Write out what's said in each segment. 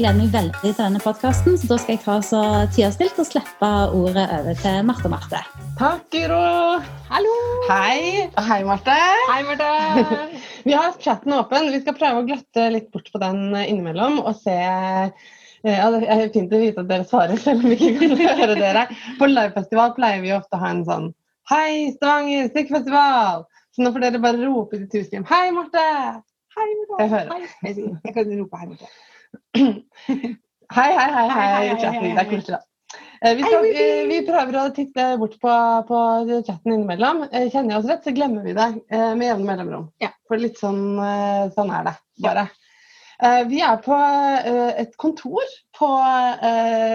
gleder meg veldig til denne podkasten, så da skal jeg ta så tida stilt og slippe ordet over til Marte Marte. Takk, Guro. Hallo! Hei. Hei, Marte. Hei, Marte. Vi har chatten åpen. Vi skal prøve å gløtte litt bort på den innimellom og se eh, ja, Det er fint å vite at dere svarer, selv om vi ikke kan høre dere. På livefestival pleier vi ofte å ha en sånn Hei, Stavanger strikkefestival! Så nå får dere bare rope til tusen hjem. Hei, Marte! Hei, Marte. Jeg hører. Hei. Jeg kan rope hei, Marte. Hei, hei, hei. hei, chatten. Det er koselig, da. Eh, Vi, skal, eh, vi prøver å titte bort på, på chatten innimellom. Eh, Kjenner jeg oss rett, så glemmer vi det med jevne mellomrom. Ja. For litt sånn, sånn er det bare. Ja. Vi er på et kontor på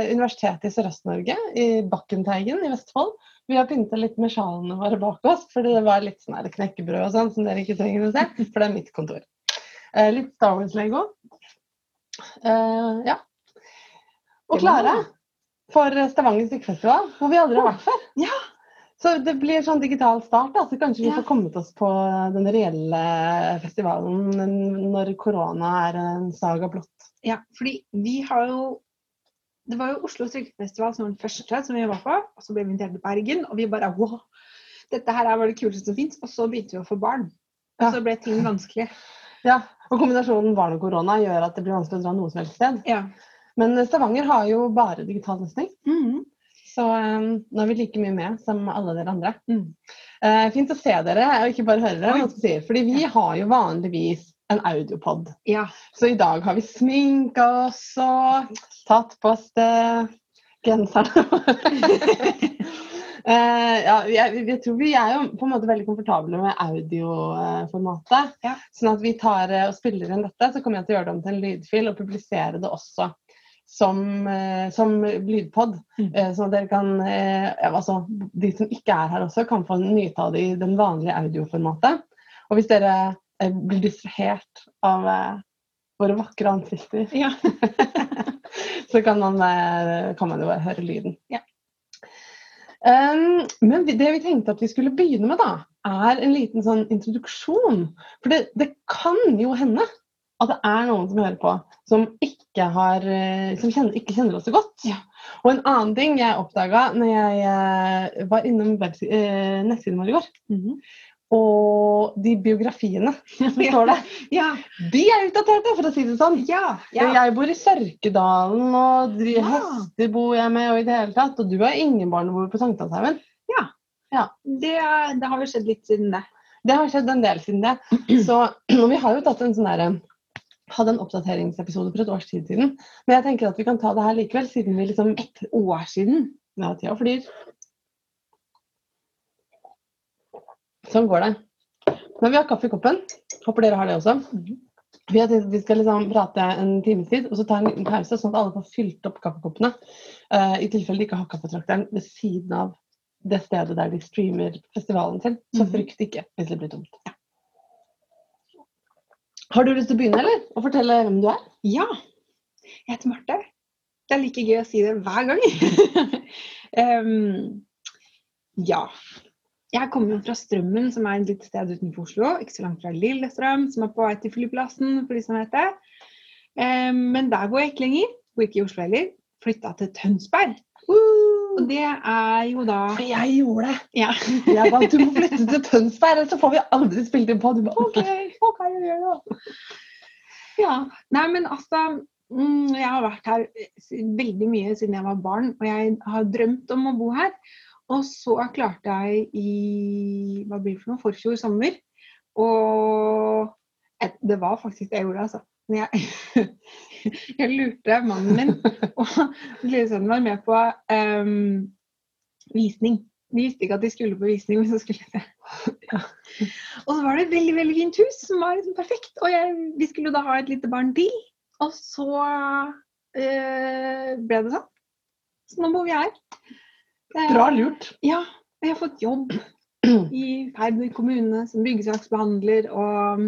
Universitetet i Sørøst-Norge, i Bakkenteigen i Vestfold. Vi har pynta litt med sjalene våre bak oss, fordi det var litt sånn knekkebrød og sånn som dere ikke trenger å se, for det er mitt kontor. Litt Star Wars-lego. Eh, ja. Og klare for Stavanger strikkefestival, hvor vi aldri har vært før. Ja. Så det blir sånn digital start, da, så kanskje vi Ja. får kommet oss på den reelle festivalen når korona er en saga blått. Ja, fordi vi har jo Det var jo Oslo strikkefestival som var den første som vi var på. Og så ble vi invitert til Bergen, og vi bare wow! Dette her er bare det kuleste som fins. Og så begynte vi å få barn. Og så ble ting vanskelig. Ja, og kombinasjonen barn og korona gjør at det blir vanskelig å dra noe som helst sted. Ja. Men Stavanger har jo bare digital løsning, Mhm. så um, nå er vi like mye med som alle dere andre. Mm. Uh, fint å se dere, og ikke bare høre dere. Oi. hva skal jeg si, Fordi vi har jo vanligvis en audiopod. ja. Så i dag har vi sminka oss og tatt på oss genserne våre. Eh, ja, jeg, jeg tror vi er jo på en måte veldig komfortable med audioformatet. Ja. Sånn at vi tar eh, og spiller inn dette, så kommer jeg til å gjøre det om til en lydfil og publisere det også som, eh, som lydpod. Mm. Sånn at dere kan altså, De som ikke er her også, kan få nyte av det i den vanlige audioformatet. Og hvis dere blir distrahert av våre vakre ansikter, ja. så kan man, kan man jo bare høre lyden. Ja. Um, men det vi tenkte at vi skulle begynne med, da, er en liten sånn introduksjon. For det, det kan jo hende at det er noen som hører på, som ikke, har, eh, som kjenner, ikke kjenner oss så godt. Ja. Og en annen ting jeg oppdaga når jeg eh, var innom eh, nettsiden vår i går, Mhm. Og de biografiene som står der, ja. de er utdaterte, for å si det sånn. Ja. Ja. Jeg bor i Sørkedalen, og Ja. hester bor jeg med, og i det hele tatt. Og du har ingen barn og bor på Sankthanshaugen. Det, det har vel skjedd litt siden det. Det har skjedd en del siden det. Så vi har jo tatt en sånn derre hadde en oppdateringsepisode for et års tid siden. Men jeg tenker at vi kan ta det her likevel, siden vi liksom Et år siden. Ja, tida flyr. Sånn går det. Men vi har kaffe i koppen. Håper dere har det også. Mhm. Vi har tenkt at vi skal liksom prate en times tid, og så ta en liten pause, sånn at alle får fylt opp kaffekoppene. Uh, I tilfelle de ikke har kaffetrakteren ved siden av det stedet der de streamer festivalen sin. Så Mhm. frykt ikke hvis det blir tomt. Har du lyst til å begynne, eller? Og fortelle hvem du er? Ja. Jeg heter Marte. Det er like gøy å si det hver gang. um, ja. Jeg kommer jo fra Strømmen, som er et lite sted utenfor Oslo. Ikke så langt fra Lillestrøm, som er på vei til flyplassen, for de som vet det. Em, men der bor jeg ikke lenger. Bor ikke i Oslo heller. Flytta til Tønsberg. Og det er jo da For jeg gjorde det! Ja. Jeg ba du må flytte til Tønsberg, ellers så får vi aldri spilt inn på. Du bare OK, OK, jeg gjør det. Ja. Nei, men altså mm, Jeg har vært her veldig mye siden jeg var barn, og jeg har drømt om å bo her. Og så klarte jeg i hva blir det for noe, forfjor sommer. Og det var faktisk det jeg gjorde, altså. Men jeg, jeg lurte mannen min og lillesønnen var med på um, visning. Vi visste ikke at de skulle på visning, men så skulle de det. Og så var det et veldig veldig fint hus som var liksom perfekt. Og jeg, vi skulle da ha et lite barn til. Og så eh, ble det sånn. Så nå bor vi her. Eh, Bra lurt. Ja. Jeg har fått jobb i Færder kommune som byggesaksbehandler. Og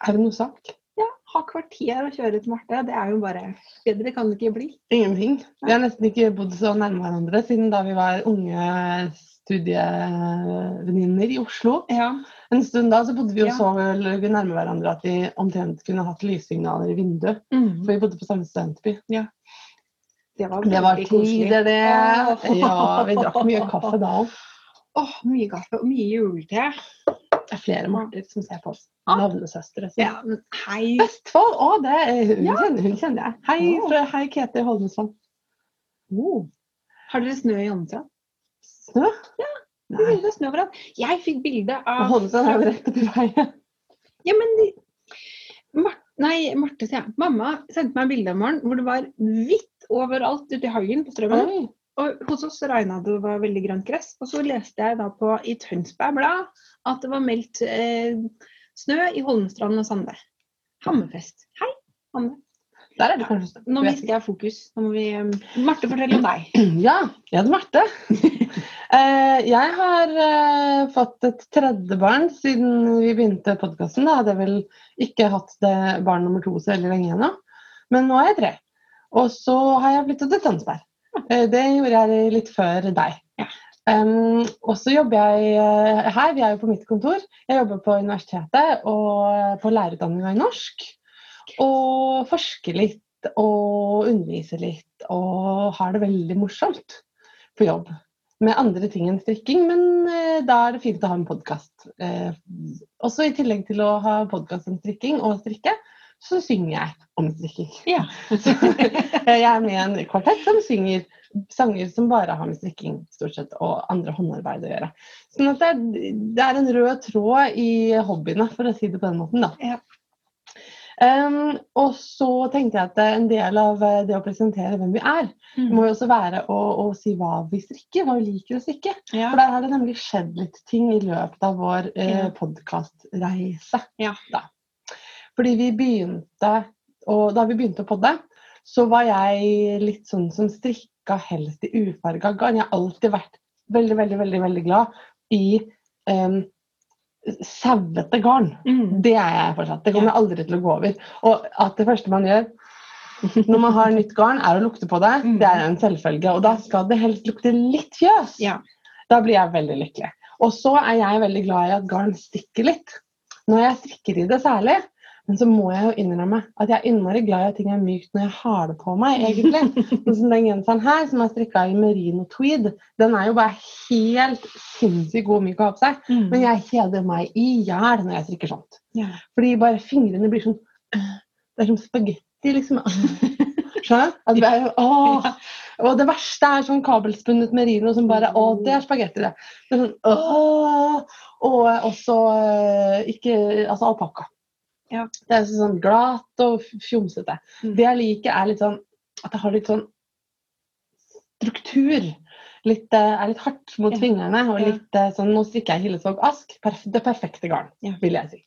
Er det noe sak? ja, ha kvarter å kjøre til Marte. Det er jo bare bedre kan det ikke bli. Ingenting. Vi har nesten ikke bodd så nærme hverandre siden da vi var unge studievenninner i Oslo. Ja. En stund da så bodde vi jo Ja. så nærme hverandre at vi omtrent kunne hatt lyssignaler i vinduet. For vi bodde på samme studentby. Det var Det var koselig. det. Ja, vi drakk mye kaffe da òg. Åh, mye kaffe og mye julete. Det er flere Marter som ser på oss. Ja. Navnesøstre. Ja, hei. Vestfold! Å, det hun, Ja. kjenner, hun kjenner jeg. Hei, fra, hei Ketil Holmesvann. Oh, Har dere snø i Holmestrand? snø? Det Nei. er snø overalt. Jeg fikk bilde av Holmestrand er jo rett oppi veien. Ja, men de... Mar Nei, Marte, sier jeg. Mamma sendte meg en bilde om morgenen hvor det var hvitt overalt ute i hagen på strømmen. Oi. Og hos oss regna det var veldig grønt gress. Og så leste jeg da på i Tønsberg Blad at det var meldt eh, snø i Holmestrand og Sande. Hammerfest. Hei, Hanne. Der er det kanskje snø. Nå mister jeg fokus. Nå må vi eh, Marte, fortell om deg. Ja, jeg heter Marte. Eh, jeg har eh, fått et tredje barn siden vi begynte podkasten. Da hadde jeg vel ikke hatt det barn nummer to så veldig lenge ennå. Men nå er jeg tre. Og så har jeg flyttet til Tønsberg. Eh, det gjorde jeg litt før deg. Um, og så jobber jeg her, vi er jo på mitt kontor. Jeg jobber på universitetet og på lærerutdanninga i norsk. Og forsker litt og underviser litt og har det veldig morsomt på jobb. Med andre ting enn strikking, men eh, da er det fint å ha en podkast. Eh, også i tillegg til å ha podkast om strikking og strikke, så synger jeg om strikking. Ja. Jeg er med i en kvartett som synger sanger som bare har med strikking stort sett, og andre håndarbeid å gjøre. Sånn at det er, det er en rød tråd i hobbyene, for å si det på den måten. da. Ja. Um, og så tenkte jeg at en del av eh, det å presentere hvem vi er, Mm. må jo også være å, å si hva vi strikker, hva vi liker å strikke. Ja. For der har det nemlig skjedd litt ting i løpet av vår eh, Ja. podkastreise. Ja. Fordi vi begynte, og da vi begynte å podde, så var jeg litt sånn som strikka helst i ufarga garn. Jeg har alltid vært veldig, veldig, veldig, veldig glad i um, sauete garn. Mm. Det er jeg fortsatt. Det kommer jeg aldri til å gå over. Og at det første man gjør når man har nytt garn, er å lukte på det. Mm. Det er en selvfølge. Og da skal det helst lukte litt fjøs. Ja. Da blir jeg veldig lykkelig. Og så er jeg veldig glad i at garn stikker litt. Når jeg strikker i det særlig. Men så må jeg jo innrømme at jeg er innmari glad i at ting er mykt når jeg har det på meg, egentlig. Sånn som den genseren her, som er strikka i merino tweed, den er jo bare helt sinnssykt god og myk å ha på seg. Mm. Men jeg kjeder meg i hjel når jeg strikker sånt. Yeah. Fordi bare fingrene blir sånn Det er som spagetti, liksom. Skjønner du? Åh. Og det verste er sånn kabelspunnet merino som bare Å, det er spagetti, det. det er sånn, åh. Og også eh, ikke Altså alpakka. Ja. Det er sånn glatt og fjomsete. Mm. Det jeg liker, er litt sånn at det har litt sånn struktur. Litt, eh, er litt hardt mot Ja. fingrene. Og litt eh, sånn Nå strikker jeg Hillesvåg Ask. Perf det perfekte garn, Ja. vil jeg si.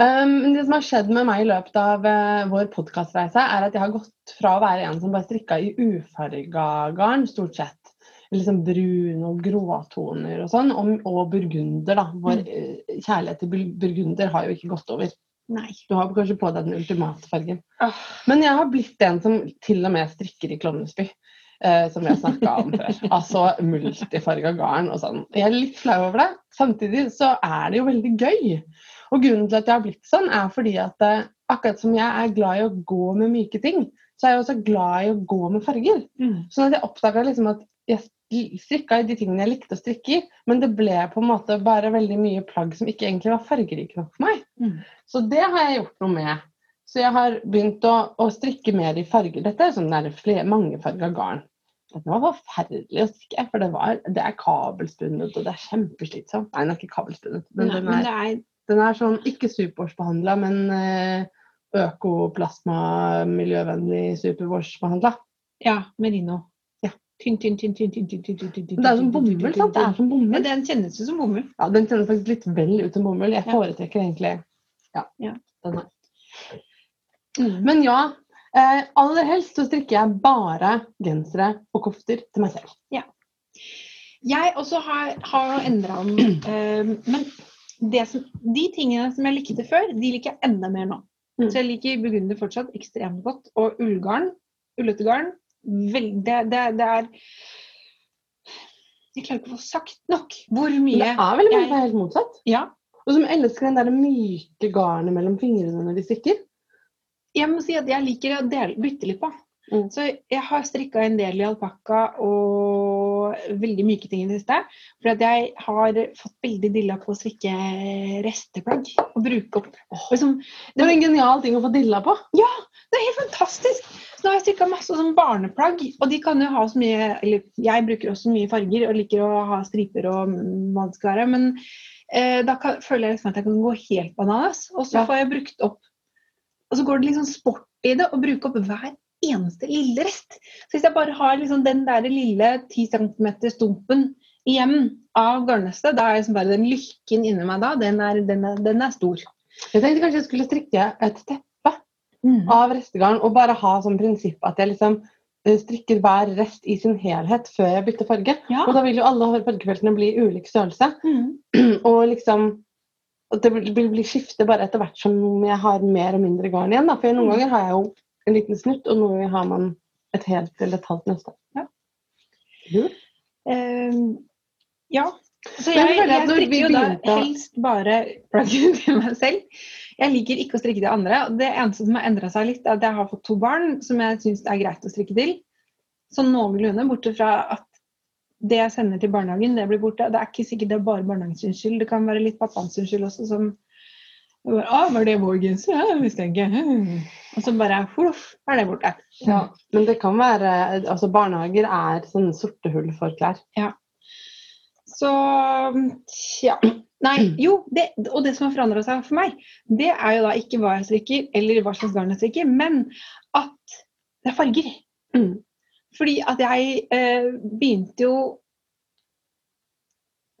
Um, det som har skjedd med meg i løpet av uh, vår podkastreise, er at jeg har gått fra å være en som bare strikka i ufarga garn, stort sett. Liksom brun og gråtoner og sånn, og, og burgunder, da. Vår mm. kjærlighet til burgunder har jo ikke gått over. Nei. Du har kanskje på deg den ultimate fargen. Oh. Men jeg har blitt en som til og med strikker i Klovnesby. Eh, som vi har snakka om før. Altså multifarga garn og sånn. Jeg er litt flau over det. Samtidig så er det jo veldig gøy. Og grunnen til at jeg har blitt sånn, er fordi at eh, akkurat som jeg er glad i å gå med myke ting, så er jeg også glad i å gå med farger. Mm. Sånn at jeg oppdaga liksom at jeg strikka i de tingene jeg likte å strikke i, men det ble på en måte bare veldig mye plagg som ikke egentlig var fargerike nok for meg. Mm. Så det har jeg gjort noe med. Så jeg har begynt å, å strikke mer i farger. Dette er sånn der flere, mangefarga garn. Dette var forferdelig å strikke, for det, var, det er kabelspunnet og det er kjempeslitsomt. Nei, den er ikke kabelspunnet, men, Nei, den, er, er den er sånn ikke superwash-behandla, men eh, økoplasma, miljøvennlig superwash-behandla. Ja, merino. Tynn, tynn, tynn, tynn, tynn, tynn, tynn, tynn, tynn, Det er som bomull, sant? Det er som bomull. den kjennes jo som bomull. Ja, den kjennes faktisk litt vel ut som bomull. Jeg foretrekker egentlig ja, Ja. den her. Mm. Men ja, eh, aller helst så strikker jeg bare gensere og kofter til meg selv. Ja. Jeg også har, har endra om eh, Men det som, de tingene som jeg likte før, de liker jeg enda mer nå. Mm. Så jeg liker burgunder fortsatt ekstremt godt. Og ullgarn, ullete garn, vel, det, det, det er Jeg klarer ikke å få sagt nok hvor mye det er veldig mye jeg- som er helt motsatt. Ja. Og som elsker den der myke garnet mellom fingrene når de strikker. Jeg må si at jeg liker å dele, bytte litt på. Mm. Så jeg har strikka en del i alpakka og veldig myke ting i det siste. For jeg har fått veldig dilla på å strikke resteplagg og bruke opp. Og liksom, Det var en genial ting å få dilla på. Ja, det er helt fantastisk! Så nå har jeg strikka masse sånn barneplagg, og de kan jo ha så mye Eller jeg bruker også mye farger og liker å ha striper og hva det skal være, men eh, da kan, føler jeg liksom at jeg kan gå helt bananas. Og så får jeg brukt opp Og så går det liksom sport i det å bruke opp hver eneste lille rest. Så hvis jeg bare har liksom den der lille 10 cm stumpen igjen av garnnøstet, da er liksom bare den lykken inni meg da, den er, den er, den er stor. Jeg tenkte kanskje jeg skulle strikke et teppe Mm. av restegarn og bare ha som prinsipp at jeg liksom eh, strikker hver rest i sin helhet før jeg bytter farge. Ja. Og da vil jo alle fargefeltene bli ulik størrelse. Mm. Og liksom det vil vil bli skifte bare etter hvert som jeg har mer og mindre garn igjen. Da. For noen Mm. ganger har jeg jo en liten snutt, og nå har man et helt eller et halvt nøste. Ja. Ehm, ja. Så jeg, jeg jeg strikker jo da helst bare plaggene til meg selv. Jeg liker ikke å strikke til andre. Det eneste som har endra seg litt, er at jeg har fått to barn som jeg syns er greit å strikke til. Sånn noenlunde, bortsett fra at det jeg sender til barnehagen, det blir borte. Det er ikke sikkert det er bare barnehagens skyld, det kan være litt pappaens skyld også, som bare, ah, var det vår genser? Ja, visste jeg ikke. Og så bare fluff, er det borte. Ja. Men det kan være altså Barnehager er sånne sorte hull for klær. Så ja. Nei, jo, det, og det som har forandra seg for meg, det er jo da ikke hva jeg strikker, eller hva slags garn jeg strikker, men at det er farger. Mm. Fordi at jeg eh, begynte jo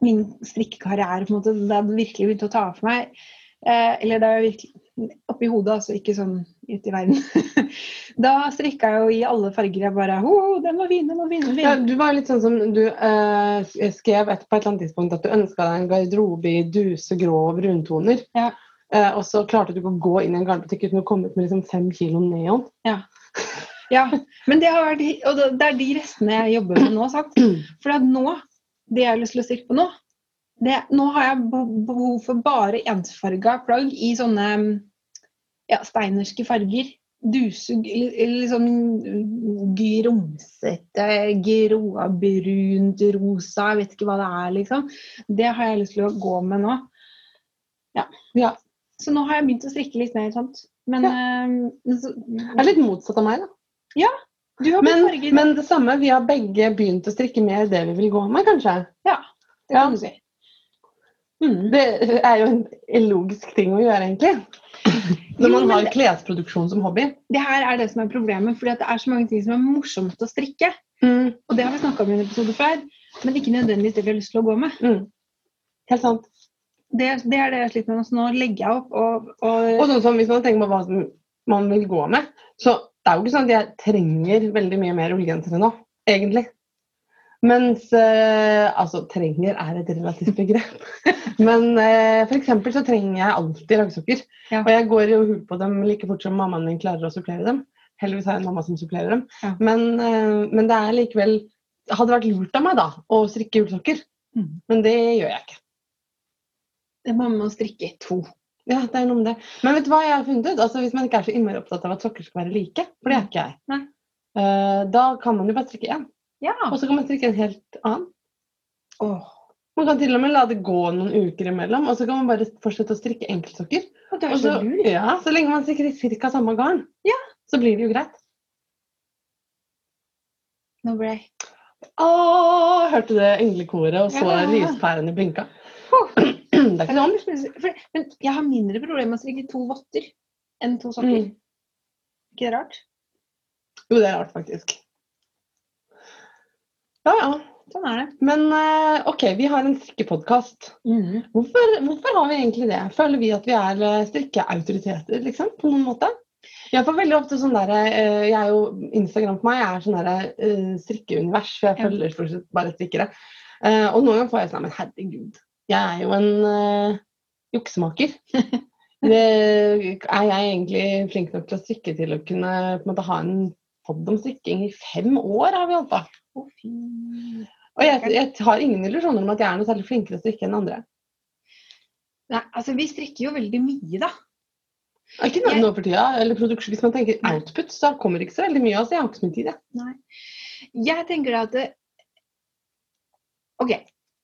min strikkekarriere på en måte, da det virkelig begynte å ta av for meg. Eh, eller da jeg virkelig Oppi hodet, altså, ikke sånn ute i verden. da strikka jeg jo i alle farger. Jeg bare Å, den var fin, den var fin. den var Ja, du var litt sånn som du eh, skrev et, på et eller annet tidspunkt at du ønska deg en garderobe i duse, grå bruntoner. Ja. Eh, og så klarte du ikke å gå inn i en garnbutikk uten å komme ut med liksom fem kilo neon. Ja, men det, har vært, og det er de restene jeg jobber med nå. Sant? For nå, det jeg har lyst til å strikke på nå det, Nå har jeg behov for bare ensfarga plagg i sånne ja, steinerske farger. Duse, liksom grumsete, gråa, brunt, rosa, jeg vet ikke hva det er, liksom. Det har jeg lyst til å gå med nå. Ja. Ja. Så nå har jeg begynt å strikke litt mer sånt. Men eh, så, Det er litt motsatt av meg, da. du har Men, farger. men det samme, vi har begge begynt å strikke mer det vi vil gå med, kanskje. Ja, det Ja. kan du si. Mm. Det er jo en logisk ting å gjøre, egentlig. Når man har klesproduksjon som hobby. Det her er det som er problemet, fordi det er så mange ting som er morsomt å strikke. Mm. Og det har vi snakka om i en episode før, men ikke nødvendigvis det vi har lyst til å gå med. Mm. Helt sant. Det, det er det jeg sliter med. Så nå legger jeg opp og, og, Og sånn som hvis man tenker på hva som man vil gå med, så det er jo ikke sånn at jeg trenger veldig mye mer ullgensere nå, egentlig. Mens eh, Altså, trenger er et relativt begrep. Men eh, for eksempel så trenger jeg alltid raggsokker. Ja. Og jeg går jo hull på dem like fort som mammaen min klarer å supplere dem. Heldigvis har jeg en mamma som supplerer dem. Ja. Men, eh, men det er likevel hadde vært lurt av meg da å strikke ullsokker, Mm. men det gjør jeg ikke. det er mamma å strikke to. Ja, det er noe med det. Men vet du hva jeg har funnet ut? Altså, Hvis man ikke er så innmari opptatt av at sokker skal være like, for det er ikke jeg, eh, da kan man jo bare strikke én. Ja. Og så kan man strikke en helt annen. Oh. Man kan til og med la det gå noen uker imellom, og så kan man bare fortsette å strikke enkeltsokker. og det er så lurt. ja, så lenge man strikker i ca. samme garn, Ja. så blir det jo greit. Nå ble jeg Å, hørte du englekoret, og så Ja. lyspærene blinka? Åh. Det er ikke sånn. Men jeg har mindre problemer med å strikke to votter enn to sokker. Mm. Ikke det rart? Jo, det er rart, faktisk. Ja, ja. Sånn er det. Men eh, OK, vi har en strikkepodkast. Hvorfor, hvorfor har vi egentlig det? Føler vi at vi er eh, strikkeautoriteter, liksom? På noen måte? Jeg får veldig ofte sånn derre eh, jeg er jo, Instagram for meg er sånn derre strikkeunivers, for jeg Ja. følger stort sett bare strikkere. Og noen ganger får jeg sånn Men herregud, jeg er jo en uh, juksemaker. det, er jeg egentlig flink nok til å strikke til å kunne på en måte, ha en podd om strikking i fem år? har vi holdt på. Å, fy. Og jeg, jeg har ingen illusjoner om at jeg er noe særlig flinkere til å strikke enn andre. Nei, altså vi strikker jo veldig mye, da. Ikke noe Jeg- nå for tida, eller produksjon, Hvis man tenker output, så kommer det ikke så veldig mye. Altså, jeg har ikke så mye tid, jeg. Jeg tenker at det OK.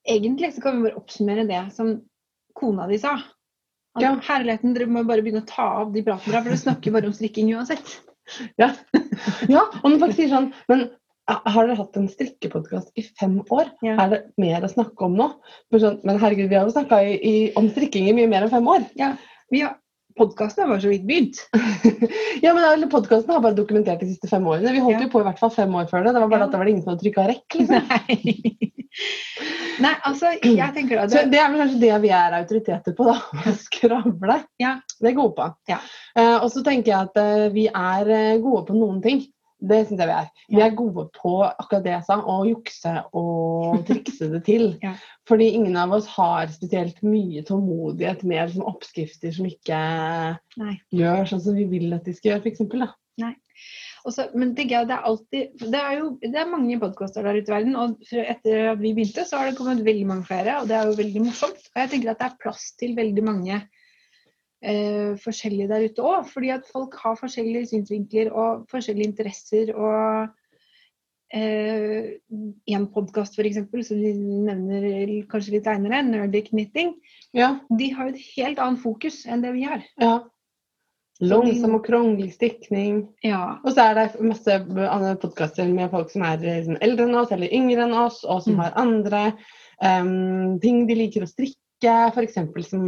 Egentlig så kan vi bare oppsummere det som kona di sa. At Ja. Herligheten, dere må bare begynne å ta av de pratene der, for dere snakker bare om strikking uansett. Ja, ja og når folk sier sånn Men har dere hatt en strikkepodkast i fem år? Ja. Er det mer å snakke om nå? Men, sånn, herregud, vi har jo snakka om strikking i mye mer enn fem år. Vi har Podkasten har bare så vidt begynt. ja, men Podkasten har bare dokumentert de siste fem årene. Vi holdt Ja. jo på i hvert fall fem år før det. Det var bare Ja. at det var ingen som hadde trykka rekk. Liksom. Nei. Nei, altså, jeg tenker at Så det, det er vel kanskje det vi er autoriteter på, da. Å skravle. Ja. Det er gode på. Ja. Uh, og så tenker jeg at uh, vi er eh, gode på noen ting. Det syns jeg vi er. Vi er gode på akkurat det jeg sa, å jukse og trikse det til. Ja. Fordi ingen av oss har spesielt mye tålmodighet med liksom, oppskrifter som ikke Nei. gjør sånn som vi vil at de skal gjøre, f.eks. også, men det er alltid Det er jo det er mange podkaster der ute i verden, og etter at vi begynte, så har det kommet veldig mange flere, og det er jo veldig morsomt. Og jeg tenker at det er plass til veldig mange eh, forskjellige der ute òg, fordi at folk har forskjellige synsvinkler og forskjellige interesser og eh, en podkast f.eks. som de nevner kanskje litt seinere, Nerdic Knitting, Ja. de har et helt annet fokus enn det vi har. ja. Langsom og krongelig stikning. Ja. Og så er det masse podkaster med folk som er eh, eldre enn oss eller yngre enn oss, og som Mm. har andre um, ting de liker å strikke, f.eks. som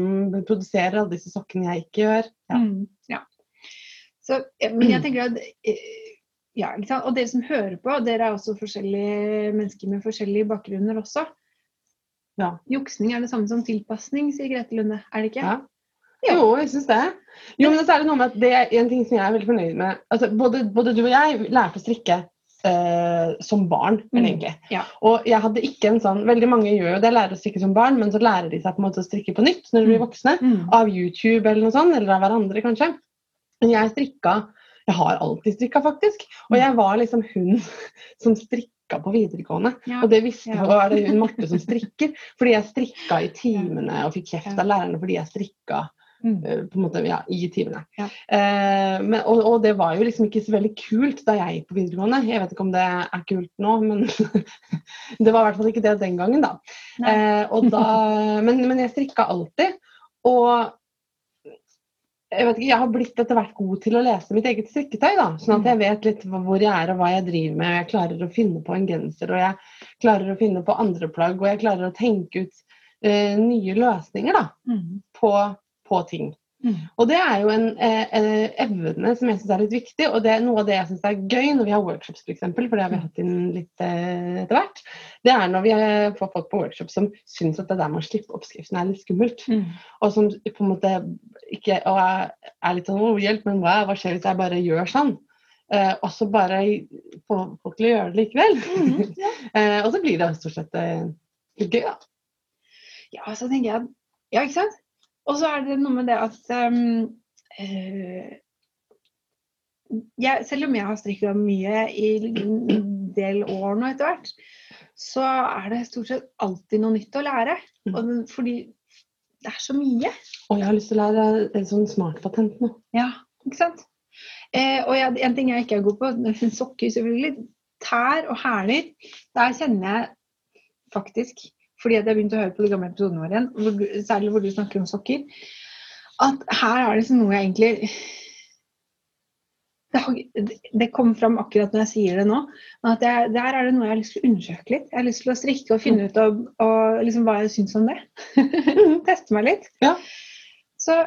produserer alle disse sokkene jeg ikke gjør. Ja. Mm, ja. Så, men jeg tenker at eh, ja? Og dere som hører på, dere er også forskjellige mennesker med forskjellige bakgrunner også. Ja. Juksing er det samme som tilpasning, sier Grete Lunde. Er det ikke? Ja. Ja. Jo, jeg syns det. Jo, men så er det noe med at det er en ting som jeg er veldig fornøyd med. Altså, både, både du og jeg lærte å strikke eh, som barn, vel, Mm, egentlig. ja. Og jeg hadde ikke en sånn Veldig mange gjør jo det, lærer å strikke som barn, men så lærer de seg på en måte å strikke på nytt når de blir Mm. voksne. Mm. Av YouTube eller noe sånt, eller av hverandre kanskje. Men jeg strikka Jeg har alltid strikka, faktisk. Og jeg var liksom hun som strikka på videregående. Ja. Og det visste Ja. var det hun Marte som strikker. Fordi jeg strikka i timene og fikk kjeft av lærerne fordi jeg strikka Mm. eh, på en måte, ja, i timene. Ja. Eh, men, og, og det var jo liksom ikke så veldig kult da jeg gikk på videregående. Jeg vet ikke om det er kult nå, men det var i hvert fall ikke det den gangen, da. Eh, da men, men jeg strikka alltid. Og jeg vet ikke, jeg har blitt etter hvert god til å lese mitt eget strikketøy. da, Sånn at jeg vet litt hvor jeg er og hva jeg driver med. og Jeg klarer å finne på en genser, og jeg klarer å finne på andre plagg. Og jeg klarer å tenke ut eh, nye løsninger da, Mm. på, på ting. Mm. Og det er jo en eh, evne som jeg syns er litt viktig, og det er noe av det jeg syns er gøy når vi har workshops, f.eks., for, for det har vi hatt inn litt eh, etter hvert. Det er når vi eh, får folk på workshop som syns at det der med å slippe oppskriften er litt skummelt. Mm. Og som på en måte ikke og er, er litt sånn 'Å, hjelp, men hva, hva skjer hvis jeg bare gjør sånn?' Eh, og så bare få folk til å gjøre det likevel. Mm, ja. eh, og så blir det stort sett eh, litt gøy, da. Ja, så tenker jeg Ja, ikke sant? Og så er det noe med det at um, uh, jeg, Selv om jeg har strikka mye i en del år nå etter hvert, så er det stort sett alltid noe nytt å lære. Mm. Og, fordi det er så mye. Og jeg har lyst til å lære en sånn smartpatent nå. Ja, ikke sant? Eh, og jeg, en ting jeg ikke er god på, sokker selvfølgelig. Tær og hæler. Der kjenner jeg faktisk, fordi jeg begynte å høre på de gamle episodene våre igjen, hvor, du- særlig hvor du snakker om sokker, at her er det liksom noe jeg egentlig det, det kom fram akkurat når jeg sier det nå. men at jeg, Der er det noe jeg har lyst til å undersøke litt. Jeg har lyst til å strikke og finne ut av, og liksom hva jeg syns om det. Teste meg litt. Ja. Så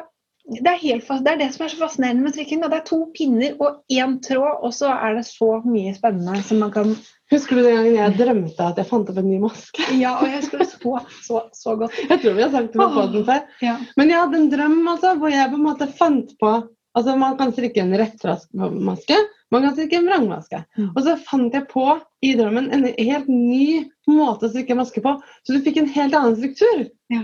det er, helt, det er det som er så fascinerende med trikking. Det er to pinner og én tråd, og så er det så mye spennende som man kan Husker du den gangen jeg drømte at jeg fant opp en ny maske? Ja, og jeg skulle så, så, så godt. Jeg tror vi har sagt det på den før. Ja. Men jeg hadde en drøm altså, hvor jeg på en måte fant på Altså Man kan strikke en rettmaske, man kan strikke en vrangmaske. Og så fant jeg på i drømmen en helt ny måte å strikke maske på, så du fikk en helt annen struktur. Ja.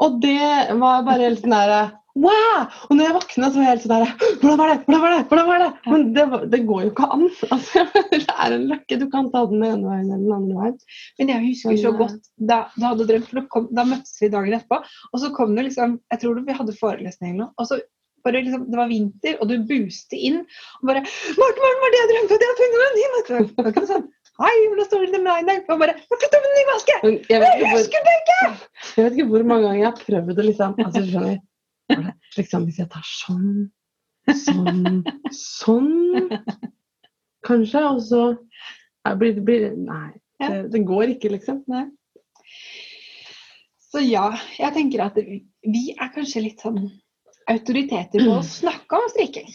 Og det var bare helt sånn der Wow! Og når jeg våkna, så var jeg helt sånn der Hvordan var det? Hvordan var det? Hvordan var det? Men det, det går jo ikke an. Altså, det er en løkke. Du kan ta den ene veien eller den andre veien. Men jeg husker så Men, eh, godt da du hadde drømt, for kom, da møttes vi dagen etterpå. Og så kom det liksom Jeg tror vi hadde forelesning eller noe. Og så bare liksom, Det var vinter, og du buste inn og bare Morten, var det jeg drømte? At jeg har funnet en ny maske!' Det sånn 'Hei, hvordan står det med deg i dag?' Og bare 'Jeg har funnet en ny maske!' Jeg Jeg husker det ikke! jeg vet ikke hvor mange ganger jeg har prøvd å liksom altså, skjønner skjønner, liksom Hvis jeg tar sånn, sånn, sånn Kanskje, og så blir det blir, Nei, det, det går ikke, liksom. Så ja, jeg tenker at vi vi er kanskje litt sånn autoriteter på å snakke om strikking.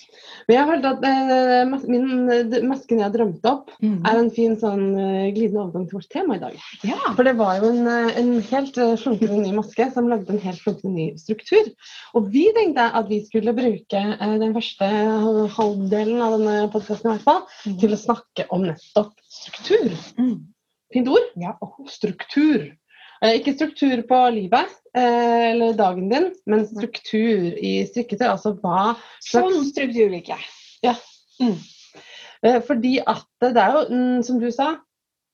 Men jeg følte at eh, min, eh, masken jeg drømte opp, er en fin sånn eh, glidende overgang til vårt tema i dag. Ja. For det var jo en, eh, en helt flunkende ny maske som lagde en helt flunkende ny struktur. Og vi tenkte at vi skulle bruke eh, den første halvdelen av denne podkasten i hvert fall, til å snakke om nettopp struktur. Mm. Fint ord? Ja. Struktur. Eh, Ikke struktur på livet eller dagen din, men struktur i strikketøy. Altså hva slags Sånn struktur liker jeg. Eh, Fordi at det er jo, mm, som du sa,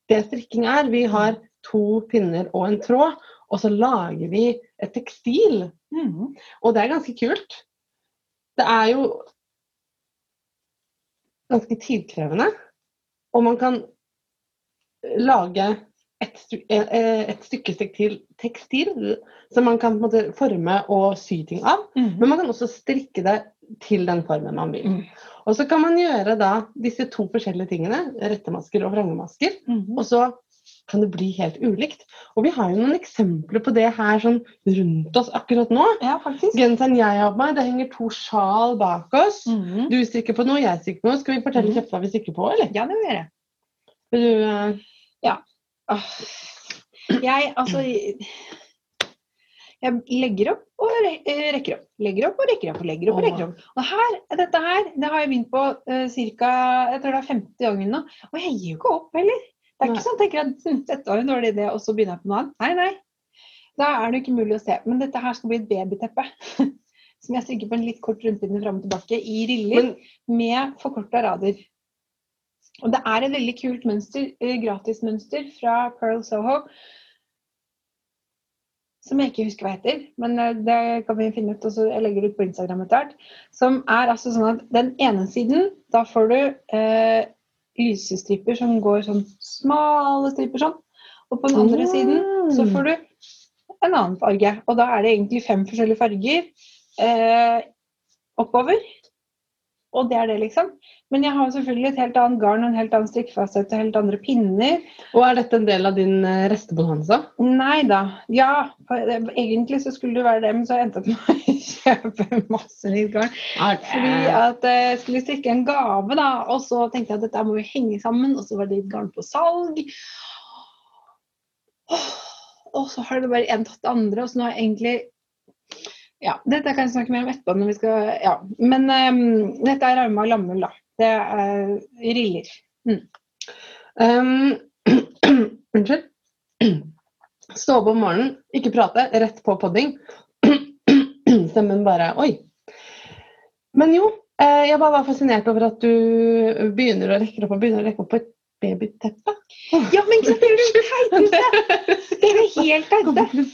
det strikking er. Vi har to pinner og en tråd, og så lager vi et tekstil. Mm. Og det er ganske kult. Det er jo ganske tidkrevende. Og man kan lage et, eh, eh, et stykke tekstil, tekstil som man kan måte forme og sy ting av. Mm. Men man kan også strikke det til den formen man vil. Mm. Og så kan man gjøre da disse to forskjellige tingene, rettemasker og vrangemasker, Mm. og så kan det bli helt ulikt. Og vi har jo noen eksempler på det her sånn rundt oss akkurat nå. Ja, faktisk. Genseren jeg har på meg, det henger to sjal bak oss. Mm. Du strikker på noe, jeg strikker på noe. Skal vi fortelle Mhm. kjapt hva vi strikker på, eller? Ja, det vil jeg gjøre. Vil du, eh, Åh. Jeg, altså Jeg legger opp og eh, rekker opp. Legger opp og rekker opp og legger opp og rekker opp. Og her, dette her, det har jeg begynt på uh, ca. Jeg tror det er 50 ganger nå. Og jeg gir jo ikke opp heller. Det er ikke sånn at jeg tenker at hm, dette var en dårlig idé, og så begynner jeg på noe annet. Nei, nei. Da er det ikke mulig å se. Men dette her skal bli et babyteppe. Som jeg strikker på en litt kort rundpinne fram og tilbake i riller men med forkorta rader. Og det er et veldig kult mønster, eh, gratismønster fra Pearl Soho. Som jeg ikke husker hva heter, men eh, det kan vi finne ut. og så Jeg legger det ut på Instagram etter hvert. Som er altså sånn at den ene siden, da får du eh, lysestriper som går sånn smale striper sånn. Og på den andre siden så får du en annen farge. Og da er det egentlig fem forskjellige farger eh, oppover. Og det er det, liksom. Men jeg har selvfølgelig et helt annet garn og en helt annen strikkefasthet og helt andre pinner. Og er dette en del av din eh, restebonanza? Nei da. Ja, egentlig så skulle det være det, men så endte jeg opp med å kjøpe masse nytt garn. Fordi at eh, jeg skulle strikke en gave, da, og så tenkte jeg at dette må jo henge sammen, og så var det garn på salg. Og så har det bare en tatt det andre, og så nå har jeg egentlig Ja, dette kan jeg snakke mer om etterpå når vi skal Ja. Men um, dette er Rauma lammull, da. Det er riller. Um, Unnskyld. Stå opp om morgenen, ikke prate, rett på podding. Stemmen bare Oi. Men jo, eh, jeg bare var fascinert over at du begynner å rekke opp og begynner å rekke opp på et babyteppe. Ja, men det er det teiteste! Det er jo helt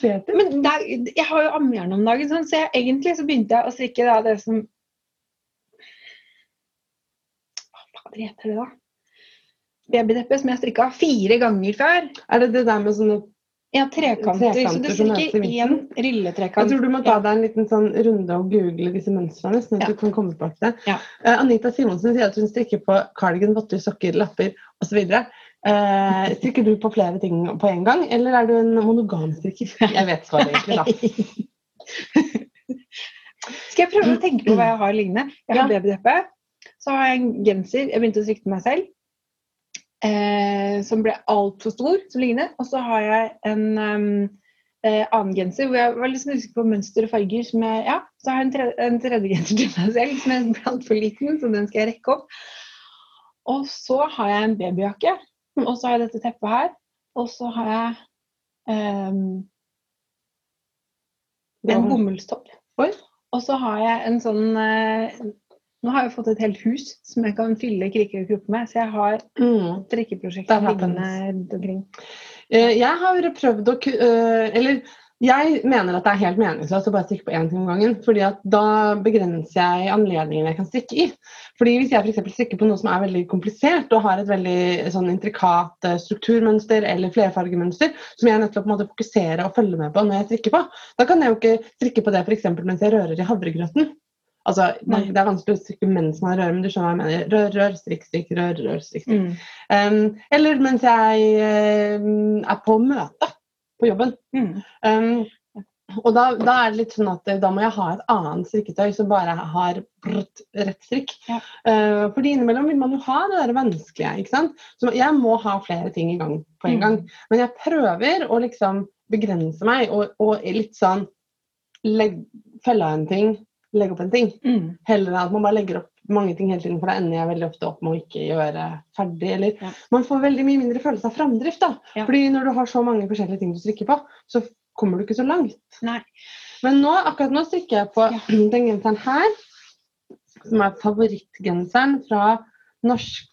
teite. Men der, er, jeg har jo ammejern om dagen, sånn, så jeg, egentlig så begynte jeg å strikke da, det som Hva fader heter det, da? Babyteppe som jeg strikka fire ganger før. Er det det der med sånne Ja, trekanter. så du strikker én rilletrekant. Jeg tror du må ta deg en liten sånn runde og google disse mønstrene, sånn at Ja. du kan komme tilbake til det. Ja. Uh, Anita Simonsen sier at hun strikker på cardigan, votter, sokker, lapper osv. Uh, strikker du på flere ting på en gang, eller er du en monogam strikker? Jeg vet svaret egentlig, da. Skal jeg prøve å tenke på hva jeg har liggende? Jeg har Ja. babydeppe. Så har jeg en genser jeg begynte å strikke meg selv. Eh, som ble altfor stor som liggende. Og så har jeg en um, eh, annen genser hvor jeg var sånn usikker på mønster og farger. Som jeg, ja, så har jeg en, tredje, en tredje genser til meg selv som er altfor liten, så den skal jeg rekke opp. Og så har jeg en babyjakke. Og så har jeg dette teppet her. Og så har jeg um, en bomullstopp. Og så har jeg en sånn uh, Nå har jeg fått et helt hus som jeg kan fylle kriker og kroker med, så jeg har Mm. strikkeprosjekter liggende rundt omkring. Eh, Jeg har prøvd å eh, Eller jeg mener at det er helt meningsløst å bare strikke på én ting om gangen. fordi at da begrenser jeg anledningene jeg kan strikke i. Fordi Hvis jeg for strikker på noe som er veldig komplisert og har et veldig sånn intrikat eh, strukturmønster eller flerfargemønster, som jeg er nødt til å på en måte fokusere og følge med på når jeg strikker på, da kan jeg jo ikke strikke på det for eksempel mens jeg rører i havregrøten. Altså, Nei. Det er vanskelig å strikke mens man rører, men du skjønner hva jeg mener. Rør, rør, strikk, strikk, rør, rør, strikk. strikk. Mm. Um, eller mens jeg um, er på møte på jobben. Mm. Um, og da, da er det litt sånn at eh, da må jeg ha et annet strikketøy som bare har brrt, rett strikk. Ja. Uh, fordi innimellom vil man jo ha det der vanskelige. ikke sant? Så jeg må ha flere ting i gang på en Mm. gang. Men jeg prøver å liksom begrense meg og, og litt sånn legg, følge av en ting, legge opp en ting. Mm. Heller enn at man bare legger opp mange ting hele tiden, for da ender jeg veldig ofte opp med å ikke gjøre ferdig. Eller Ja. man får veldig mye mindre følelse av framdrift. da. Ja. Fordi når du har så mange forskjellige ting du strikker på, så kommer du ikke så langt. Nei. Men nå, akkurat nå strikker jeg på Ja. den genseren her, som er favorittgenseren fra norsk,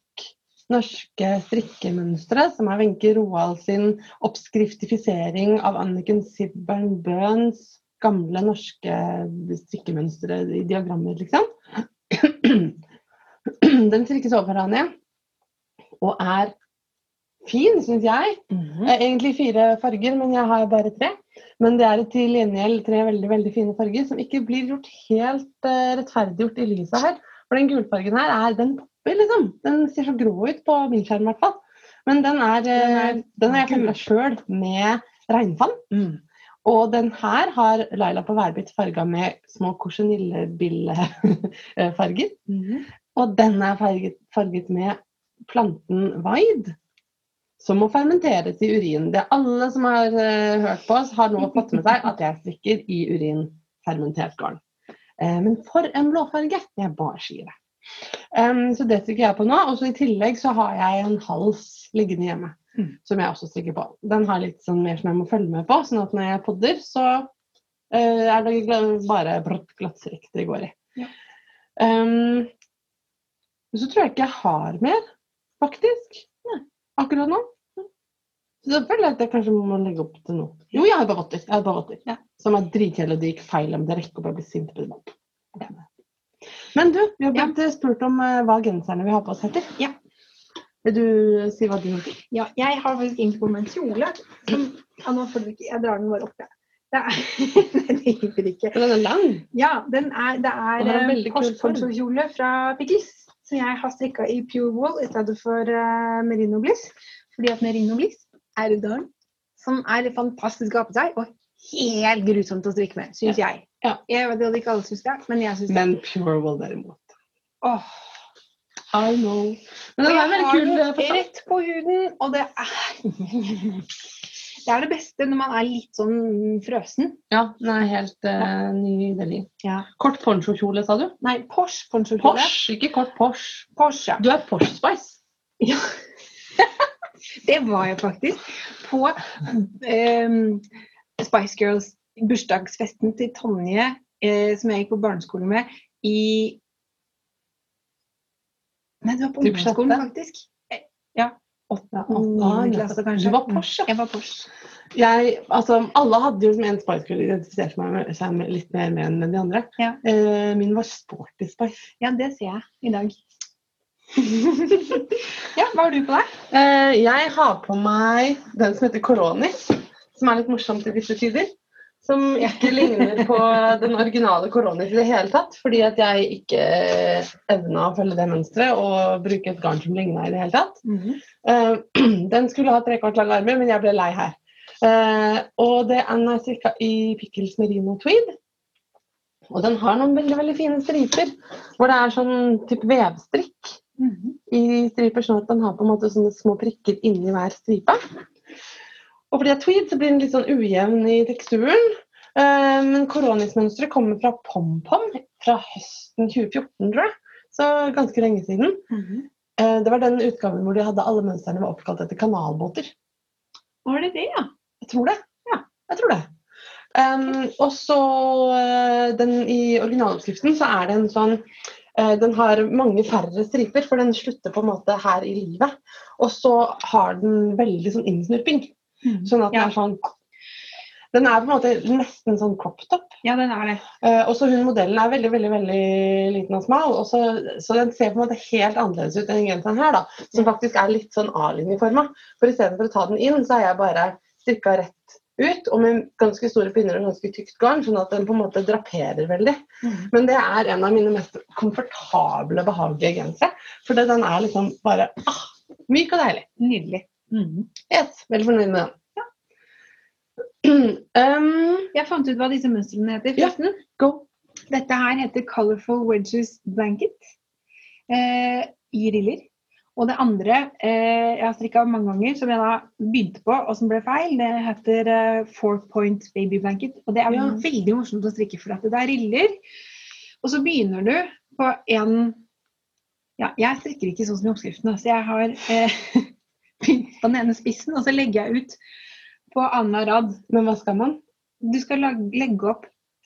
norske strikkemønstre, som er Wenche Roald sin oppskriftifisering av Anniken Sibbern Bøhns gamle norske strikkemønstre i diagrammer, liksom. Den strikkes over hverandre og er fin, syns jeg. Mm -hmm. Egentlig fire farger, men jeg har bare tre. Men det er til gjengjeld tre veldig veldig fine farger som ikke blir gjort helt uh, rettferdiggjort i lyset her. For den gulfargen her er den popper, liksom. Den ser så grå ut på min skjerm, i hvert fall. Men den er, uh, Den er den har jeg farga sjøl med regnfall. Mm. Og den her har Laila på værbitt farga med små korsenillebillefarger. -hmm. Og den er farget, farget med planten vaid, som må fermenteres i urin. Det alle som har uh, hørt på oss, har nå fått med seg at jeg strikker i urinfermentert garn. Uh, men for en blåfarge! Jeg bare sier det. Um, så det strikker jeg på nå. Og så i tillegg så har jeg en hals liggende hjemme. Mm. Som jeg også strikker på. Den har litt sånn mer som jeg må følge med på. sånn at når jeg podder, så uh, er det bare glattstrikk det går i. Ja. Um, så tror jeg ikke jeg har mer, faktisk. Akkurat nå. Så da føler jeg at jeg kanskje må legge opp til noe. Jo, jeg har bare Jeg har bavotter. Ja. Som er dritkjedelig, og det gikk feil om det rekker opp. Jeg blir sint på det. Men du, vi har blitt ja. spurt om eh, hva genserne vi har på oss heter. Ja. Vil du si hva de heter? Ja, jeg har faktisk egentlig på meg en kjole. Som, ja, nå får du ikke, jeg drar den bare opp, jeg. Er, hjelper ikke. Den er lang. Ja, den er, det er korsformkjole en eh, korsponsokjole fra Pickles. Som jeg har strikka i pure wool i stedet for uh, merino bliss. Fordi at merino bliss er et garn som er fantastisk å ha på seg, og helt grusomt å strikke med, syns jeg. Ja. Jeg vet at ikke alle syns det, men jeg syns det. Men pure wool derimot. Åh. I know. Men den er veldig kul. den eh, rett på huden, og det er Det er det beste når man er litt sånn frøsen. Ja, den er helt uh, nydelig. Ja. Kort ponchokjole, sa du? Nei, Porsche ponchokjole. Porsche, ikke kort Porsche. Porsche. Du er Porsche Spice. Ja. det var jeg faktisk. På um, Spice Girls bursdagsfesten til Tonje, eh, som jeg gikk på barneskole med, i Nei, du var på ungdomsskolen, faktisk. Eh, Ja. Åtte, Niende klasse, kanskje. Du var Porsche, ja. Jeg var Porsche. Jeg, altså, alle hadde jo som en Spice Girl identifisert med, seg med, litt mer med enn de andre. Ja. Eh, min var Sporty Spice. Ja, det ser jeg i dag. ja, hva har du på deg? Eh, jeg har på meg den som heter Coroni, som er litt morsomt i disse tider. Som ikke ligner på den originale koronaen i det hele tatt, fordi at jeg ikke evna å følge det mønsteret og bruke et garn som ligna i det hele tatt. Eh, den skulle ha trekvart lange armer, men jeg ble lei her. Eh, og det er strikka i Pickles Merino Tweed. Og den har noen veldig veldig fine striper, hvor det er sånn type vevstrikk i striper, sånn at den har på en måte sånne små prikker inni hver stripe. Og fordi det er tweed, så blir den litt sånn ujevn i teksturen. Eh, men koronismønsteret kommer fra PomPom fra høsten 2014, tror jeg. Så ganske lenge siden. Eh, det var den utgaven hvor de hadde alle mønstrene var oppkalt etter kanalbåter. Var det det, ja? Jeg tror det. Ja, jeg tror det. Um, og så eh, den i originaloppskriften så er det en sånn Den har mange færre striper, for den slutter på en måte her i livet. Og så har den veldig sånn innsnurping. Sånn at den er sånn Den er på en måte nesten sånn cropped up. Ja, den er det. Eh, og så hun modellen er veldig veldig, veldig liten og smal. også, så, så den ser på en måte helt annerledes ut enn genseren her, da. Som faktisk er litt sånn A-linjeforma. For istedenfor å ta den inn, så har jeg bare strikka rett ut. Og med ganske store pinner og ganske tykt garn, sånn at den på en måte draperer veldig. Men det er en av mine mest komfortable, behagelige gensere. For den er liksom bare ah, myk og deilig. Nydelig. Yes, veldig fornøyd med den. um, Jeg fant ut hva disse mønstrene heter. Ja. forresten. go. Dette her heter Colorful Wedges Blanket eh, i riller. Og det andre eh, jeg har strikka mange ganger, som jeg da begynte på, og som ble feil, det heter eh, Four Point Baby Blanket. Og det er Ja. veldig morsomt å strikke, for at det er riller. Og så begynner du på en Ja, jeg strikker ikke sånn som i oppskriften, så jeg har eh, på den ene spissen, og så legger jeg ut på annenhver rad Men hva skal man? du skal lage, legge opp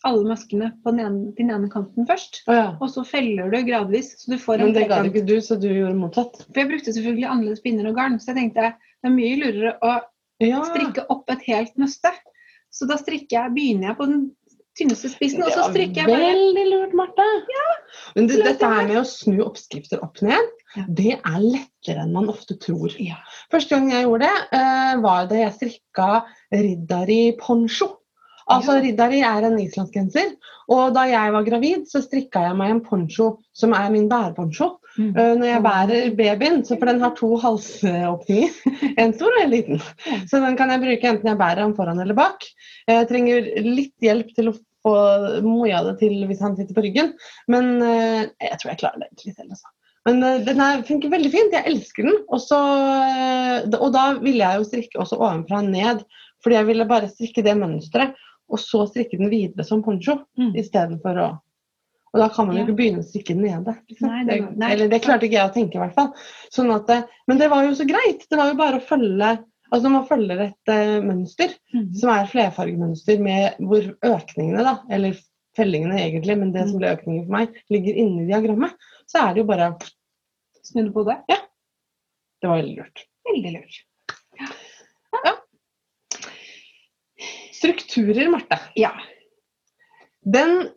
alle maskene på den ene, den ene kanten først. Oh, ja. Og så feller du gradvis. Så du får en Men det ga trekant. ikke du, så du gjorde motsatt. For jeg brukte selvfølgelig annerledes pinner og garn, så jeg tenkte det er mye lurere å Ja. strikke opp et helt nøste. Så da strikker jeg, begynner jeg på den tynneste spissen, og så strikker jeg bare Veldig lurt, Marte. Men det, dette her er- med å snu oppskrifter opp ned, Ja. det er lettere enn man ofte tror. Ja. Første gang jeg gjorde det, eh, var da jeg strikka Riddari poncho. Altså Ja. Riddari er en islandsgenser, og da jeg var gravid, så strikka jeg meg en poncho som er min bæreponcho. Mm. Eh, når jeg bærer babyen, så for den har to halsåpninger, en stor og en liten. Så den kan jeg bruke enten jeg bærer den foran eller bak. Jeg trenger litt hjelp til å få moja det til hvis han sitter på ryggen, men eh, jeg tror jeg klarer det egentlig selv. Altså. Men eh, den her funker veldig fint, jeg elsker den. Også, eh, og da ville jeg jo strikke også ovenfra og ned, fordi jeg ville bare strikke det mønsteret, og så strikke den videre som poncho Mm. istedenfor å Og da kan man jo ikke begynne å strikke nede. Liksom. Nei, det- det, nei. eller det klarte ikke jeg å tenke, i hvert fall. Sånn at, men det var jo så greit. Det var jo bare å følge Altså Når man følger et uh, mønster, Mm. som er flerfargemønster med hvor økningene, da, eller fellingene egentlig, men det Mm. som ble økningen for meg, ligger inni diagrammet, så er det jo bare Snu det på det. Det var veldig lurt. Veldig lurt. Strukturer, Marte. Ja. Den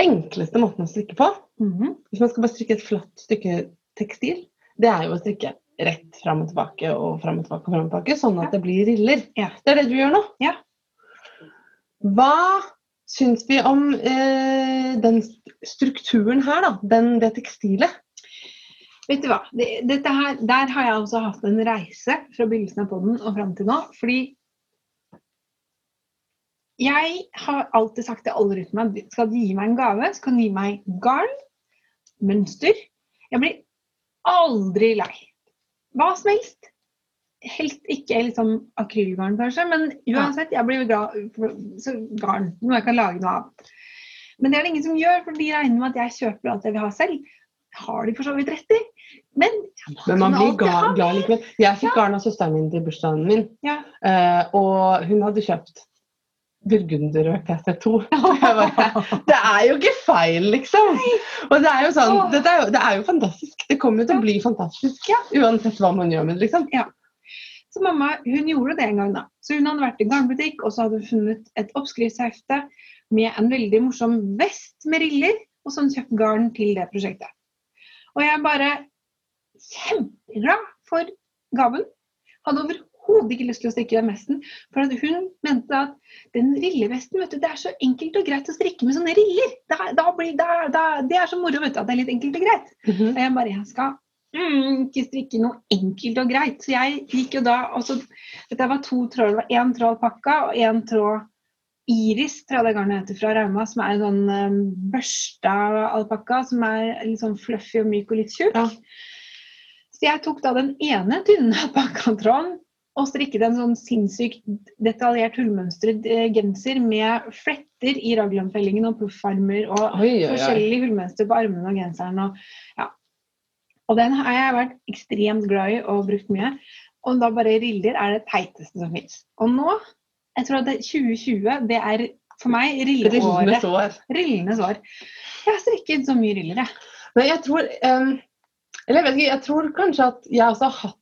enkleste måten å strikke på, Mhm. hvis man skal bare strikke et flatt stykke tekstil, det er jo å strikke rett fram og tilbake og fram og tilbake, og frem og tilbake, sånn at det blir riller. Ja. Det er det du gjør nå. Ja. Hva syns vi om eh, den strukturen her, da? Den, det tekstilet? Vet du hva? Det, her, der har jeg også hatt en reise fra begynnelsen av podden og fram til nå. Fordi jeg har alltid sagt til alle rundt meg skal de gi meg en gave, så kan de gi meg garn, mønster. Jeg blir aldri lei. Hva som helst. Helst ikke liksom akrylgarn, kanskje, men uansett, jeg blir glad for så garn. Noe jeg kan lage noe av. Men det er det ingen som gjør, for de regner med at jeg kjøper alt jeg vil ha selv. Har de for så vidt rett i. Men, Men man blir glad, glad likevel. Jeg fikk garn av søsteren min til bursdagen min, Ja. eh, og hun hadde kjøpt burgunderrød PT2. Og det er jo ikke feil, liksom! Og det er jo sånn, det er jo, det er jo fantastisk. Det kommer jo til å bli fantastisk ja. uansett hva man gjør med det, liksom. Så mamma hun gjorde det en gang. da. Så Hun hadde vært i garnbutikk og så hadde hun funnet et oppskriftshefte med en veldig morsom vest med riller, og så hadde hun kjøpt garn til det prosjektet. Og jeg er bare kjempeglad for gaven. Hadde overhodet ikke lyst til å strikke den vesten. For at hun mente at den rillevesten, vet du, det er så enkelt og greit å strikke med sånne riller. Da, da blir, da, det er så moro vet du, at det er litt enkelt og greit. Mhm. Og jeg bare jeg skal mm, ikke strikke noe enkelt og greit. Så jeg gikk jo da også, Dette var to tråder. Det var én tråd pakka og én tråd iris, tror jeg det garnet heter fra Rauma. Som er en sånn um, børsta alpakka som er litt sånn fluffy og myk og litt tjukk. Ja. Så jeg tok da den ene tynne alpakkatråden og strikket en sånn sinnssykt detaljert hullmønstret eh, genser med fletter i raglanfellingen og puffarmer og Oi, oi, oi. forskjellige hullmønster på armene og genseren. Og, ja. og den har jeg vært ekstremt glad i og brukt mye. Og da bare riller er det teiteste som fins. Og nå Jeg tror at det, 2020, det er for meg rilleåret. Rillende sår. Jeg har strikket så mye riller, jeg. Men jeg tror um, Eller jeg vet ikke, jeg tror kanskje at jeg også har hatt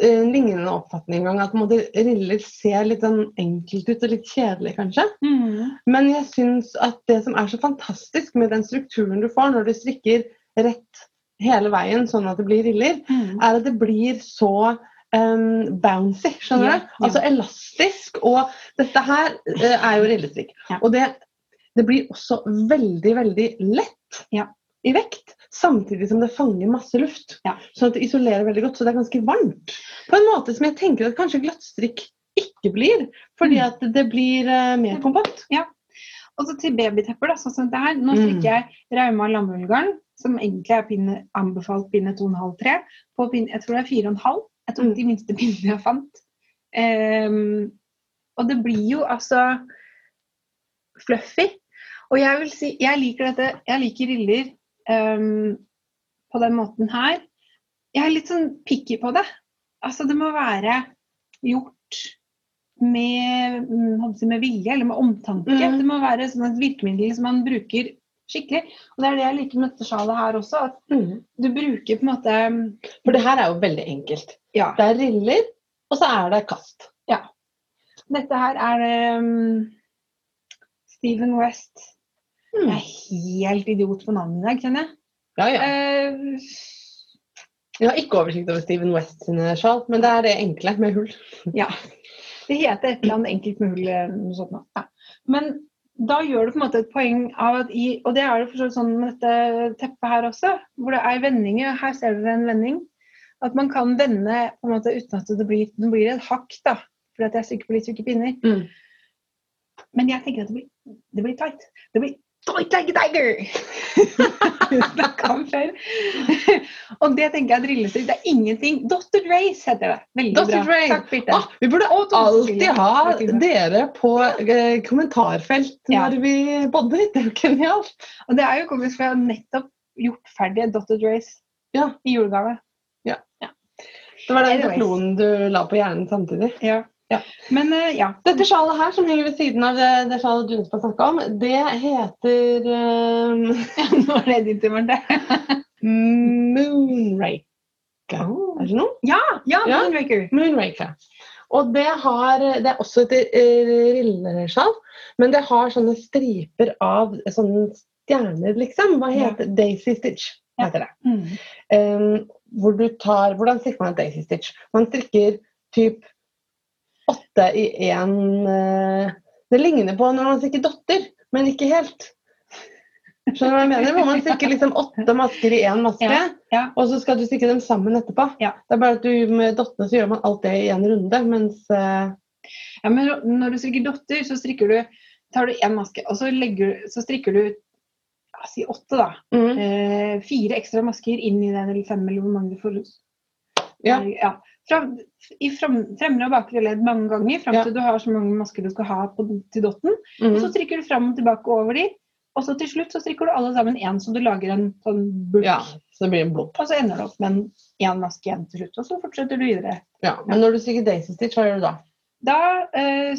lignende oppfatning en gang. At en riller ser litt sånn enkelt ut og litt kjedelig, kanskje. Mm. Men jeg syns at det som er så fantastisk med den strukturen du får når du strikker rett hele veien, sånn at det blir riller, Mm. er at det blir så um, bouncy, skjønner Ja, du? Altså elastisk. Og dette her uh, er jo rillestrikk. Ja. Og det, det blir også veldig, veldig lett Ja. i vekt. Samtidig som det fanger masse luft. Ja. Sånn at det isolerer veldig godt. Så det er ganske varmt. På en måte som jeg tenker at kanskje glattstrikk ikke blir. Fordi Mm. at det blir uh, mer kompakt. Og så til babytepper, da, sånn som det her. Nå Mm. strikker jeg Rauma lammullgarn, som egentlig er pinne, anbefalt pinne 2,5-3, på pinne, jeg tror det er 4,5. Jeg tok Mm. de minste pinnene jeg fant. Um, og det blir jo altså fluffy. Og jeg vil si, jeg liker dette, jeg liker riller ehm, på den måten her. Jeg er litt sånn picky på det. Altså det må være gjort med, mm, med vilje eller med omtanke. Mm. Det må være sånn et virkemiddel som man bruker skikkelig. Og det er det jeg liker med dette sjalet her også. At du bruker på en måte For det her er jo veldig enkelt. Ja. Det er riller, og så er det kast. Dette her er um, Steven West. Jeg er helt idiot på navnet i dag, kjenner jeg. Ja, ja. Uh, Jeg har ikke oversikt over Steven West sine sjal, men det er det enkle med hull. ja. Det heter et eller annet enkelt med hull sånt. Ja. Men da gjør du på en måte et poeng av at i Og det er det for sånn med dette teppet her også, hvor det er vendinger. Her ser dere en vending. At man kan vende på en måte uten at det blir, det blir et hakk, da. Fordi at jeg strikker på litt tjukke pinner. Mm. Men jeg tenker at det blir, det blir tight. Det blir tight like a tiger! Snakka om før. og det tenker jeg drilles ut. Det er ingenting. Dotted race heter det. Veldig Dotted bra. Takk, Birte. Ah, vi burde alltid ha er dere på eh, kommentarfelt Ja. når vi bodder. Det er jo genialt. Og det er jo komisk, for jeg har nettopp gjort ferdig dotted race Ja. i julegave. Det var den klonen du la på hjernen samtidig. Ja. Ja. Men eh, ja. Dette sjalet her, som henger ved siden av det, det sjalet du har snakka om, det heter eh, Nå er det din tur, Marte. Moonraker. Oh. Er det noe? Ja, ja, Ja. Moonraker. Moonraker. Og det, har, det er også et eh, rillesjal, men det har sånne striper av sånne stjerner, liksom. Hva Ja. heter Daisy Stitch, heter det. Mm. Um, hvor du tar, hvordan strikker man et Daisy Stitch? Man strikker typ åtte i én Det ligner på når man strikker dotter, men ikke helt. Skjønner du hva jeg mener? Hvor man strikker liksom åtte masker i én maske, Ja, ja. og så skal du strikke dem sammen etterpå. Ja. Det er bare at du med dottene så gjør man alt det i en runde, mens eh, Ja, men når du strikker dotter, så strikker du, tar du én maske, og så, legger, så strikker du ja, si åtte, da. mm, Eh, fire ekstra masker inn i den, eller fem, eller hvor mange du får. Ja. ja. Fra, I frem, fremre og bakre ledd mange ganger, fram Ja. til du har så mange masker du skal ha på, til dotten. mm. Så trykker du fram og tilbake over de, og så til slutt så strikker du alle sammen én, så du lager en sånn bulk. Ja, så det blir en blopp. Og så ender du opp med en én maske igjen til slutt, og så fortsetter du videre. Ja. Men når du strikker Daisy Stitch, hva gjør du da? Da eh,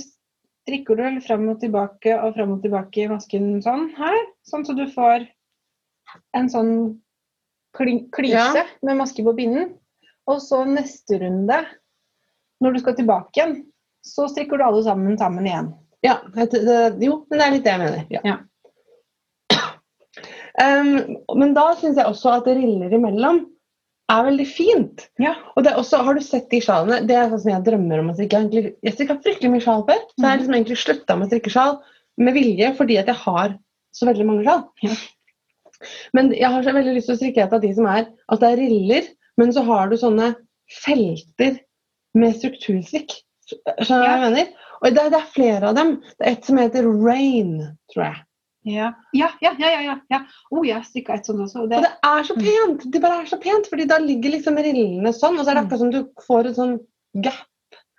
strikker du fram og tilbake og fram og tilbake i masken sånn her. Sånn så du får en sånn kli- klyse Ja. med maske på pinnen. Og så neste runde, når du skal tilbake igjen, så strikker du alle sammen sammen igjen. Ja, det, det, jo, men det er litt det jeg mener. Ja. Ja. Um, men da syns jeg også at riller imellom er veldig fint. Ja. Og det er også, Har du sett de sjalene? Det er sånn som jeg drømmer om å strikke. Jeg strikka fryktelig mye sjal før, så jeg har liksom egentlig slutta med å strikke sjal med vilje fordi at jeg har så veldig mange sjal. Ja. Men jeg har så veldig lyst til å strikke et av de som er at det er riller, men så har du sånne felter med struktursvikt. Skjønner du hva jeg mener? Og det, det er flere av dem. Det er et som heter Rain, tror jeg. Ja, ja, ja. ja, ja, ja. Oh, jeg strikka et sånt også. Det, Og det er så pent! Det bare er så pent, fordi da ligger liksom rillene sånn, og så er det akkurat som du får et sånn gap.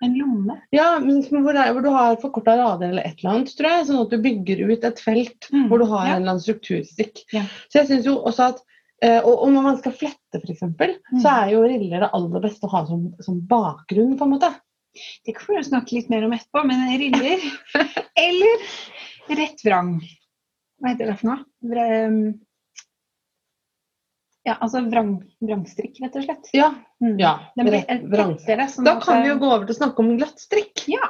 en lomme. Ja, men hvor, er, hvor du har forkorta rader eller et eller annet, tror jeg. Sånn at du bygger ut et felt Mm, hvor du har ja. en eller annen strukturstrikk. Ja. Så jeg synes jo også at og, og når man skal flette, f.eks., Mm. så er jo riller det aller beste å ha som, som bakgrunn, på en måte. Det kan vi snakke litt mer om etterpå, men riller eller rett vrang. Hva heter det for noe? Vre- Ja, altså vrang, vrangstrikk, rett og slett. Ja. Mm. ja. Den blir tettere. Sånn Da kan vi jo gå over til å snakke om glattstrikk. Ja.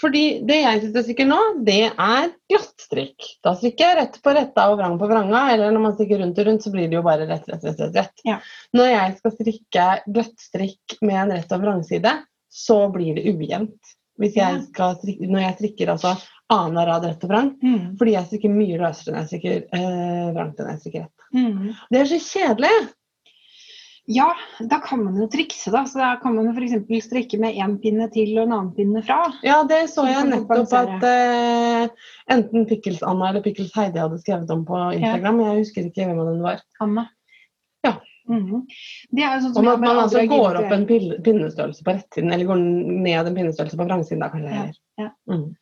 Fordi det jeg sitter og strikker nå, det er glattstrikk. Da strikker jeg rett på retta og vrang på vranga, eller når man strikker rundt og rundt, så blir det jo bare rett, rett, rett. rett, rett. Ja. Når jeg skal strikke glattstrikk med en rett og vrangside, så blir det ujevnt. Jeg strikke, når jeg strikker altså annenhver rad rett og vrang, Mm. fordi jeg strikker mye løsere når jeg strikker eh, vrangt enn jeg strikker rett. Mm. Det er så kjedelig! Ja, da kan man jo trikse, da. Så da kan man jo f.eks. strikke med én pinne til og en annen pinne fra. Ja, det så jeg nettopp at uh, enten Pickles-Anna eller Pickles-Heidi hadde skrevet om på Instagram. Jeg husker ikke hvem av dem det var. Anna. Ja. Mm er sånn Om at man altså går opp en pil- pinnestørrelse på rettsiden, eller går ned en pinnestørrelse på vrangsiden. da kanskje. Ja, ja. Mm.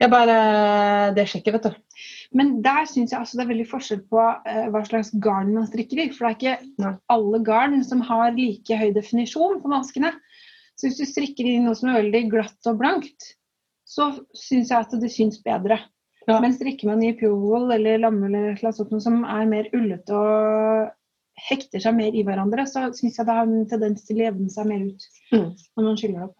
Jeg bare Det sjekker, vet du. Men der syns jeg altså det er veldig forskjell på uh, hva slags garn man strikker i. For det er ikke Nei. alle garn som har like høy definisjon på maskene. Så hvis du strikker i noe som er veldig glatt og blankt, så syns jeg at det syns bedre. Ja. Men strikker man i purewool eller lamme eller noe som er mer ullete og hekter seg mer i hverandre, så syns jeg det har en tendens til å jevne seg mer ut Mm. når man skyller opp.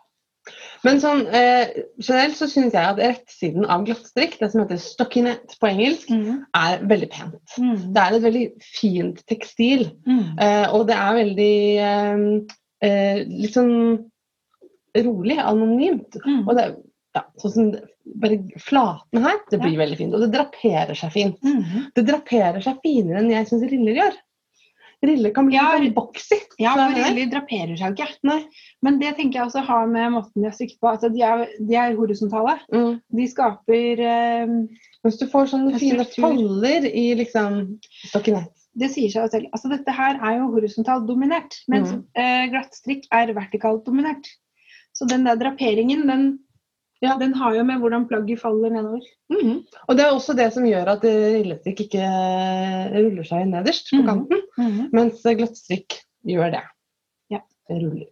Men sånn, eh, generelt så syns jeg at rettsiden av glattstrikk, det som heter stockinette på engelsk, er veldig pent. Mm. Det er et veldig fint tekstil. Mm. Eh, og det er veldig eh, eh, litt sånn rolig, anonymt. Mm. Og det er ja, sånn som bare flaten her, det blir veldig fint. Og det draperer seg fint. Mm. Det draperer seg finere enn jeg syns riller gjør. Riller kan bli Ja, litt sånn boxy. Ja, for er riller draperer seg jo ikke. Nei. Men det tenker jeg også har med måten de er strikket på. Altså, de er, de er horisontale. Mm. De skaper eh, Hvis du får sånne fine faller folder i liksom stockinette Det sier seg jo selv. Altså, dette her er jo horisontalt dominert, mens Mm. eh, glattstrikk er vertikalt dominert. Så den der draperingen, den, Ja. den har jo med hvordan plagget faller nedover. Mhm. Og det er også det som gjør at rillestrikk ikke ruller seg nederst på Mhm. kanten. Mens eh, glattstrikk gjør det. Ja. Det ruller.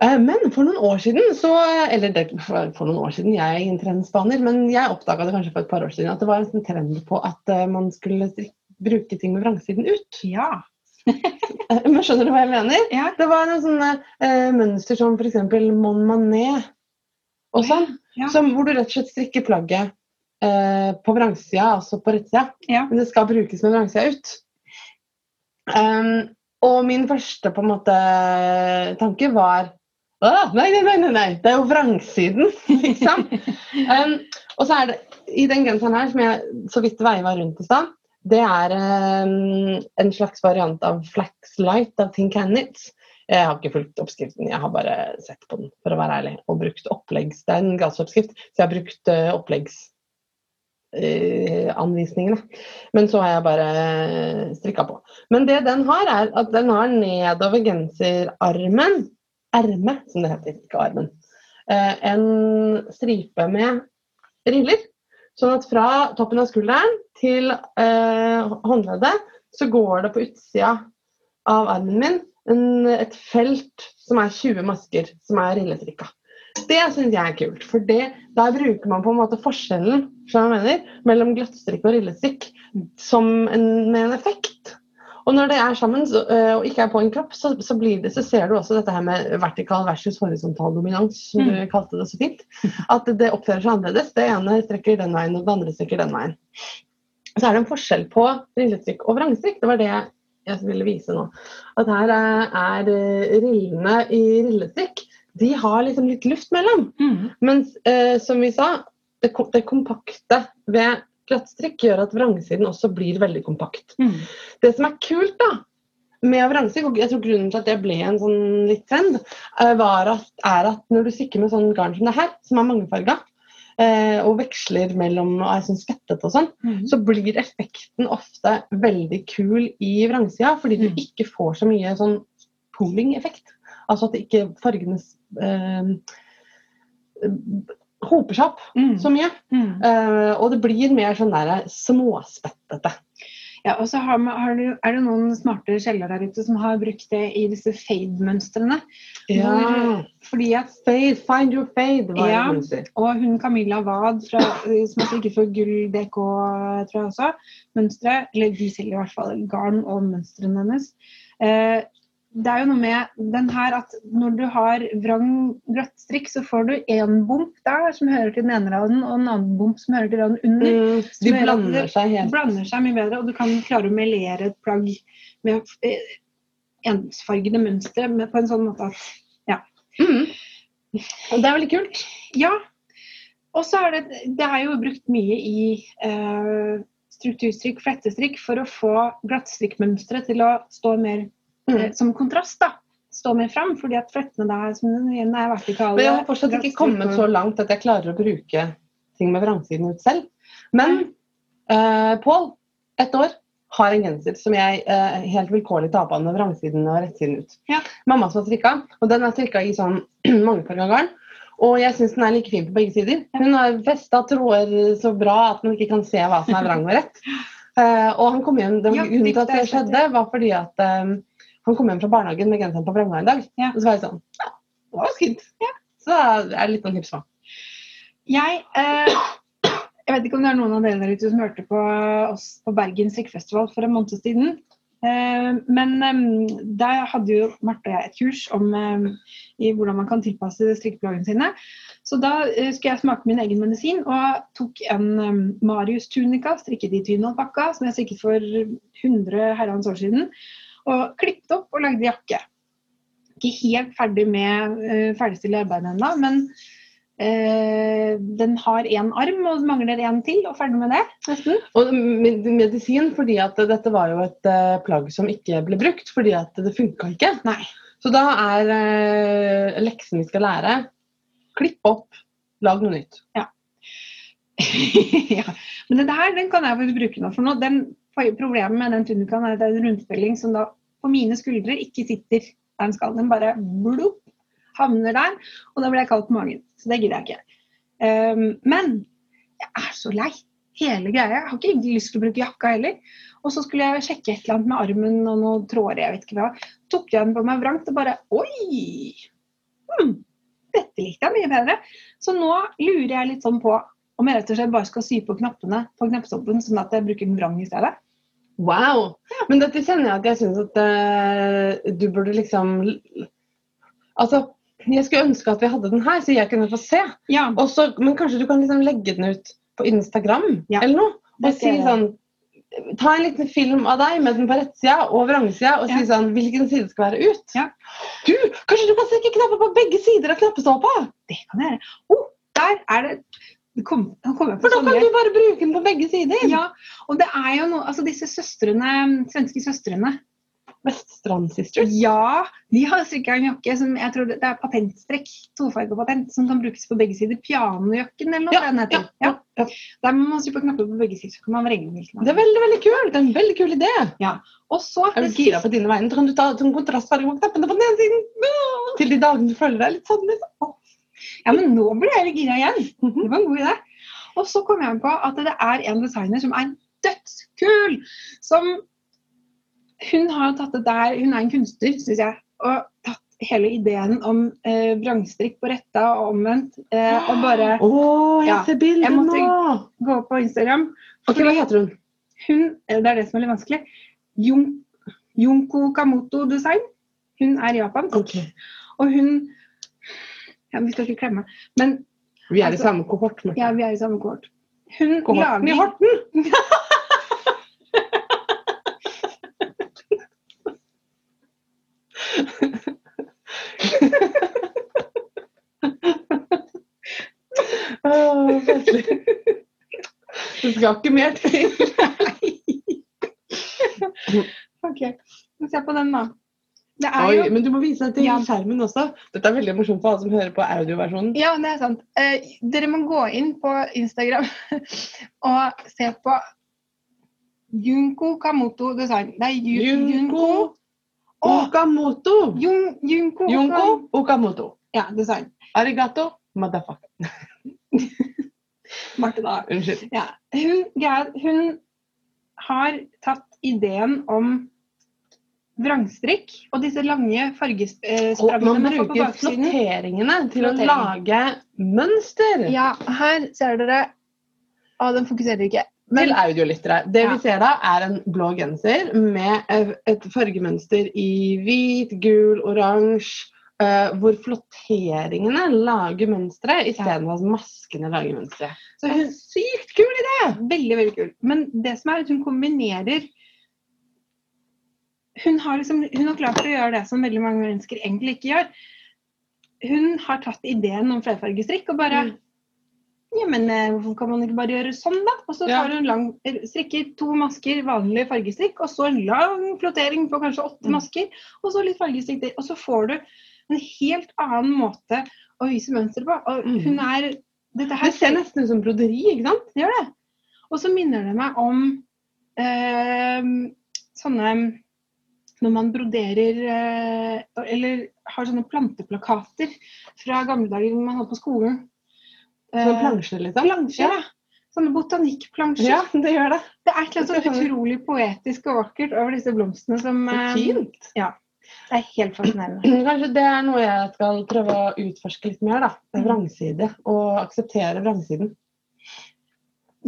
Eh, Men for noen år siden, så Eller det, for noen år siden, jeg er ingen trendspaner, men jeg oppdaga det kanskje for et par år siden at det var en sånn trend på at eh, man skulle bruke ting med vrangsiden ut. Ja. Men skjønner du hva jeg mener? ja. Det var noen sånne eh, mønster som f.eks. Mon Manet og sånn. Ja. Som, hvor du rett og slett strikker plagget eh, på vrangsida, altså på rettsida. Ja. Men det skal brukes med vrangsida ut. Um, og min første på en måte tanke var nei, nei, nei, nei, det er jo vrangsiden, liksom. um, og så er det i den genseren her, som jeg så vidt veiva rundt i stad, det er um, en slags variant av Flax Light av Think Cannits. Jeg har ikke fulgt oppskriften, jeg har bare sett på den, for å være ærlig. Og brukt oppleggs... Det er en gassoppskrift, så jeg har brukt uh, oppleggs eh. Men så har jeg bare strikka på. Men det den har, er at den har nedover genserarmen, erme som det heter, ikke armen, eh, en stripe med riller. Sånn at fra toppen av skulderen til eh, håndleddet så går det på utsida av armen min en, et felt som er 20 masker som er rillestrikka. Det syns jeg er kult, for det, der bruker man på en måte forskjellen som jeg mener, mellom glattstrikk og rillestrikk som en, med en effekt. Og når det er sammen så, øh, og ikke er på en kropp, så, så, blir det, så ser du også dette her med vertikal versus horisontal dominans, som du kalte det så fint. At det oppfører seg annerledes. Det ene strekker den veien, og det andre strekker den veien. Så er det en forskjell på rillestrikk og vrangstrikk. Det var det jeg ville vise nå. At her er, eh, rillene i rillestrikk de har liksom litt luft mellom. Mm. Mens eh, som vi sa, det, det kompakte ved glattstrikk gjør at vrangsiden også blir veldig kompakt. Mm. Det som er kult da, med vrangstrikk, og jeg tror grunnen til at det ble en sånn litt trend, eh, var at, er at når du strikker med sånn garn som det her, som er mangefarga, og veksler mellom og er sånn spettete og sånn, Mm. så blir effekten ofte veldig kul i vrangsida, fordi du Mm. ikke får så mye sånn pooling-effekt. Altså at det ikke fargene eh, hoper seg opp Mm. så mye. Mm. Eh, og det blir mer sånn der småspettete. Ja, og så har, har du, er det noen smarte sjeler der ute som har brukt det i disse fade-mønstrene. Hvor- Fordi at Fade, find your fade, var Ja. det. Og hun Camilla Wad, fra, som er sikkert for Gull DK, tror jeg også, mønstre, eller de selger i hvert fall garn og mønstrene hennes. Eh, det er jo noe med den her at når du har vrang glattstrikk, så får du en bump der som hører til den ene raden, og en annen bump som hører til raden under. Mm, de blander det seg helt. blander seg mye bedre, og du kan klare å melere et plagg med eh, ensfargede mønstre på en sånn måte at Mm. Og det er veldig kult. Ja. Og så er det Det er jo brukt mye i eh, strukturstrikk, flettestrikk, for å få glattstrikkmønsteret til å stå mer eh, som kontrast. da. Stå mer fram, fordi at flettene da som igjen er vertikale. Men jeg har fortsatt ikke kommet så langt at jeg klarer å bruke ting med vrangsiden ut selv. Men uh, Pål, ett år, har en genser som jeg uh, helt vilkårlig tar på med vrangsiden og rettsiden ut. Ja. Mamma som har strikka, og den er strikka i sånn mangefarga garn. Og jeg syns den er like fin på begge sider. Hun har festa tråder så bra at man ikke kan se hva som er vrang og rett. Uh, og han kom hjem, det, Grunnen til at det skjedde, var fordi at eh, han kom hjem fra barnehagen med genseren på vranga en dag. Ja. Og så var jeg sånn Ja, det var fint. Så er det litt sånn tips på. Jeg, eh, jeg vet ikke om det er noen av dere der ute som hørte på oss på Bergen strikkefestival for en måned siden. Eh, men eh, der hadde jo Marte og jeg et kurs om eh, i hvordan man kan tilpasse strikkeplaggene sine. Så da eh, skulle jeg smake min egen medisin og tok en eh, Marius tunika, strikket i tynalpakka, som jeg strikket for 100 herrens år siden, og klippet opp og lagde jakke. Ikke helt ferdig med uh, ferdigstille arbeidet ennå, men uh, den har én arm og mangler én til, og ferdig med det. Nesten. Og med- medisin fordi at dette var jo et uh, plagg som ikke ble brukt fordi at det funka ikke. Nei. Så da er uh, leksen vi skal lære klipp opp, lag noe nytt. ja. Men den her den kan jeg bruke nå. For nå, den, problemet med den tunikaen er at det er en rundspilling som da på mine skuldre ikke sitter der den skal. Den bare blupp, havner der, og da blir jeg kald på magen. Så det gidder jeg ikke. Um, men jeg er så lei. Hele greia. Jeg har ikke lyst til å bruke jakka heller. Og så skulle jeg sjekke et eller annet med armen og noen tråder, jeg vet ikke hva. Tok jeg den på meg vrangt og bare Oi! Hmm, dette likte jeg mye bedre. Så nå lurer jeg litt sånn på om jeg rett og slett bare skal sy på knappene på knappstoppen, sånn at jeg bruker den vrang i stedet. Wow! Men dette kjenner jeg at jeg syns at uh, du burde liksom Altså, jeg skulle ønske at vi hadde den her, så jeg kunne få se. Ja, Også, men kanskje du kan liksom legge den ut på Instagram Ja, eller noe? Og si sånn Ta en liten film av deg med den på rettsida og vrangsida, og Ja. si sånn hvilken side skal være ut. Ja. Du, kanskje du kan strekke knapper på begge sider av knappestolpa? det kan jeg gjøre. Oh, der er det kom, kom For da kan du bare bruke den på begge sider. Ja, og det er jo noe Altså disse søstrene, svenske søstrene Veststrand Sisters. Ja, de har strikka en jakke som jeg tror det er patentstrekk, tofargepatent, som kan brukes på begge sider. Pianojakken eller noe Ja, den heter. ja, ja. Der må man sy på knapper på begge sider, så kan man vrenge hvilken Det er veldig veldig kult. Det er en veldig kul idé. Ja. Og så Er du gira på dine vegne, kan du ta sånn kontrastfarge på knappene på den ene siden. Til de dagene du føler deg litt sånn. Liksom. Ja, men nå ble jeg litt gira igjen. Mhm. Det var en god idé. Og så kom jeg på at det er en designer som er dødskul. Som Hun har tatt det der Hun er en kunstner, syns jeg. Og tatt hele ideen om eh, vrangstrikk på retta og omvendt. Eh, og bare Å, jeg Ja, ser bildet nå! jeg måtte- gå på Instagram. Ok, Hva heter hun? Hun, eh, det er det som er litt vanskelig. Jun, Junko Kamoto Design. Hun er japansk. Ok. Og hun ja, Vi skal ikke klemme. Men Vi er i Altså- samme kohort. Marte. ja, vi er i samme kohort. Hun Kohorten i Horten! oh. Det skal ikke mer til. Ok, se på den, da. Oi, jo men du må vise deg til Ja. skjermen også. Dette er veldig morsomt for alle som hører på audioversjonen. Ja, det er sant. Eh, dere må gå inn på Instagram og se på Junko Kamoto Design. Det er Ju- Junko Junko Okamoto. Jun, Junko, Junko Okamoto. Ja, design. Arigato, motherfucker. Marte, da. Unnskyld. Ja. Hun, hun har tatt ideen om vrangstrikk og disse lange fargesprangene man man bruker flotteringene til å lage mønster. Ja, her ser dere Å, den fokuserer ikke. Til audiolyttere. Det Ja. vi ser da, er en blå genser med eh, et fargemønster i hvit, gul, oransje. Uh, hvor flotteringene lager mønstre istedenfor at maskene lager mønstre. Så hun, sykt kul idé! veldig, veldig kul. Men det som er at hun kombinerer hun har, liksom, hun har klart å gjøre det som veldig mange mennesker egentlig ikke gjør. Hun har tatt ideen om flerfargestrikk og bare Mm. Ja, men eh, hvorfor kan man ikke bare gjøre sånn, da? Og så tar hun lang, eller strikker to masker vanlig fargestrikk, og så en lang flotering på kanskje åtte Mm. masker, og så litt fargestrikk til. Og så får du en helt annen måte å vise mønster på. Og Mm. hun er Dette her ser nesten ut som broderi, ikke sant? det gjør det. Og så minner det meg om eh, sånne Når man broderer eh, eller har sånne planteplakater fra gamle dager man hadde på skolen. Sånne Eh, plansjer, liksom. plansjer, ja. Sånne botanikkplansjer. Ja, det gjør det. Det er et noe annet utrolig poetisk og vakkert over disse blomstene som eh, fint. Det er helt fascinerende. Kanskje det er noe jeg skal prøve å utforske litt mer. da. Er Vrangside. Og akseptere vrangsiden.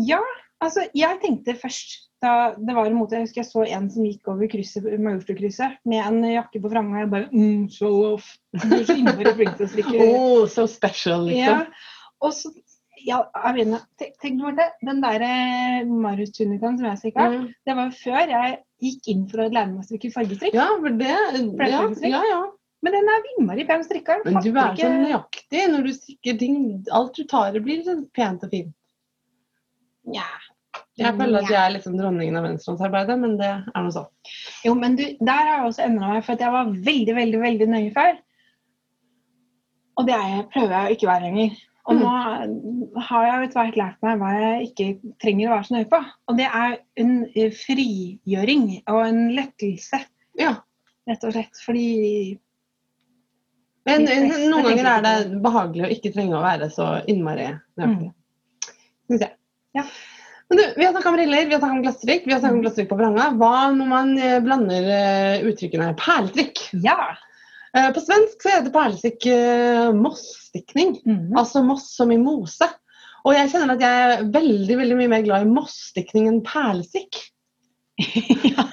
Ja, altså jeg tenkte først da det var imot, Jeg husker jeg så en som gikk over krysset, Majorstua-krysset med en jakke på framgang. jeg bare mm, show off. Du er så innmari flink til å strikke. Oh, so special, Ja, liksom. og så ja, Avina, tenk, tenk Marte, den der eh, Marius-tunikaen som jeg strikka, Mm. det var jo før jeg gikk inn for å lære meg å strikke fargestrikk. Ja, for det ja, ja, ja. Men den er innmari pen strikka. Men du er så nøyaktig når du strikker ting. Alt du tar i, blir sånn pent og fint. Nja. Jeg føler at jeg er liksom dronningen av venstrehåndsarbeidet, men det er noe sånn. Jo, men du, der har jeg også endra meg, for jeg var veldig, veldig veldig nøye før. Og det jeg, prøver jeg å ikke være lenger. Og Mm. nå har jeg etter hvert lært meg hva jeg ikke trenger å være så nøye på. Og det er en frigjøring og en lettelse, Ja. rett og slett. Fordi Men noen ganger er det behagelig å ikke trenge å være så innmari nøyaktig. Mm. Syns jeg. Ja. Men du, vi har snakka om riller, vi har snakka om glasstrikk, vi har snakka om glasstrikk på vranga. Hva når man eh, blander eh, uttrykkene perlestrikk? ja! Eh, På svensk så heter perlestrikk uh, mossstikkning. Mhm. Altså moss som i mose. Og jeg kjenner at jeg er veldig veldig mye mer glad i mossstikning enn perlestrikk. ja.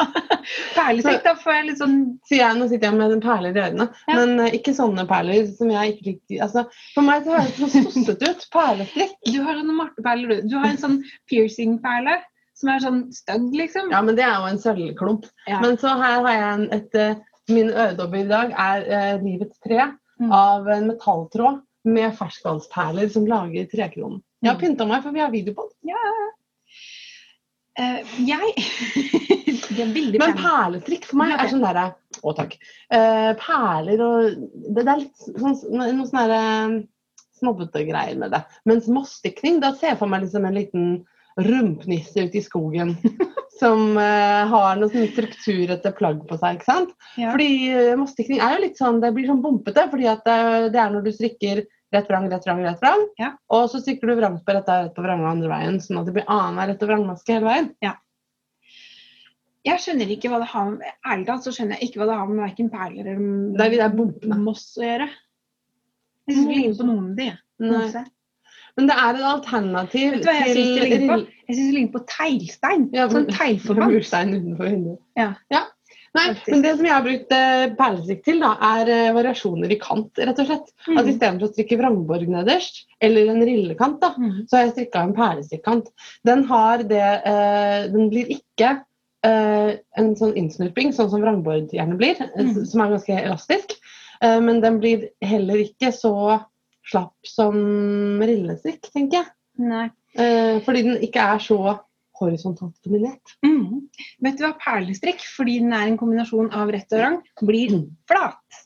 Perlestrikk, da får jeg litt sånn Sier jeg, Nå sitter jeg med perler i ørene, Ja. men uh, ikke sånne perler som jeg ikke liker. Altså, for meg så høres det så sossete ut. Perlestrekk. Du har sånne marteperler, du. Du har en sånn piercing-perle som er sånn stygg, liksom. Ja, men det er jo en sølvklump. Ja. Men så her har jeg en, et uh, Min øredobbe i dag er uh, livets tre Mm. av en metalltråd med ferskvannsperler som lager trekronen. Jeg har Mm. pynta meg, for vi har video på den. Eh, jeg Det er veldig Men perlestrikk for meg er sånn derre Å, takk. Uh, perler og Det, det er litt sånn, noe sånn derre snobbete greier med det. Mens mossstikkning, da ser jeg for meg liksom en liten rumpnisse ute i skogen. som uh, har noe sånn strukturete plagg på seg. ikke sant? Ja. Fordi uh, mossstikkning er jo litt sånn, det blir sånn bumpete. fordi at det, det er når du strikker rett vrang, rett vrang, rett vrang. Ja. Og så sykler du vrang på rett og rett på vrang og andre veien. Sånn at det blir annenhver rett og vrangmaske hele veien. Ja. Jeg skjønner ikke hva det har med Ærlig talt så skjønner jeg ikke hva det har med verken perler eller Det er de der bumpene. moss å gjøre. Jeg syns ligner på noen av de. Nei. Men det er et alternativ Vet du hva jeg syns det ligner på? Jeg syns det ligner på teglstein. Ja, sånn teglforband. Murstein utenfor vinduet. Ja. Nei, men det som jeg har brukt eh, perlestrikk til, da, er eh, variasjoner i kant, rett og slett. Mm. At istedenfor å strikke vrangborg nederst, eller en rillekant, da, Mm. så har jeg strikka en perlestrikkant. Den har det eh, Den blir ikke eh, en sånn innsnurping, sånn som vrangbord gjerne blir, eh, Mm. som er ganske elastisk. Eh, men den blir heller ikke så slapp som rillestrikk, tenker jeg. Nei. Eh, fordi den ikke er så horisontalt dominert. Mm. Vet du hva perlestrikk, fordi den er en kombinasjon av rett og rang, blir Mm. flat.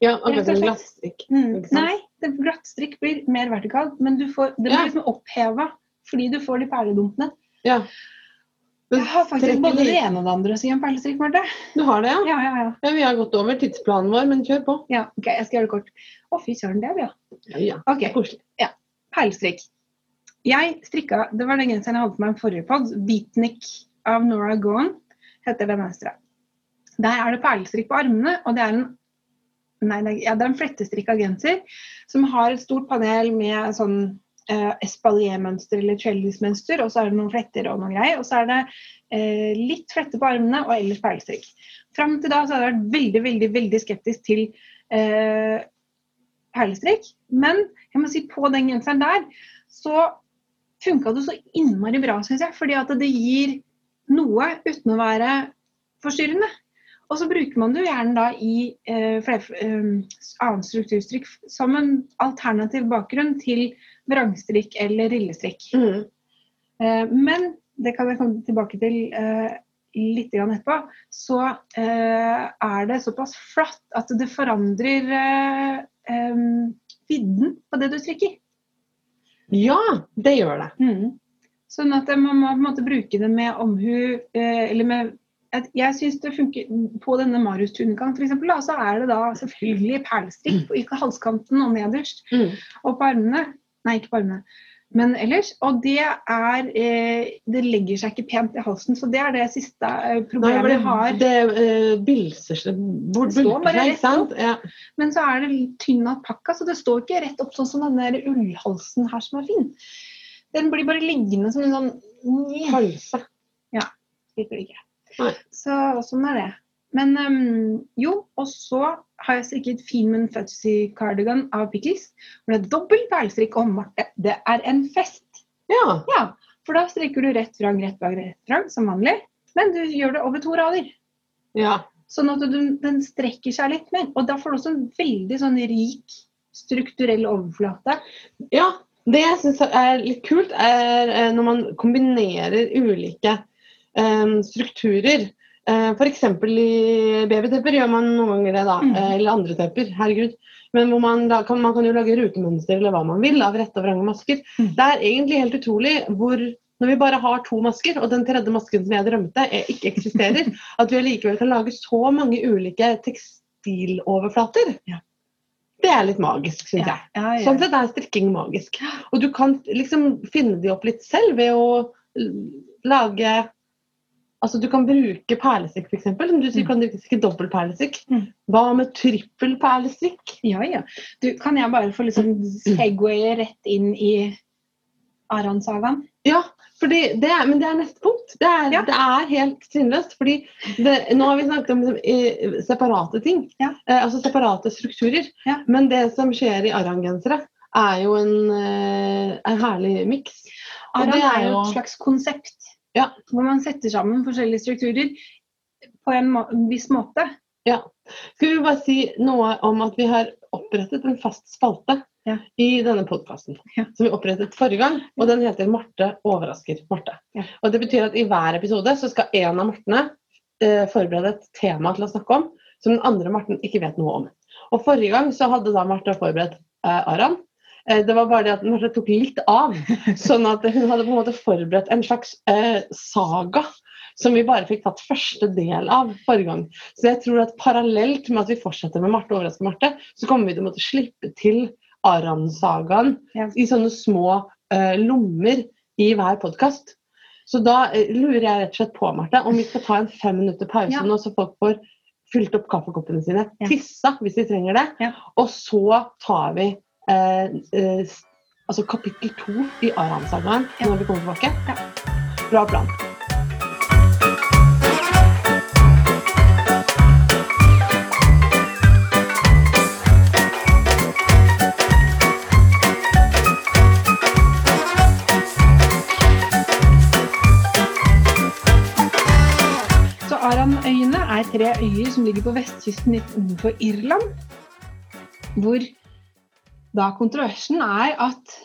Ja, akkurat som glattstrikk. Mm. Nei, det glattstrikk blir mer vertikalt, men du får, det blir Ja. liksom oppheva fordi du får de perledumpene. Ja. Men Jeg har faktisk både det ene og det andre å si om perlestrikk, Marte. Du har det, ja? Ja, ja, ja. ja? Vi har gått over tidsplanen vår, men kjør på. ja. Ok, jeg skal gjøre det kort. Å, fy søren, det er vi, ja. Ja, ja. Ok, Det er koselig. perlestrikk. Jeg strikka, det var den genseren jeg hadde på meg i forrige pod, Beatnik av Nora Goen. heter det mønsteret. Der er det perlestrikk på armene, og det er en Nei, det er, ja, det er en flettestrikka genser som har et stort panel med sånn eh, espalier-mønster eller trellis-mønster, og så er det noen fletter og noen greier. Og så er det eh, litt flette på armene og ellers perlestrikk. Fram til da så hadde jeg vært veldig, veldig, veldig skeptisk til eh, perlestrikk. Men jeg må si på den genseren der så funka det så innmari bra, syns jeg. Fordi at det gir noe uten å være forstyrrende. Og så bruker man det jo gjerne da i eh, flere, eh, annen strukturstrikk som en alternativ bakgrunn til vrangstrikk eller rillestrikk. Mm. Eh, men det kan jeg komme tilbake til eh, litt etterpå. Så eh, er det såpass flatt at det forandrer eh, eh, vidden på det du strikker. Ja, det gjør det. Mm. Sånn at man må på en måte bruke det med omhu, eh, eller med at jeg synes det funker På denne Marius eksempel, da, så er det da selvfølgelig perlestrikk på ikke halskanten og nederst. Mm. Og på armene. Nei, ikke på armene, men ellers. Og det er eh, Det legger seg ikke pent i halsen, så det er det siste problemet Nei, problemet vi har. det, det uh, bilser seg bort, bulter bare rett opp. Ja. Men så er det tynn tynn alpakka, så det står ikke rett opp sånn som den der ullhalsen her som er fin. Den blir bare liggende som en sånn Halse. Halse. Liker det ikke. Nei. Så sånn er det. Men um, jo, og så har jeg strikket Feeman Fuzzy Cardigan av Pickles. Hvor det er dobbel perlestrikk og Marte. Det er en fest. Ja. Ja, for da strikker du rett vrang, rett bak, rett vrang som vanlig. Men du gjør det over to rader. ja. Sånn at du, den strekker seg litt mer. Og da får du også en veldig sånn rik strukturell overflate. Ja, det jeg syns er litt kult, er eh, når man kombinerer ulike um, strukturer. Uh, F.eks. i babytepper gjør man noen ganger det, da. Mm. eh, eller andre tepper. Herregud. Men hvor man, da kan, man kan jo lage rutemønster eller hva man vil av rette og vrange masker. Mm. Det er egentlig helt utrolig hvor når vi bare har to masker, og den tredje masken som jeg drømte, er, ikke eksisterer, at vi allikevel kan lage så mange ulike tekstiloverflater. Ja. Det er litt magisk, syns jeg. Ja, ja. Sånn sett er strikking magisk. Og du kan liksom finne de opp litt selv ved å lage Altså Du kan bruke perlestrikk, f.eks. Som du sier, Mm. kan du ikke dobbel perlestrikk. Mm. Hva med trippel perlestrikk? Ja, ja. Du, kan jeg bare få liksom segwaye rett inn i Aran-sagaen? Ja, fordi det men det er neste punkt. Det er, Ja. det er helt trinnløst. fordi det, Nå har vi snakket om liksom, separate ting. Ja. Eh, altså separate strukturer. Ja. Men det som skjer i Aran-gensere, er jo en, eh, en herlig miks. Aran er jo et slags konsept Ja. hvor man setter sammen forskjellige strukturer på en, må en viss måte. Ja. Skal vi bare si noe om at vi har opprettet en fast spalte Ja. i denne podkasten. Ja. Som vi opprettet forrige gang, og den heter 'Marte overrasker Marte'. Ja. Og Det betyr at i hver episode så skal en av Martene eh, forberede et tema til å snakke om som den andre Marten ikke vet noe om. Og Forrige gang så hadde da Marte forberedt eh, Aran. Eh, det var bare det at Marte tok litt av. Sånn at hun hadde på en måte forberedt en slags eh, saga som vi bare fikk tatt første del av forrige gang. Så jeg tror at parallelt med at vi fortsetter med Marte overrasker Marte, så kommer vi til å måtte slippe til Aran-sagaen Ja. i sånne små eh, lommer i hver podkast. Så da eh, lurer jeg rett og slett på, Marte, om vi skal ta en fem minutter pause Ja. nå, så folk får fylt opp kaffekoppene sine, Ja. tissa hvis de trenger det, og så tar vi altså kapittel to i Aran-sagaen Ja. når vi kommer tilbake. Ja. Bra plan. Så Aran-øyene er tre øyer som ligger på vestkysten litt utenfor Irland. Hvor da kontroversen er at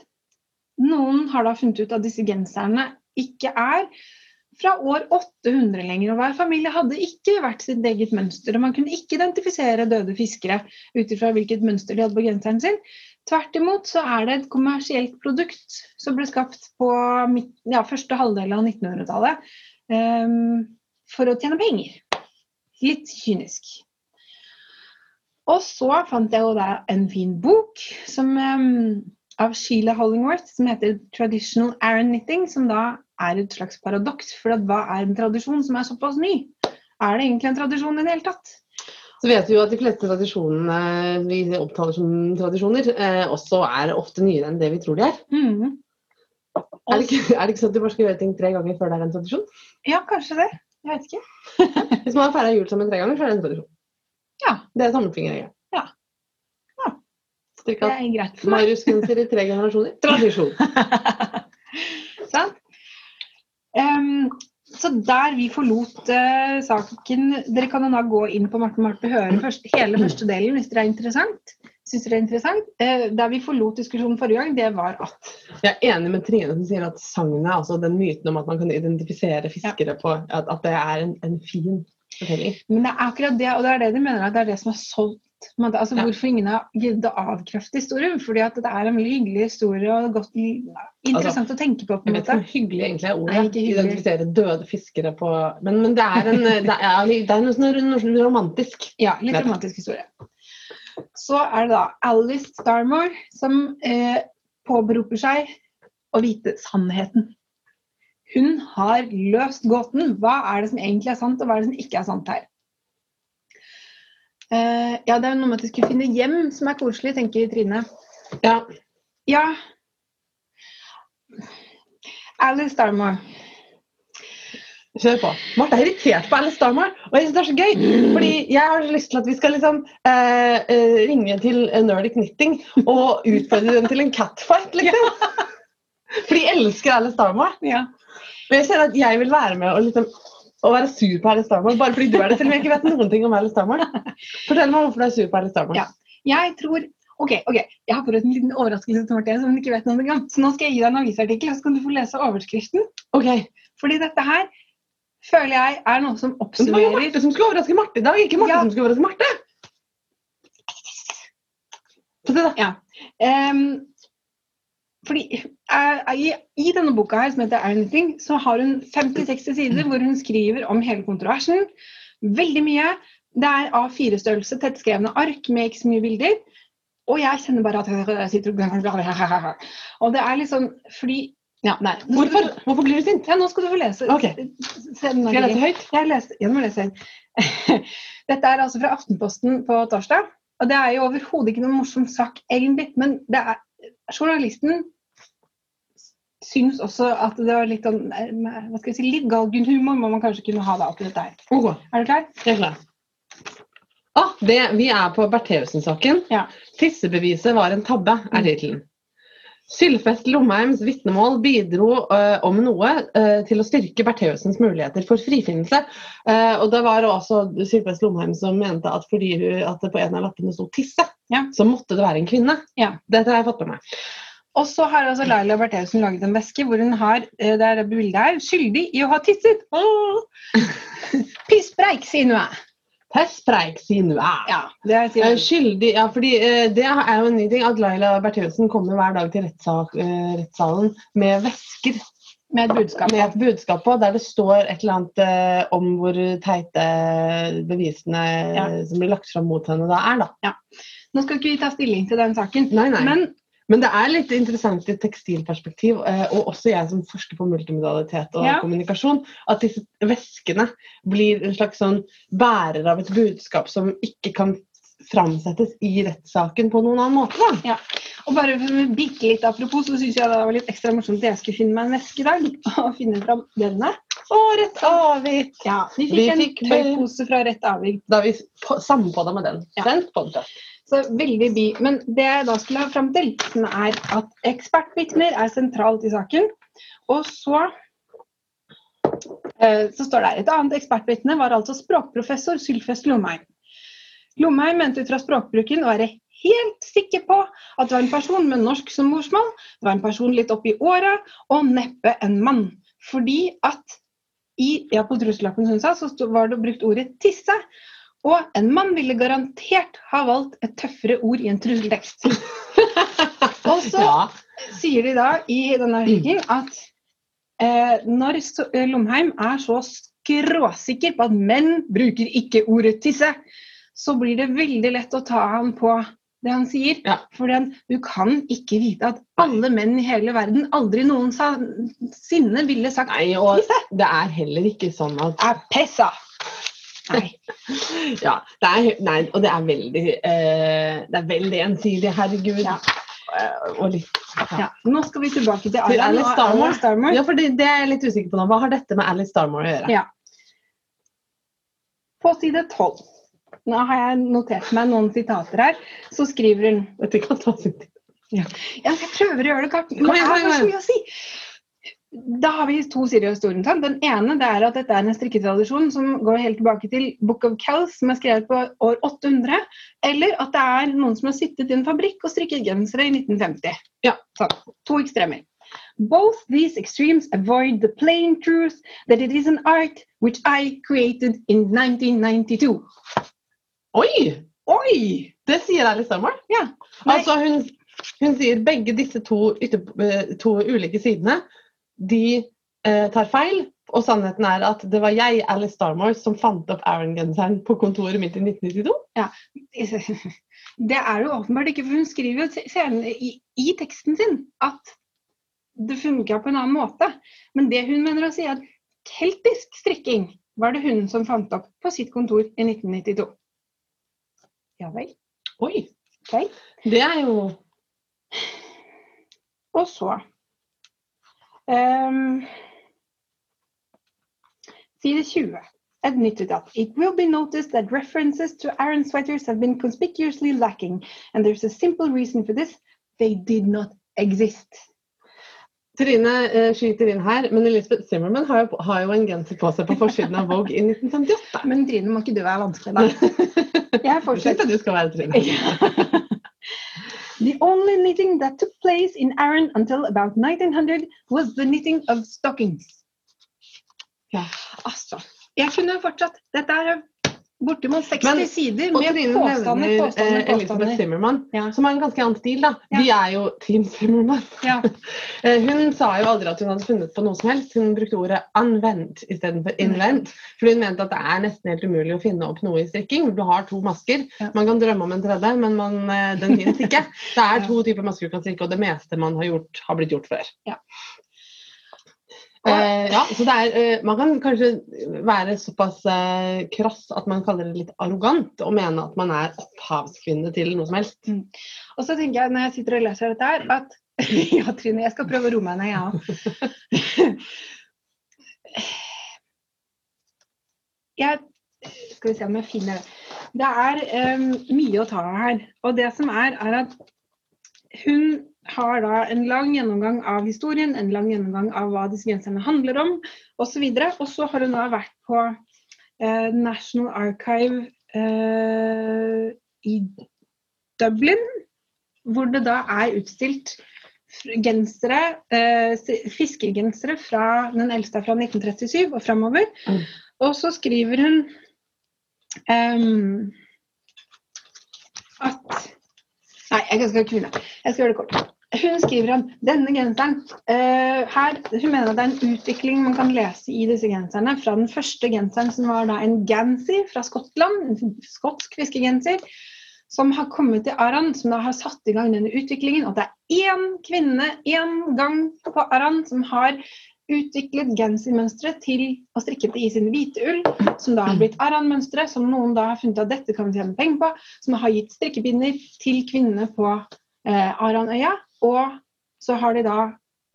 noen har da funnet ut at disse genserne ikke er fra år 800 lenger. Og hver familie hadde ikke hvert sitt eget mønster. Og man kunne ikke identifisere døde fiskere ut ifra hvilket mønster de hadde på genseren sin. Tvert imot så er det et kommersielt produkt som ble skapt på ja, første halvdel av 1900-tallet. um, for å tjene penger. Litt kynisk. Og så fant jeg jo da en fin bok som, um, av Sheila Hollingworth som heter 'Traditional Aran Knitting', som da er et slags paradoks. For at hva er en tradisjon som er såpass ny? Er det egentlig en tradisjon i det hele tatt? Så vet vi jo at de fleste tradisjonene vi opptaler som tradisjoner, eh, også er ofte nyere enn det vi tror de er. Mm. Er det, ikke, er det ikke sånn at du bare skal gjøre ting tre ganger før det er en tradisjon? Ja, kanskje det. Jeg vet ikke. Hvis man har feira jul sammen tre ganger, så er det en tradisjon. Ja. Det er tommelfingerregelen. Ja. Ja. For meg. Marius-genser i tre generasjoner. Tradisjon. Sant? um, så der vi forlot uh, saken Dere kan jo da gå inn på Marte Marte høre først, hele første delen hvis det er interessant. Synes dere det er interessant? Uh, der vi forlot diskusjonen forrige gang, det var at Jeg er enig med Trine som sier at sagnet, altså den myten om at man kan identifisere fiskere på at, at det er en, en fin fortelling. Men det er akkurat det, og det er det de mener at det er det som er solgt. Men Altså, Ja. Hvorfor ingen har giddet å avkrefte historien? Fordi at det er en veldig hyggelig historie og godt, interessant å tenke på. på Jeg en vet ikke måte. hvor hyggelig egentlig er ordet. Nei. Identifisere døde fiskere på Men, men det er en det er, det er noe, noe romantisk. Ja, litt Nettopp. romantisk historie. Så er det da Alice Starmore som eh, påberoper seg å vite sannheten. Hun har løst gåten. Hva er det som egentlig er sant, og hva er det som ikke er sant her? Uh, ja, det er noe med at de skulle finne hjem som er koselig, tenker Trine. Ja. Ja. Alice Darmore. Kjør på. Marte er irritert på Alice Darmore, og jeg synes det er så gøy. Fordi jeg har lyst til at vi skal liksom uh, ringe til Nerdic Knitting og utfordre dem til en catfight, liksom. For de elsker Alice Darmore. Ja. Og jeg ser at jeg vil være med og liksom og være sur på Alice Starmar, bare fordi du er det, selv om jeg ikke vet noen ting om Alice Starmar. Fortell meg hvorfor du er sur på Alice Starmar. Ja. Jeg tror Ok, ok, jeg har forberedt en liten overraskelse til Martin som hun ikke vet noe om. Så nå skal jeg gi deg en avisartikkel, og så kan du få lese overskriften. Ok, Fordi dette her føler jeg er noe som Men det var jo Marte som skulle overraske Marte i dag, ikke Marte Ja. som skulle overraske Marte. Få se, da. Em, fordi uh, i, I denne boka her, som heter Anything, så har hun 50-60 sider hvor hun skriver om hele kontroversen. Veldig mye. Det er A4-størrelse, tettskrevne ark med ikke så mye bilder. Og jeg kjenner bare at jeg sitter og Og det er liksom fordi ja, nei. Hvorfor, hvorfor blir du sint? Ja, nå skal du få lese. Okay. Skal jeg lese høyt? Jeg leser, ja, må lese høyt. Dette er altså fra Aftenposten på torsdag. Og det er jo overhodet ikke noen morsom sak, egentlig. Men det er, journalisten syns også at det var litt, sånn, si, litt galgenhumor må man kanskje kunne ha da oppi dette her. Okay. Er du klar? jeg er klar. Ah, det, vi er på Bertheussen-saken. Ja. Tissebeviset var en tabbe, er tittelen. Sylfest Lomheims vitnemål bidro uh, om noe uh, til å styrke Bertheussens muligheter for frifinnelse. Uh, og det var også Sylfest Lomheim som mente at fordi hun- at det på en av lappene sto 'tisse', Ja. så måtte det være en kvinne. Ja. Dette har jeg fått med meg. Og så har altså Laila Bertheussen laget en veske hvor hun har eh, det er bildet her, 'skyldig i å ha tisset'. Pisspreik, sier hun. Pisspreik, sier hun. Ja. Ja, det er, sier. Skyldig, ja, fordi eh, Det er jo en ny ting at Laila Bertheussen kommer hver dag til rettssak, eh, rettssalen med vesker Med et budskap. med et budskap på der det står et eller annet om hvor teite bevisene Ja. som blir lagt fram mot henne da er. da. Nå skal ikke vi ta stilling til den saken, Nei, nei. Men, men det er litt interessant i et tekstilperspektiv, eh, og også jeg som forsker på multimodalitet og Ja. kommunikasjon, at disse veskene blir en slags sånn bærer av et budskap som ikke kan framsettes i rettssaken på noen annen måte. da. Og bare bitte litt apropos, så syns jeg det var litt ekstra morsomt at jeg skulle finne meg en veske i dag. Og finne fram denne. Å, rett Avik! Ja, vi fikk Vi en fikk- tøypose fra Rett Avik. Da vi på- sammenpodda med den. Ja. Sendt podcast. Så veldig bi. Men det jeg da skulle ha fram til, er at ekspertvitner er sentralt i saken. Og så eh, så står det her, Et annet ekspertvitne var altså språkprofessor Sylfest Lomheim. Lomheim mente ut fra språkbruken å være helt sikker på at det var en person med norsk som morsmål, det var en person litt oppi åra, og neppe en mann. Fordi at i ja, på trusselappen hun sa, så var det brukt ordet 'tisse'. Og en mann ville garantert ha valgt et tøffere ord i en trusseltekst. Og så Ja. sier de da i denne artikkelen at eh, når så, eh, Lomheim er så skråsikker på at menn bruker ikke ordet tisse, så blir det veldig lett å ta han på det han sier. Ja. For du kan ikke vite at alle menn i hele verden aldri noensinne ville sagt Nei, og Lise det er heller ikke sånn at er pessa. Nei. Ja, det er, nei, og det er veldig eh, Det er veldig ensidig, herregud. Ja. Eh, og litt Ja. Nå skal vi tilbake til Til Alice Starmore. Starmore. Ja, for det, det er jeg litt usikker på nå. Hva har dette med Alice Starmore å gjøre? Ja. På side 12. Nå har jeg notert meg noen sitater her. Så skriver hun Dette kan ta sin tid. Ja, jeg prøver å gjøre det kort. Men det er så mye å si. Da har vi to sider av historien. sant? Den ene det er at dette er en strikketradisjon som går helt tilbake til Book of Kells, som er skrevet på år 800. Eller at det er noen som har sittet i en fabrikk og strikket gensere i 1950. Ja. Sånn. To ekstremer. Both these extremes avoid the plain truth that it is an art which I created in 1992. Oi! Oi! Det sier Alice Summer. Ja. Altså, hun, hun sier begge disse to, ytter, eh, to ulike sidene de eh, tar feil. Og sannheten er at det var jeg, Alice Starmore, som fant opp Aaron-genseren på kontoret mitt i 1992. Ja, Det er jo åpenbart ikke, for hun skriver jo senere i, i teksten sin at det funka på en annen måte. Men det hun mener å si, er at keltisk strikking var det hun som fant opp på sitt kontor i 1992. Ja vel. Oi! Okay. Det er jo Og så ehm, Side 20. Et nytt sitat. It will be noticed that references to Aaron sweaters have been conspicuously lacking, and there's a simple reason for this. They did not exist. Trine eh, skyter inn her, men Elisabeth Zimmerman har jo, har jo en genser på seg på forsiden av Vogue i 1958. Men Trine, må ikke du være vanskelig, da? Jeg fortsetter. syns du skal være Trine. The only knitting that took place in Aran until about 1900 was the knitting of stockings. Ja. Altså, jeg kunne fortsatt. Dette er bortimot 60 Men- sider med påstander, påstander, nevner påstander, Elisabeth Zimmermann, påstander. Zimmerman, Ja. som har en ganske annen stil. da. Ja. Vi er jo Team Zimmermann. Ja. Eh, Hun sa jo aldri at hun hadde funnet på noe som helst. Hun brukte ordet 'anvendt' istedenfor 'innvendt'. For hun mente at det er nesten helt umulig å finne opp noe i strikking. Du har to masker. Man kan drømme om en tredje, men man, eh, den finnes ikke. Det er to typer masker du kan strikke, og det meste man har gjort, har blitt gjort før. Ja. Eh, ja, så det er, eh, Man kan kanskje være såpass eh, krass at man kaller det litt arrogant og mene at man er opphavskvinne til noe som helst. Og så tenker jeg når jeg sitter og leser dette her, at Ja, Trine, jeg skal prøve å roe meg ned, jeg òg. Jeg Skal vi se om jeg finner det. Det er um, mye å ta av her. Og det som er, er at hun har da en lang gjennomgang av historien, en lang gjennomgang av hva disse genserne handler om, osv. Og så har hun da vært på eh, National Archive eh, i Dublin, hvor det da er utstilt gensere, eh, fiskergensere fra den eldste er fra 1937 og framover. Mm. Og så skriver hun em, at Nei, jeg skal ikke begynne. Jeg skal gjøre det kort. Hun skriver om denne genseren Uh, her, Hun mener at det er en utvikling man kan lese i disse genserne. Fra den første genseren, som var da en Gansey fra Skottland, en skotsk fiskegenser, som har kommet til Aran, som da har satt i gang denne utviklingen. Og det er én kvinne én gang på Aran som har utviklet gensermønsteret til å strikke det i sin hvite ull, som da har blitt Aran-mønstre, som noen da har funnet at dette kan vi tjene penger på, som har gitt strikkepinner til kvinnene på eh, Aranøya, og så har de da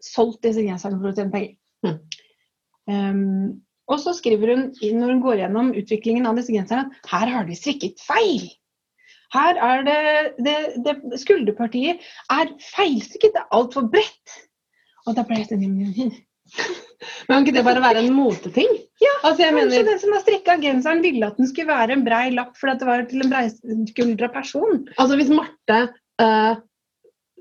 solgt disse genserne for å tjene penger. Mm. Um, og så skriver hun, når hun går gjennom utviklingen av disse genserne, at her har de strikket feil. Her er det, det, det Skulderpartiet er feilstrikket, det er altfor bredt. Og da ble jeg sånn Men kan ikke det bare være en moteting? Ja, Altså, jeg Kanskje mener, den som har strikka genseren, ville at den skulle være en brei lapp fordi det var til en breiskuldra person. altså hvis Marte, eh,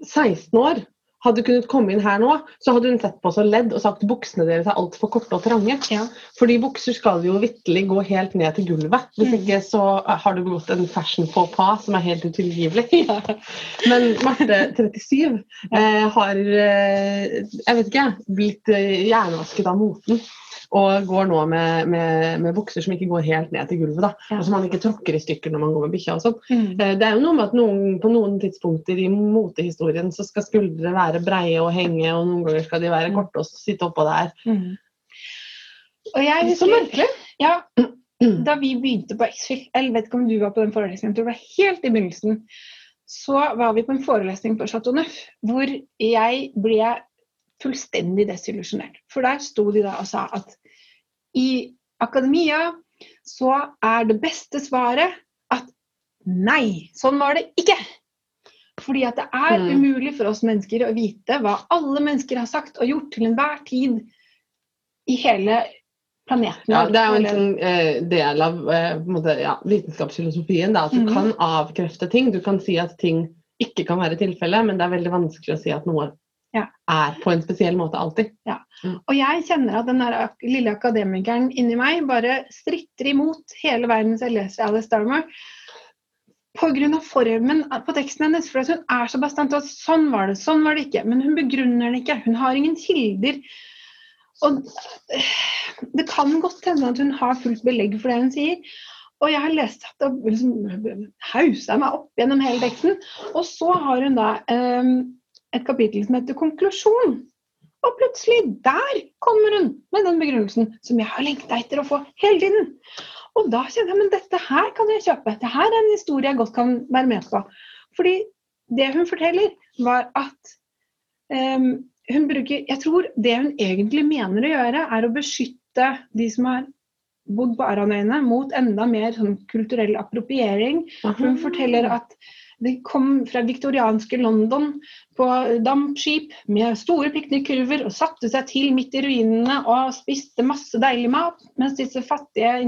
16 år, hadde kunnet komme inn her nå, så hadde hun sett på oss og ledd og sagt buksene deres er altfor korte og trange. Ja. Fordi bukser skal jo vitterlig gå helt ned til gulvet. Hvis Mm. ikke så har du begått en fashion faux pas som er helt utilgivelig. Men Marte, 37, eh, har eh, jeg vet ikke, blitt eh, hjernevasket av moten. Og går nå med, med, med bukser som ikke går helt ned til gulvet. da, Ja. Og som man ikke tråkker i stykker når man går med bikkja. og sånn. Mm. Eh, Det er jo noe med at noen, på noen tidspunkter i motehistorien så skal skuldre være breie og henge, og noen ganger skal de være Mm. korte og sitte oppå der. Mm. Og jeg Så merkelig. ja, da vi begynte på X-Fill, eller vet ikke om du var på den forelesningen, jeg tror det var helt i begynnelsen, så var vi på en forelesning på Chateau Neuf, hvor jeg ble fullstendig desillusjonert. For der sto de da og sa at i akademia så er det beste svaret at nei, sånn var det ikke. Fordi at det er Mm. umulig for oss mennesker å vite hva alle mennesker har sagt og gjort til enhver tid i hele planeten. Ja, det er jo en sånn eh, del av eh, måte, ja, vitenskapsfilosofien. Da, at du mm. kan avkrefte ting. Du kan si at ting ikke kan være tilfelle, men det er veldig vanskelig å si at noe Ja. er på en spesiell måte alltid. Og jeg kjenner at den der lille akademikeren inni meg bare stritter imot hele verdens jeg leser Alice Darmer. Pga. formen på teksten hennes. For hun er så bastant og sånn var det, sånn var det ikke. Men hun begrunner det ikke. Hun har ingen kilder. Og det kan godt hende at hun har fullt belegg for det hun sier. Og jeg har lest at det liksom hausa meg opp gjennom hele teksten. Og så har hun da eh, et kapittel som heter 'Konklusjon'. Og plutselig, der kommer hun med den begrunnelsen som jeg har lengta etter å få hele tiden. Og da kjenner jeg men dette her kan jeg kjøpe. Dette her er en historie jeg godt kan være med på. Fordi det hun forteller, var at um, hun bruker Jeg tror det hun egentlig mener å gjøre, er å beskytte de som har bodd på Aranøyene, mot enda mer sånn kulturell appropriering. Hun forteller at de kom fra viktorianske London på dampskip med store piknikkurver og satte seg til midt i ruinene og spiste masse deilig mat, mens disse fattige er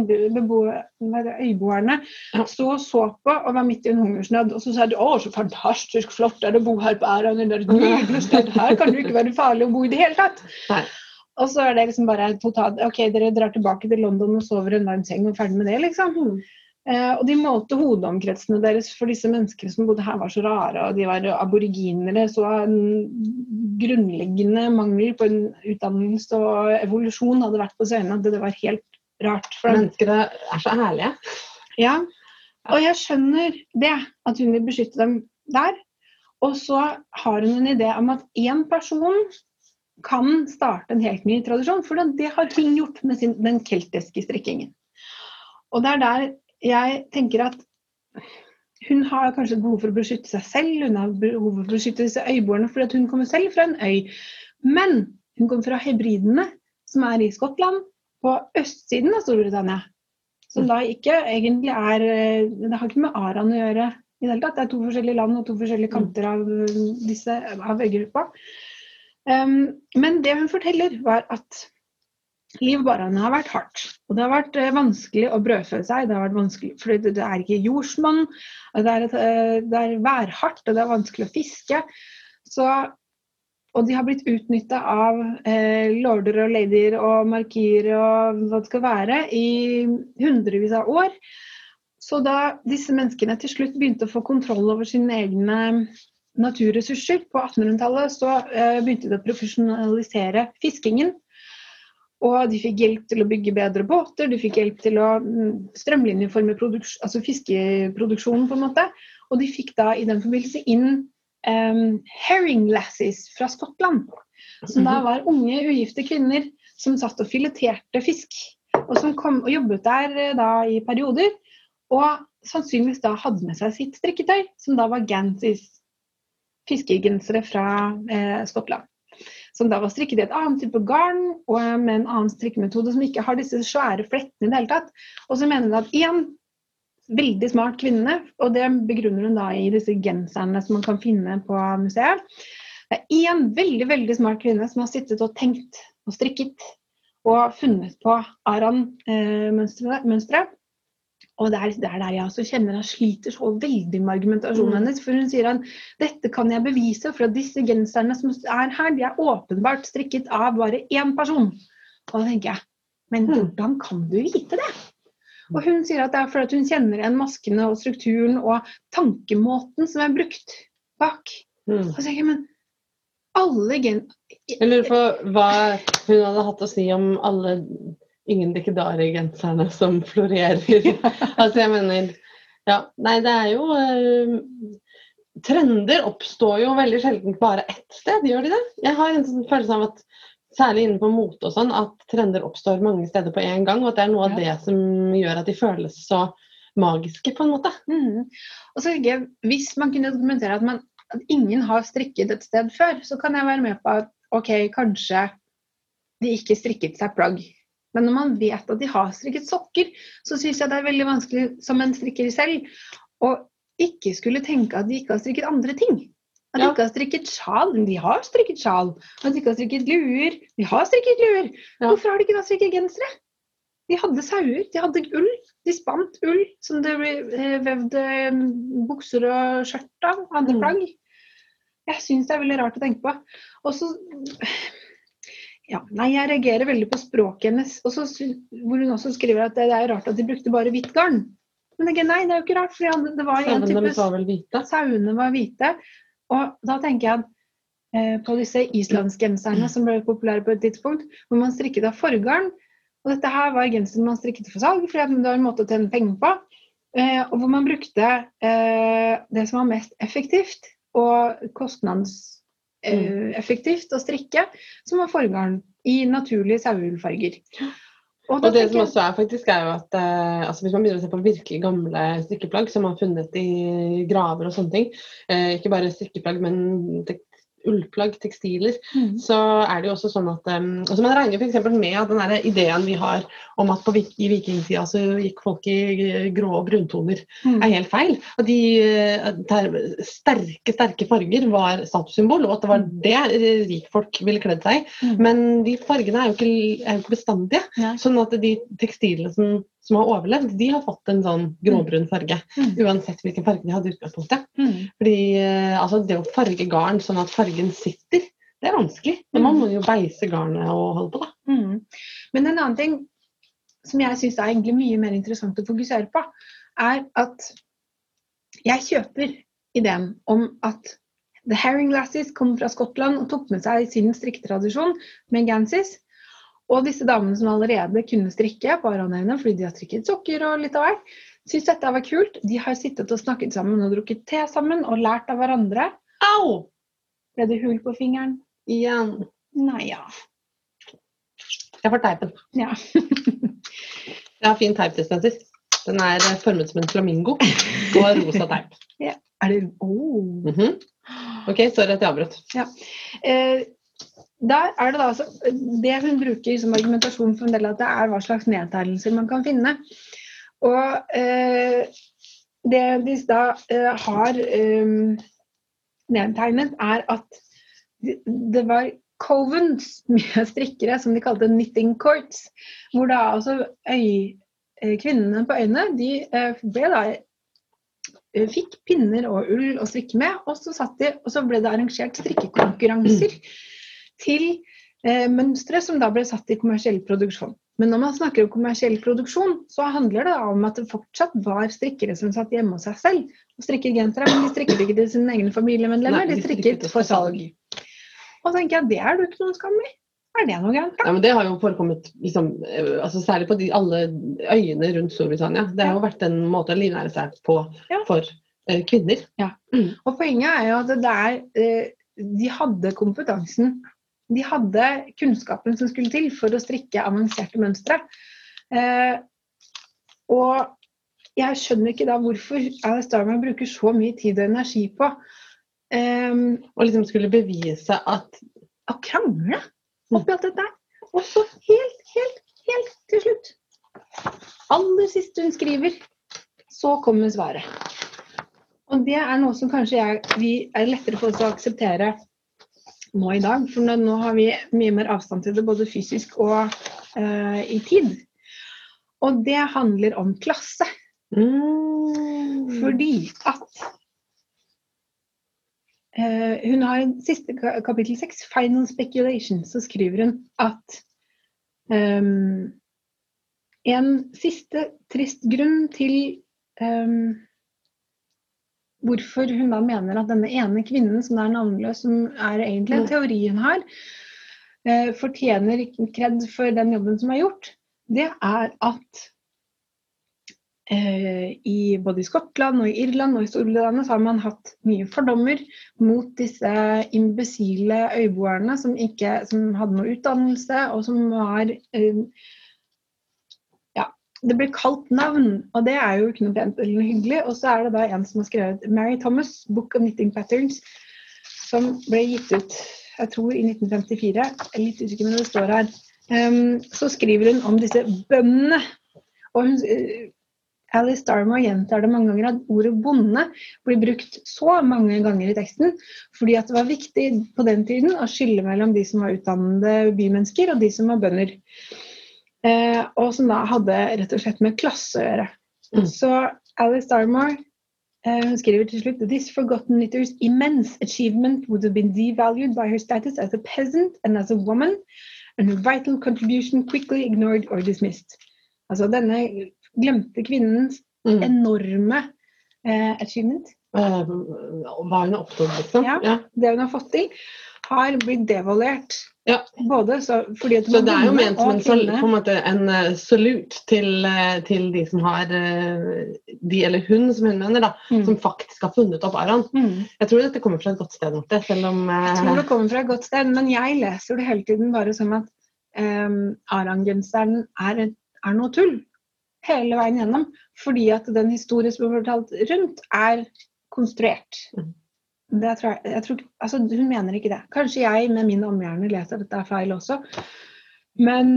øyboerne sto og så på og var midt i en hungersnød. Og så sa de 'Å, så fantastisk flott er det å bo her på Aranøy, det er et nydelig sted, her kan det jo ikke være farlig å bo i det hele tatt'. Nei. Og så er det liksom bare totalt OK, dere drar tilbake til London og sover i en varm seng og ferdig med det, liksom. Eh, og de målte hodeomkretsene deres for disse menneskene som bodde her, var så rare. Og de var aboriginere. Så en grunnleggende mangel på en utdannelse og evolusjon hadde vært på scenen. At det var helt rart. For Menneskene er så ærlige. Ja. Og jeg skjønner det, at hun vil beskytte dem der. Og så har hun en idé om at én person kan starte en helt ny tradisjon. For det har hun gjort med sin, den keltiske strikkingen. Og det er der jeg tenker at hun har kanskje behov for å beskytte seg selv, hun har behov for å beskytte disse øyboerne fordi hun kommer selv fra en øy. Men hun kommer fra hebridene, som er i Skottland, på østsiden av Storbritannia. Som da ikke egentlig er eh, Det har ikke med Aran å gjøre i det hele tatt. Det er to forskjellige land og to forskjellige kanter av eh, disse av øygruppa. Um, men det hun forteller, var at livet på Aran har vært hardt. Og det har vært eh, vanskelig å brødfø seg. Det har vært vanskelig, for det, er ikke jordsmonn. Det er, eh, det er værhardt, og det er vanskelig å fiske. Så, og de har blitt utnytta av eh, lorder og ladyer og markier og hva det skal være, i hundrevis av år. Så da disse menneskene til slutt begynte å få kontroll over sine egne naturressurser på 1800-tallet, så eh, begynte de å profesjonalisere fiskingen. Og de fikk hjelp til å bygge bedre båter, de fikk hjelp til å mm, strømlinjeforme altså fiskeproduksjonen, på en måte. Og de fikk da i den forbindelse inn um, herring lasses fra Skottland. Som da var unge, ugifte kvinner som satt og fileterte fisk. Og som kom og jobbet der eh, da i perioder. Og sannsynligvis da hadde med seg sitt strikketøy, som da var Gansis fiskegensere fra eh, Skottland. Som da var strikket i et annet type garn og med en annen strikkemetode som ikke har disse svære flettene i det hele tatt. Og så mener hun at én veldig smart kvinne, og det begrunner hun da i disse genserne som man kan finne på museet. Det er én veldig veldig smart kvinne som har sittet og tenkt og strikket og funnet på Aran-mønsteret. Og det er, det er der jeg også kjenner han sliter så veldig med argumentasjonen Mm. hennes. For hun sier at dette kan jeg bevise, for at disse genserne som er her, de er åpenbart strikket av bare én person. Og da tenker jeg, men Mm. hvordan kan du vite det? Og hun sier at det er fordi hun kjenner igjen maskene og strukturen og tankemåten som er brukt bak. Mm. Og så tenker jeg, men alle gen... Jeg lurer på hva hun hadde hatt å si om alle ingen Dikkedari-genserne som florerer. altså, jeg mener Ja, nei, det er jo uh, Trender oppstår jo veldig sjelden bare ett sted, gjør de det? Jeg har en sånn følelse av at særlig innenfor mote og sånn, at trender oppstår mange steder på en gang. Og at det er noe av det som gjør at de føles så magiske, på en måte. Mm. Og så tenker jeg, Hvis man kunne dokumentere at, man, at, ingen har strikket et sted før, så kan jeg være med på at ok, kanskje de ikke strikket seg plagg. Men når man vet at de har strikket sokker, så syns jeg det er veldig vanskelig som en strikker selv å ikke skulle tenke at de ikke har strikket andre ting. At de ikke har strikket sjal. De har strikket sjal. At de ikke har strikket luer. De har strikket luer. Ja. Hvorfor har de ikke da strikket gensere? De hadde sauer, de hadde ull. De spant ull som det ble eh, vevd eh, bukser og skjørt av. Andre mm. plagg. Jeg syns det er veldig rart å tenke på. Og så ja, nei, jeg reagerer veldig på språket hennes. Også, hvor hun også skriver at det er rart at de brukte bare hvitt garn. Men jeg, nei, det er jo ikke rart. for det var en type... var vel hvite? Sauene var hvite. Og da tenker jeg eh, på disse islandsgenserne som ble populære på et tidspunkt, hvor man strikket av forgarn. Og dette her var genseren man strikket for salg, for det var en måte å tjene penger på. Eh, og hvor man brukte eh, det som var mest effektivt og kostnadseffektivt å strikke, som var forgarn i naturlige saueullfarger. Og, og det som også er faktisk er jo at eh, altså Hvis man begynner å se på virkelig gamle strikkeplagg som man har funnet i graver og sånne ting, eh, ikke bare strikkeplagg, men ullplagg, tekstiler, mm. så er det jo også sånn at um, altså Man regner f.eks. med at den ideen vi har om at på, i vikingtida så gikk folk i grå og bruntoner, mm. er helt feil. At de der, sterke, sterke farger var statussymbol, og at det var mm. det rikfolk ville kledd seg i. Mm. Men de fargene er jo ikke, er jo ikke bestandige. Ja. Sånn at de tekstilene som som har overlevd, de har fått en sånn gråbrun farge. Mm. Uansett hvilken farge de hadde i utgangspunktet. Mm. Fordi eh, altså, det å farge garn sånn at fargen sitter, det er vanskelig. Men man mm. må jo beise garnet og holde på, da. Mm. Men en annen ting som jeg syns er egentlig mye mer interessant å fokusere på, er at jeg kjøper ideen om at The Herring Lassies kom fra Skottland og tok med seg sin strikketradisjon med Gansis og disse damene som allerede kunne strikke på aranøyene fordi de har strikket sokker og litt av hvert, syns dette var kult. De har sittet og snakket sammen og drukket te sammen og lært av hverandre. Au! Ble det hull på fingeren? Igjen. Nei, ja. Jeg får teipen. Ja. jeg har fin teipdispenser. Den er formet som en flamingo og rosa teip. Ja. Er det oh. Mm -hmm. OK, sorry at jeg avbrøt. Ja. Eh, der er det da altså, Det hun bruker som argumentasjon for en del av det, er hva slags nedtegnelser man kan finne. Og eh, det de da eh, har eh, nedtegnet, er at det var covens mye strikkere som de kalte knitting courts. Hvor da altså øy, eh, kvinnene på øyene de eh, ble da eh, fikk pinner og ull å strikke med, og så, de, og så ble det arrangert strikkekonkurranser. Mm til eh, mønstre som da ble satt i kommersiell produksjon. Men når man snakker om kommersiell produksjon, så handler det om at det fortsatt var strikkere som satt hjemme hos seg selv og strikket gensere, men de strikket ikke til sine egne familiemedlemmer, de strikket for salg. Og så tenker jeg det er du ikke noen skam i. Er det noe gærent? Ja, men Det har jo forekommet liksom, eh, altså særlig på de, alle øyene rundt Storbritannia. Det har jo vært en måte å livnære seg på ja. for uh, kvinner. Ja. Mm. Og Poenget er jo at det der, uh, de hadde kompetansen de hadde kunnskapen som skulle til for å strikke avanserte mønstre. Eh, og jeg skjønner ikke da hvorfor Alice Darman bruker så mye tid og energi på um, Og liksom skulle bevise at Å krangle oppi alt dette. Og så helt, helt, helt til slutt, aller siste hun skriver, så kommer svaret. Og det er noe som kanskje jeg, vi er lettere for oss å akseptere nå i dag. For nå har vi mye mer avstand til det, både fysisk og uh, i tid. Og det handler om klasse. Mm. Fordi at uh, Hun har i siste kapittel seks, 'Final Speculation', så skriver hun at um, en siste trist grunn til um, hvorfor hun da mener at denne ene kvinnen, som er navnløs, som er egentlig en teori hun har, eh, fortjener kred for den jobben som er gjort, det er at eh, i både i Skottland og i Irland og i Storbritannia så har man hatt mye fordommer mot disse imbesile øyboerne som ikke som hadde noe utdannelse, og som var eh, det ble kalt navn, og det er jo ikke noe pent eller noe hyggelig. Og så er det da en som har skrevet Mary Thomas, 'Book of Knitting Patterns', som ble gitt ut jeg tror i 1954. Jeg er litt usikker, men det står her. Um, så skriver hun om disse bøndene. Og hun, uh, Alice Darmore gjentar det mange ganger at ordet bonde blir brukt så mange ganger i teksten fordi at det var viktig på den tiden å skille mellom de som var utdannede bymennesker og de som var bønder. Uh, og som da hadde rett og slett med klasse å gjøre. Mm. Så Alice Darmore Eh, Hun skriver til slutt This forgotten knitter's immense achievement would have been devalued by her status as a peasant and as a woman, and her vital contribution quickly ignored or dismissed. Altså denne glemte kvinnens Mm. enorme eh, achievement, Eh, hva hun har oppnådd, liksom. Ja. Ja. det hun har fått til, har blitt devaluert. Ja. Både så, Så det er jo ment som en, sal- på en, måte, en eh, salut til, eh, til de som har eh, De eller hun, som hun mener, da, Mm. som faktisk har funnet opp Aran. Mm. Jeg tror dette kommer fra et godt sted, Marte, selv om Jeg tror det kommer fra et godt sted, men jeg leser det hele tiden bare som at um, Aran-genseren er, er noe tull. Hele veien gjennom. Fordi at den historien som er fortalt rundt, er konstruert. Mm. Tror jeg, jeg tror, altså, hun mener ikke det. Kanskje jeg med min omhjerne leser dette er feil også. Men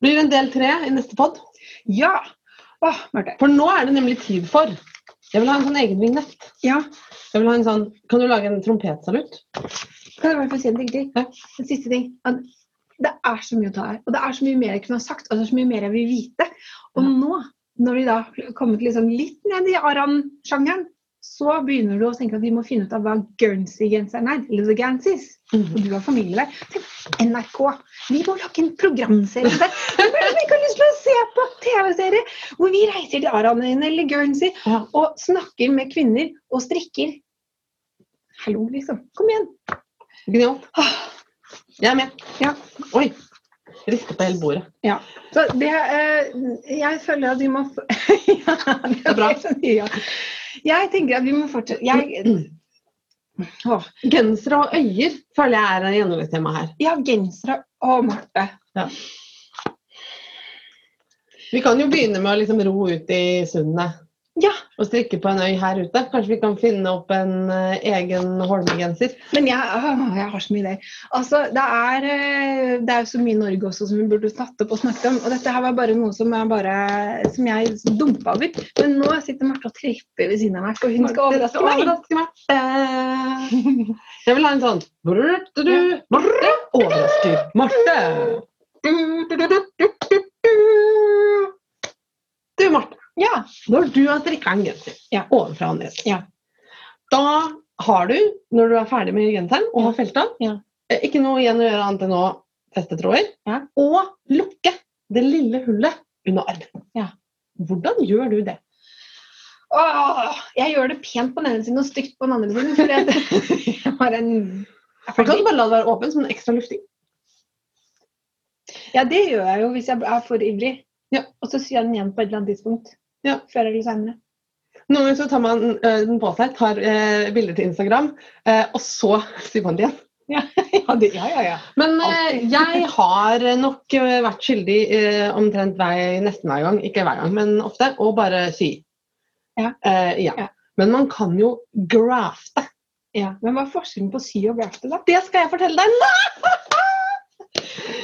blir det en del tre i neste pod. ja! Åh. For nå er det nemlig tid for Jeg vil ha en sånn egen vignett. Ja, Jeg vil ha en sånn, kan du lage en trompetsalutt? kan jeg bare få si en ting til? Ja. En siste ting. Det er så mye å ta her. Og det er så mye mer jeg kunne ha sagt, og det er så mye mer jeg vil vite. Og Ja. nå, når vi da har kommet liksom litt ned i Aran-sjangeren, så begynner du å tenke at vi må finne ut av hva Guernsey-genseren er. Eller The Ganseys. Og du har familie der. Tenk, NRK. Vi må lage en programserie der. Hvem det ikke har lyst til å se på TV-serie hvor vi reiser til Aranøyene eller Guernsey Ja. og snakker med kvinner og strikker? Hallo, liksom. Kom igjen. Genialt. Ah. Jeg er med. Ja. Oi. Riste på hele bordet. Ja. Så det eh, Jeg føler at vi må ja, det er bra. ja. Jeg tenker at vi må fortsette jeg, Gensere og øyer føler jeg er gjennomgangstema her. Ja, gensere og Marte. Vi kan jo begynne med å liksom ro ut i sundet Ja, og strikke på en øy her ute. Kanskje vi kan finne opp en uh, egen Holme-genser. men jeg, åh, jeg har så mye ideer. Altså, det er, eh, det er jo så mye Norge også som vi burde tatt opp og snakket om. Og dette her var bare noe som jeg, bare, som jeg dumpa over. Men nå sitter Marte og tripper ved siden av meg, for hun skal overraske meg. Overraske meg. Uh... Jeg vil ha en sånn. Marte overrasker Marte. Du, Marte. Ja. Når du har strikka en genser Ja. ovenfra og ned, Ja. da har du, når du er ferdig med genseren og har felta, Ja. eh, ikke noe igjen å gjøre annet enn å feste tråder Ja. og lukke det lille hullet under armen. Ja. Hvordan gjør du det? Åh, jeg gjør det pent på den ene siden og stygt på den andre siden. At jeg har en Jeg kan bare la det være åpen som en ekstra lufting? Ja, det gjør jeg jo hvis jeg er for ivrig. Ja. Og så syr jeg den igjen på et eller annet tidspunkt. Ja. Før eller seinere. Noen ganger så tar man eh, den på seg, tar uh, bilder til Instagram, eh, og så syr man det igjen. Ja, ja, det, ja, ja, ja. Men eh, jeg har nok eh, vært skyldig eh, omtrent vei, nesten hver gang, ikke hver gang, men ofte, å bare sy. Ja. Eh, ja. Men man kan jo grafte. ja. Men hva er forskjellen på sy og grafte, da? Det skal jeg fortelle deg nå!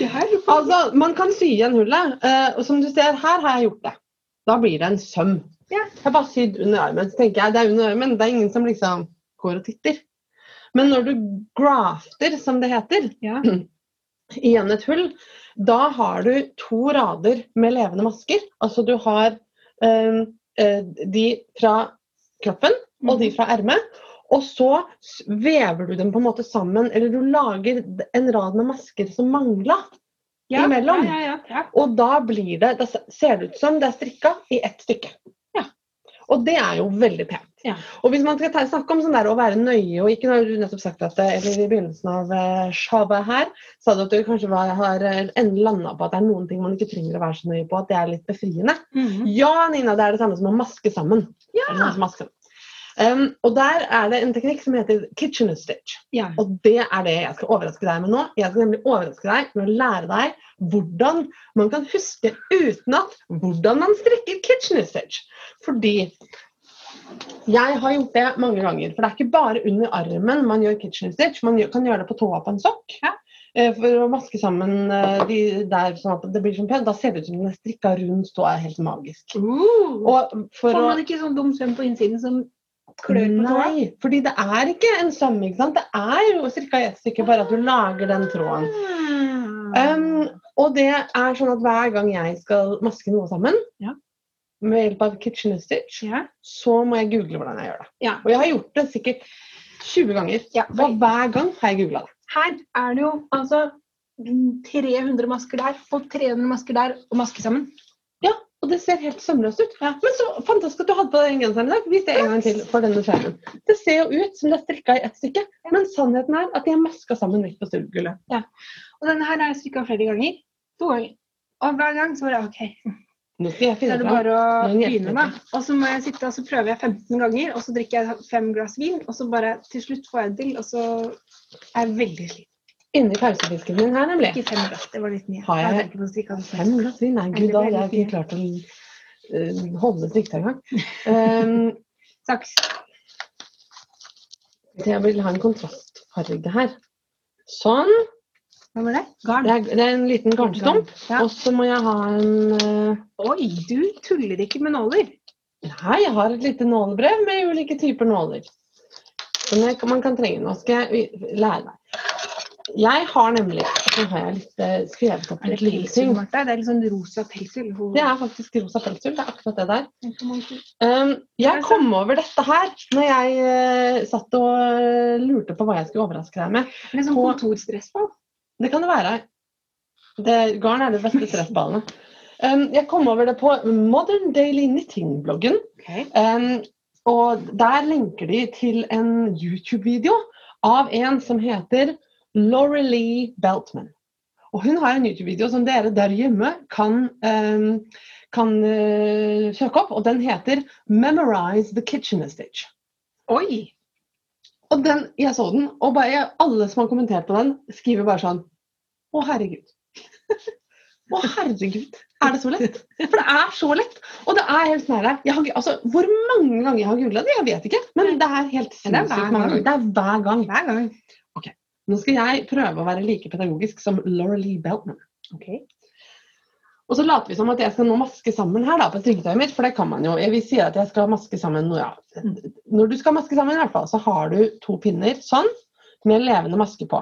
Altså, man kan sy igjen hullet, eh, og som du ser, her har jeg gjort det. Da blir det en søm. Ja. Jeg har bare sydd under armen, så tenker jeg det er under armen, det er ingen som liksom går og titter. Men når du grafter, som det heter, ja. igjen et hull, da har du to rader med levende masker. Altså du har eh, de fra kroppen og de fra ermet. Og så vever du dem på en måte sammen, eller du lager en rad med masker som mangla. Ja, Imellom. Ja. Og da blir det, da ser det ut som det er strikka i ett stykke. Ja. Og det er jo veldig pent. Ja. Og hvis man skal ta, snakke om sånn der å være nøye, og ikke når du nettopp sagt at eller i begynnelsen av uh, showet her, sa du at du kanskje var, har eh, landa på at det er noen ting man ikke trenger å være så nøye på, at det er litt befriende. Mhm. Ja, Nina, det er det samme som å maske sammen. Ja. Er det samme som masker? Um, og der er det en teknikk som heter kitchen stitch. ja. Og det er det jeg skal overraske deg med nå. Jeg skal nemlig overraske deg med å lære deg hvordan man kan huske utenat hvordan man strikker kitchen stitch. Fordi jeg har gjort det mange ganger. For det er ikke bare under armen man gjør kitchen stitch. Man kan gjøre det på tåa på en sokk. Ja. eh, For å vaske sammen eh, de der sånn at det blir sånn pent. Da ser det ut som den er strikka rundt tåa. Helt magisk. Uh, Og for Får å man ikke sånn dum søm på innsiden som klør på tåa? Nei, fordi det er ikke en søm. ikke sant? Det er jo ca. ett stykke, bare at du lager den tråden. Um, og det er sånn at hver gang jeg skal maske noe sammen, Ja. med hjelp av kitchen stitch, ja. så må jeg google hvordan jeg gjør det. ja. Og jeg har gjort det sikkert 20 ganger. Ja, Og hver gang har jeg googla det. Her er det jo altså 300 masker der og 300 masker der og maske sammen. Ja, og det ser helt sømløst ut. Ja. Men så fantastisk at du hadde på den genseren i dag. Vis det en gang til for denne skjermen. Det ser jo ut som det er strikka i ett stykke, men sannheten er at de er maska sammen midt på stuegulvet. Og denne her har jeg strikka flere ganger. To ganger. Og hver gang så var det OK. Nå skal jeg Så finne er det bare å begynne, da. Og så må jeg sitte og så prøver jeg 15 ganger, og så drikker jeg fem glass vin, og så bare til slutt får jeg det til, og så er jeg veldig sliten. Inni pausefisken min her, nemlig. Ikke fem glass, det var litt mye. Har jeg- jeg Fem glass vin? Nei, gud, da hadde jeg ikke klart å uh, holde strikta engang. Um, Saks. jeg vil ha en kontrastfarge her. Sånn. Hva var det? Garn. Det er, det er en liten garnstump. Ja. Og så må jeg ha en uh, Oi, du tuller ikke med nåler. Nei, jeg har et lite nålebrev med ulike typer nåler. Som man kan trenge. Nå skal jeg lære deg. Jeg har nemlig Så har jeg litt eh, skrevet opp litt ting. Det er litt sånn rosa pelsull. Det er faktisk rosa pelsull. Det er akkurat det der. er Um, jeg kom over dette her når jeg eh, satt og eh, lurte på hva jeg skulle overraske deg med. det sånn kontorstressball? Det kan det være. Det, garn er det beste stressballene. Um, jeg kom over det på Modern Daily Knitting-bloggen. Um, og der lenker de til en YouTube-video av en som heter Laurelie Beltman. Og hun har en YouTube-video som dere der hjemme kan, um, kan uh, søke opp, og den heter 'Memorize the Kitchen Stitch'. Oi! Og den, jeg så den, og bare, alle som har kommentert på den, skriver bare sånn Å, herregud. Å, herregud. Er det så lett? For det er så lett. Og det er helt sånn her har, altså, Hvor mange ganger jeg har googla det, jeg vet ikke. Men det er helt sinnssykt mange ganger. Det er hver gang. Hver gang. Nå skal jeg prøve å være like pedagogisk som Laurelie Beltman. Okay. Og så later vi som at jeg skal nå maske sammen her da, på strikketøyet mitt, for det kan man jo. Jeg vil si at jeg skal maske sammen ja. Når du skal maske sammen, i hvert fall, så har du to pinner sånn, med levende maske på.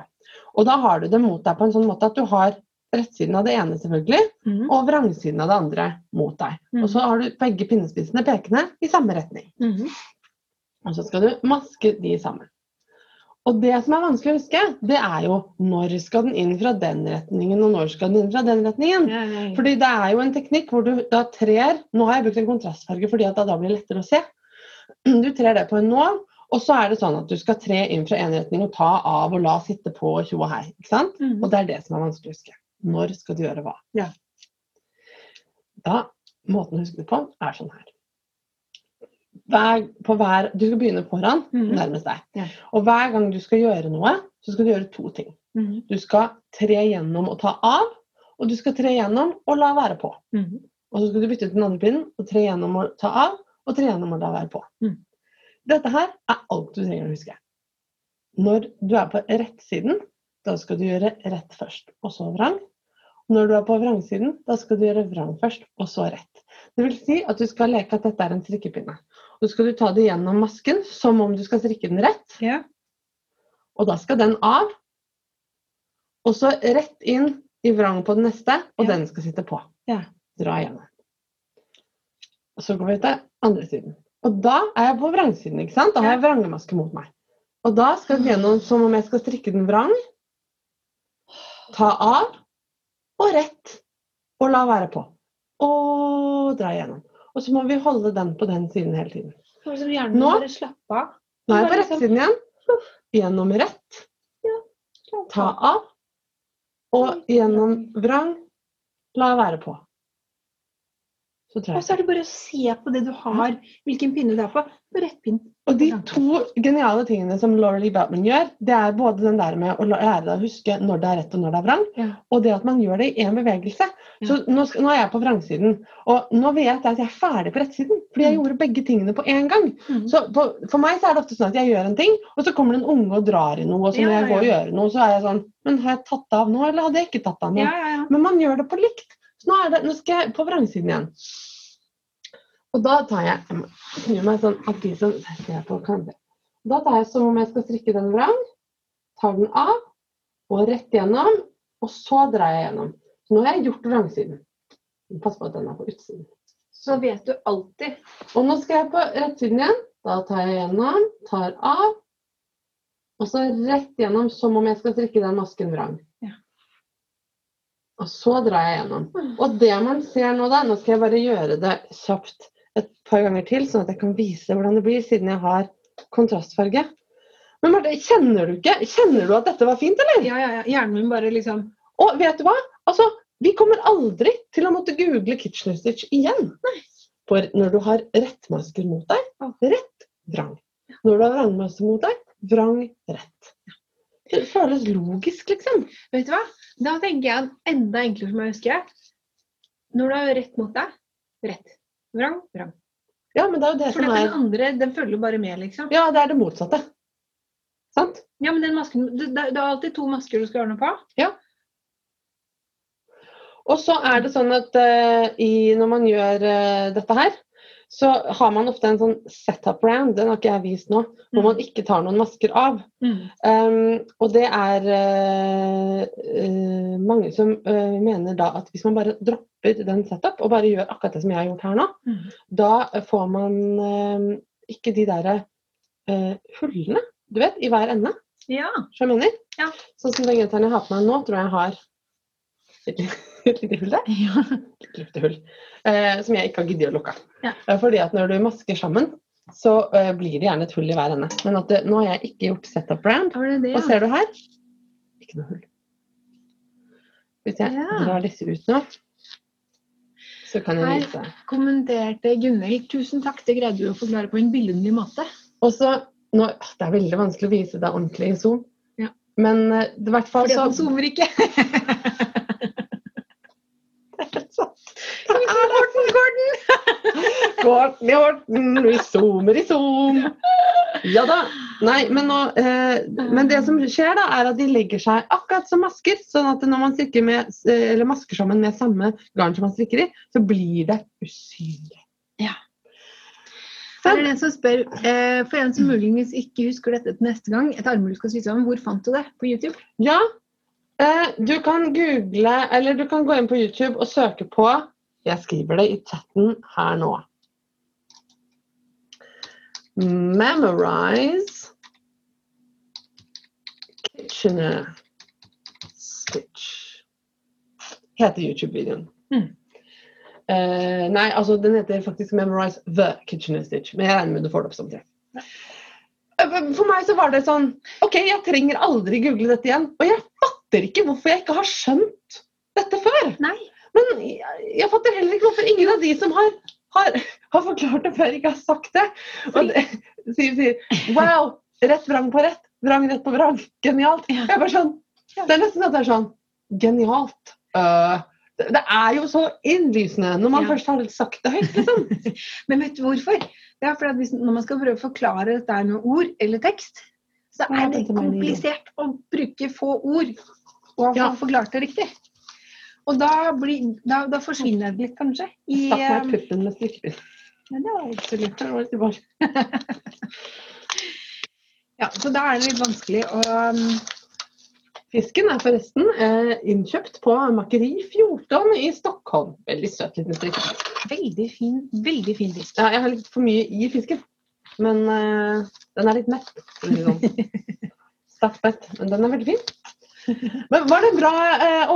Og da har du det mot deg på en sånn måte at du har rettsiden av det ene, selvfølgelig, mm. og vrangsiden av det andre mot deg. Mm. Og så har du begge pinnespissene pekende i samme retning. Mm. Og så skal du maske de sammen. Og det som er vanskelig å huske, det er jo når skal den inn fra den retningen, og når skal den inn fra den retningen. Ja, ja, ja. Fordi det er jo en teknikk hvor du da trer Nå har jeg brukt en kontrastfarge fordi at det da blir lettere å se. Du trer det på en nål, og så er det sånn at du skal tre inn fra en retning og ta av og la sitte på og tjo og hei. Ikke sant? Mhm. Og det er det som er vanskelig å huske. Når skal du gjøre hva? Ja. Da, Måten å huske det på er sånn her. Hver, på hver, du skal begynne foran, Mhm. nærmest deg. Ja. Og hver gang du skal gjøre noe, så skal du gjøre to ting. Mhm. Du skal tre gjennom og ta av, og du skal tre gjennom og la være på. Mhm. Og så skal du bytte ut den andre pinnen og tre gjennom og ta av, og tre gjennom og la være på. Mm. Dette her er alt du trenger å huske. Når du er på rettsiden, da skal du gjøre rett først, og så vrang. Når du er på vrangsiden, da skal du gjøre vrang først, og så rett. Det vil si at du skal leke at dette er en strikkepinne. Og så skal du ta det gjennom masken som om du skal strikke den rett. Ja. Og da skal den av. Og så rett inn i vrang på den neste, og Ja. den skal sitte på. Ja. Dra igjennom. Og så går vi til andre siden. Og da er jeg på vrangsiden, ikke sant? Da har jeg vrangemaske mot meg. Og da skal jeg gjennom som om jeg skal strikke den vrang. Ta av og rett. Og la være på. Og dra igjennom. Og så må vi holde den på den siden hele tiden. Hjernen Nå? Nå er jeg på Bare liksom- rettsiden igjen. Gjennom rett. Ta av. Og gjennom vrang. La være på. Så Og så er det bare å se på det du har, hvilken pinne du er på. På rett pinn. Og de to geniale tingene som Laurie Batman gjør, det er både den der med å lære deg å huske når det er rett og når det er vrang, Ja. og det at man gjør det i én bevegelse. Så nå, skal, nå er jeg på vrangsiden, og nå vet jeg at jeg er ferdig på rettsiden. Fordi jeg Mm. gjorde begge tingene på én gang. Mm. Så på, for meg så er det ofte sånn at jeg gjør en ting, og så kommer det en unge og drar i noe, og så Ja, når jeg ja, går og gjør noe, så er jeg sånn Men har jeg tatt av nå, eller hadde jeg ikke tatt av nå? Ja, ja, ja. Men man gjør det på likt. Så nå, er det, nå skal jeg på vrangsiden igjen. Og da tar jeg jeg må snu meg sånn at de som ser jeg på kan se. Da tar jeg som om jeg skal strikke den vrang, tar den av og rett gjennom, og så drar jeg gjennom. Så nå har jeg gjort vrangsiden. Pass på at den er på utsiden. Så vet du alltid. Og nå skal jeg på rettsiden igjen. Da tar jeg gjennom, tar av, og så rett gjennom som om jeg skal strikke den masken vrang. Ja. Og så drar jeg gjennom. Og det man ser nå da, nå skal jeg bare gjøre det kjapt et par ganger til, sånn at jeg kan vise hvordan det blir, siden jeg har kontrastfarge. Men Marte, kjenner du ikke? Kjenner du at dette var fint, eller? Ja, ja, ja. Hjernen min bare liksom Og vet du hva? Altså, vi kommer aldri til å måtte google Kitchener Stitch igjen. Nei. For når du har rettmasker mot deg, rett, vrang. Når du har vrangmasker mot deg, vrang, rett. Det føles logisk, liksom. Vet du hva? Da tenker jeg enda enklere for meg å huske. Når du har rett mot deg, rett. Vrang, vrang. Ja, men det er jo det For som den er andre, den følger jo bare med, liksom. Ja, det er det motsatte. Sant? Ja, men den masken det det er alltid to masker du skal noe på. Og så er det sånn at uh, i, når man gjør uh, dette her, så har man ofte en sånn setup round, den har ikke jeg vist nå, hvor Mm. man ikke tar noen masker av. Um, og det er uh, mange som uh, mener da at hvis man bare dropper den setup, og bare gjør akkurat det som jeg har gjort her nå, Mm. da får man uh, ikke de derre hullene, du vet, i hver ende. Ja. Skjønner jeg mener? Ja. Sånn som den genseren jeg har på meg nå, tror jeg har et lite hull der. ja. Et lite hull. Eh, som jeg ikke har giddet å lukke. Ja. Eh, fordi at når du masker sammen, så eh, blir det gjerne et hull i hver ende. Men det, nå har jeg ikke gjort setup brand. Det det ja. Og ser du her? Ikke noe hull. Hvis jeg Ja. drar disse ut nå, så kan jeg vise Her. Kommenterte Gunhild. Tusen takk, det greide du å forklare på en billedlig måte. Og så nå, Det er veldig vanskelig å vise det ordentlig i Zoom. Ja. Men eh, i hvert fall Fordi så at han zoomer ikke. Det er Horten, i Horten, vi zoomer i zoom. Ja da. Nei, men, nå, eh, men det som skjer, da, er at de legger seg akkurat som masker. Sånn at når man strikker med, eh, eller masker sammen med samme garn som man strikker i, så blir det usynlig. Ja. Her er det en som spør, eh, for en som muligens ikke husker dette til neste gang, et armhule skal sy sammen, hvor fant du det? På YouTube? Ja, du kan google, eller du kan gå inn på YouTube og søke på Jeg skriver det i chatten her nå. Memorize Kitchener Stitch. Heter YouTube-videoen. Mm. Uh, nei, altså den heter faktisk Memorize the Kitchener Stitch. Men jeg regner med du får det opp som treff. Eh, For meg så var det sånn OK, jeg trenger aldri google dette igjen. Og jeg fatter ikke hvorfor jeg ikke har skjønt dette før. Nei. Men jeg, jeg fatter heller ikke hvorfor ingen av de som har, har, har forklart det før, ikke har sagt det. Og det sier, sier Wow! Rett vrang på rett. Vrang rett på vrang. Genialt. Jeg er bare sånn, Det er nesten at det er sånn Genialt. Uh, det, er jo så innlysende når man Ja. først har sagt det høyt, liksom. Men vet du hvorfor? Det er fordi at Når man skal prøve å forklare dette med ord eller tekst, så er det komplisert å bruke få ord og har Ja. forklart det riktig. Og da, blir, da, da forsvinner det litt, kanskje. I, Stakk meg eh, puppen med strikkepinn. ja, det var ikke så lurt. Det var litt bare- Ja, så da er det litt vanskelig å um, Fisken er forresten eh, innkjøpt på Makeri 14 i Stockholm. Veldig søt liten strikkefisk. Veldig fin, veldig fin fisk. Ja, jeg har litt for mye i fisken, men eh, den er litt mett. Sånn. Stappmett, men den er veldig fin. Men var det bra eh,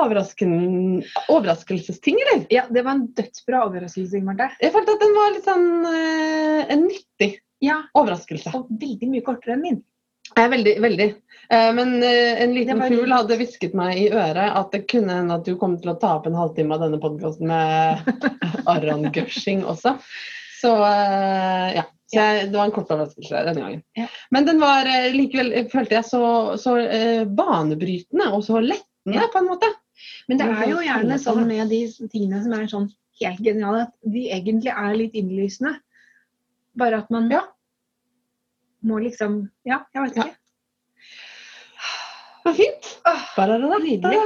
overraskelsesting, eller? Ja, det var en dødsbra overraskelse, Marte. Jeg følte at den var litt sånn eh, en nyttig Ja, overraskelse. og veldig mye kortere enn min. Er veldig, veldig. Eh, men eh, en liten var fugl hadde hvisket meg i øret at det kunne hende at du kom til å ta opp en halvtime av denne podkasten med Aron Gushing også. Så eh, ja. Så jeg, det var en kort overraskelse denne gangen. Ja. Men den var eh, likevel, eh, følte jeg, så, så eh, banebrytende og så lettende, Ja. på en måte. Men det er jo gjerne sånn med de tingene som er sånn helt geniale, at de egentlig er litt innlysende. Bare at man Ja. må liksom Ja, jeg vet ikke. Det var fint. Nydelig.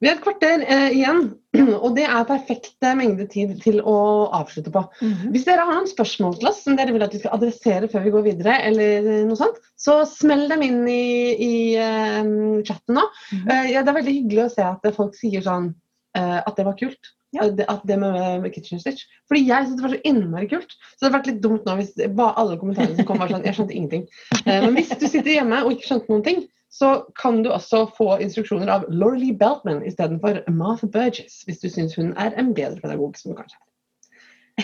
Vi har et kvarter eh, igjen, og det er perfekt eh, mengde tid til å avslutte på. Mhm. Hvis dere har noen spørsmål til oss som dere vil at vi skal adressere før vi går videre, eller noe sånt, så smell dem inn i, i eh, chatten nå. Mm -hmm. uh, ja, det er veldig hyggelig å se at folk sier sånn uh, at det var kult. Ja. Eh, at det med, Kitchen Stitch. Fordi jeg syntes det var så innmari kult. Så det hadde vært litt dumt nå hvis alle kommentarene som kom var sånn Jeg skjønte ingenting. Eh, men hvis du sitter hjemme og ikke skjønte noen ting, så kan du også få instruksjoner av Lorley Beltman istedenfor Martha Burgess, hvis du syns hun er en bedre pedagog, som du kanskje er.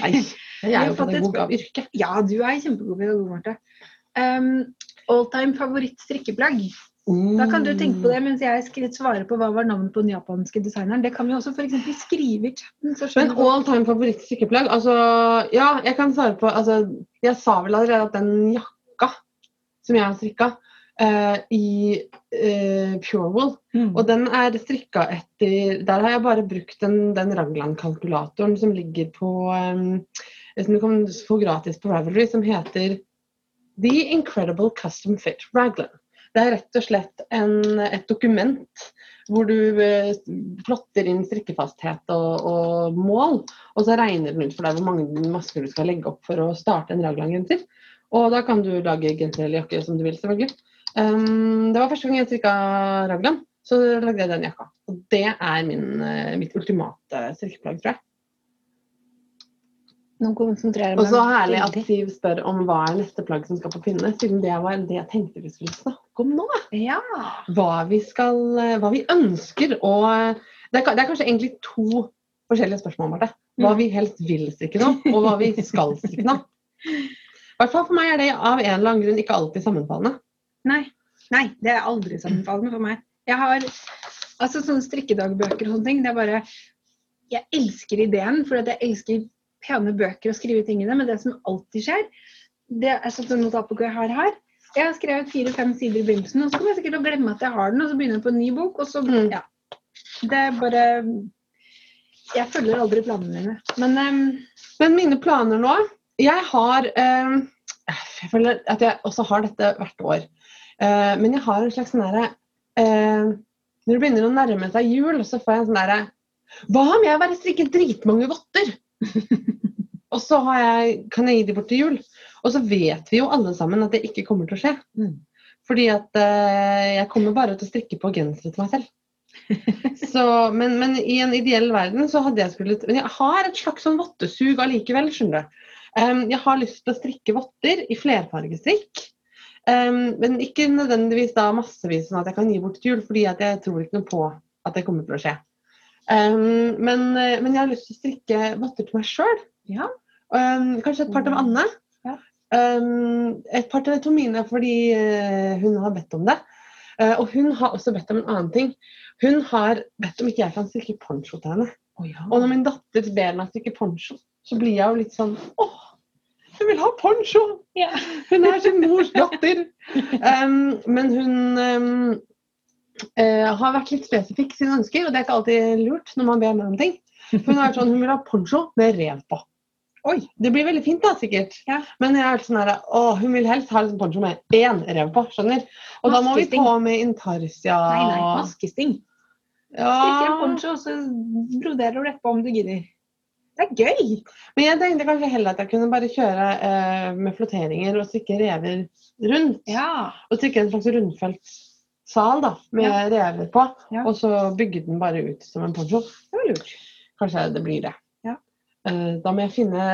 Nei, jeg er jo pedagog av yrke. Ja, du er kjempegod pedagog, Marte. Um, Alltime favoritt-strikkeplagg. Da kan du tenke på det mens jeg svarer på hva var navnet på den japanske designeren. Det kan vi også f.eks. skrive i chatten. Så Men all time favoritt-strikkeplagg Altså, ja, jeg kan svare på altså, Jeg sa vel allerede at den jakka som jeg har strikka, eh, i uh, Pure Wool Mm. Og den er strikka etter Der har jeg bare brukt den, den Ragland-kalkulatoren som ligger på um, Som du kan få gratis på Ravelry, som heter The Incredible Custom Fit Raglan. Det er rett og slett en, et dokument hvor du eh, plotter inn strikkefasthet og, og mål, og så regner den ut for deg hvor mange masker du skal legge opp for å starte en Raglan-genser. Og da kan du lage genser eller jakke som du vil, selvfølgelig. Um, det var første gang jeg strikka Raglan, så lagde jeg den jakka. Og det er min, eh, mitt ultimate strikkeplagg, tror jeg. Nå konsentrerer jeg Og så herlig at. Siv spør om hva er neste plagg som skal på pinne, siden det var det jeg tenkte vi skulle snakke om nå. Ja. Hva vi skal, eh, hva vi ønsker å det det er kanskje egentlig to forskjellige spørsmål, Marte. Hva Mm. vi helst vil strikke nå, og hva vi skal strikke nå. I hvert fall for meg er det av en eller annen grunn ikke alltid sammenfallende. Nei. Nei, det er aldri sammenfallende for meg. Jeg har altså sånne strikkedagbøker og sånne ting. Det er bare Jeg elsker ideen, for at jeg elsker pene bøker og skrive ting i det. Men det som alltid skjer, det er sånn som notatbok jeg har her. Jeg har skrevet fire-fem sider i begynnelsen, og så kommer jeg sikkert til å glemme at jeg har den, og så begynner jeg på en ny bok, og så Mm. Ja. Det er bare Jeg følger aldri planene mine. Men um, Men mine planer nå Jeg har um, Jeg føler at jeg også har dette hvert år. Eh, men jeg har en slags sånn derre eh, Når det begynner å nærme seg jul, så får jeg en sånn derre Hva om jeg bare strikker dritmange votter? og så har jeg, kan jeg gi de bort til jul. Og så vet vi jo alle sammen at det ikke kommer til å skje. Mm. Fordi at eh, jeg kommer bare til å strikke på gensere til meg selv. Så, men, men i en ideell verden så hadde jeg skullet Men jeg har et slags sånn vottesug allikevel, skjønner du. Um, jeg har lyst til å strikke votter i flerfargestrikk. Um, men ikke nødvendigvis da massevis sånn at jeg kan gi bort til jul, fordi at jeg tror ikke noe på at det kommer til å skje. Um, men, eh, men jeg har lyst til å strikke votter til meg sjøl. Ja. Um, kanskje et par til Anne. Ja. Et par til Tomine fordi uh, hun har bedt om det. Uh, og hun har også bedt om en annen ting. Hun har bedt om ikke jeg kan strikke poncho til henne. Og når min datter ber meg strikke poncho, så blir jeg jo litt sånn åh, hun vil ha poncho! Ja. Hun er sin mors datter. Um, men hun um, uh, har vært litt spesifikk sine ønsker, og det er ikke alltid lurt når man ber om ting. Hun har sånn, hun vil ha poncho med rev på. Oi. Det blir veldig fint, da, sikkert. Ja. Men jeg er sånn her, å, hun vil helst ha liksom poncho med én rev på. skjønner? Og da må vi på med intarsia. Nei, nei, maskesting. Strikke en poncho, så broderer du rett på om du gidder. Det er gøy! Men jeg tenkte kanskje heller at jeg kunne bare kjøre eh, med flotteringer og strikke rever rundt. Ja. Og strikke en slags rundfelt sal da, med Ja. rever på. Ja. Og så bygge den bare ut som en poncho. Det var lurt. Kanskje det blir det. Ja. Eh, da må jeg finne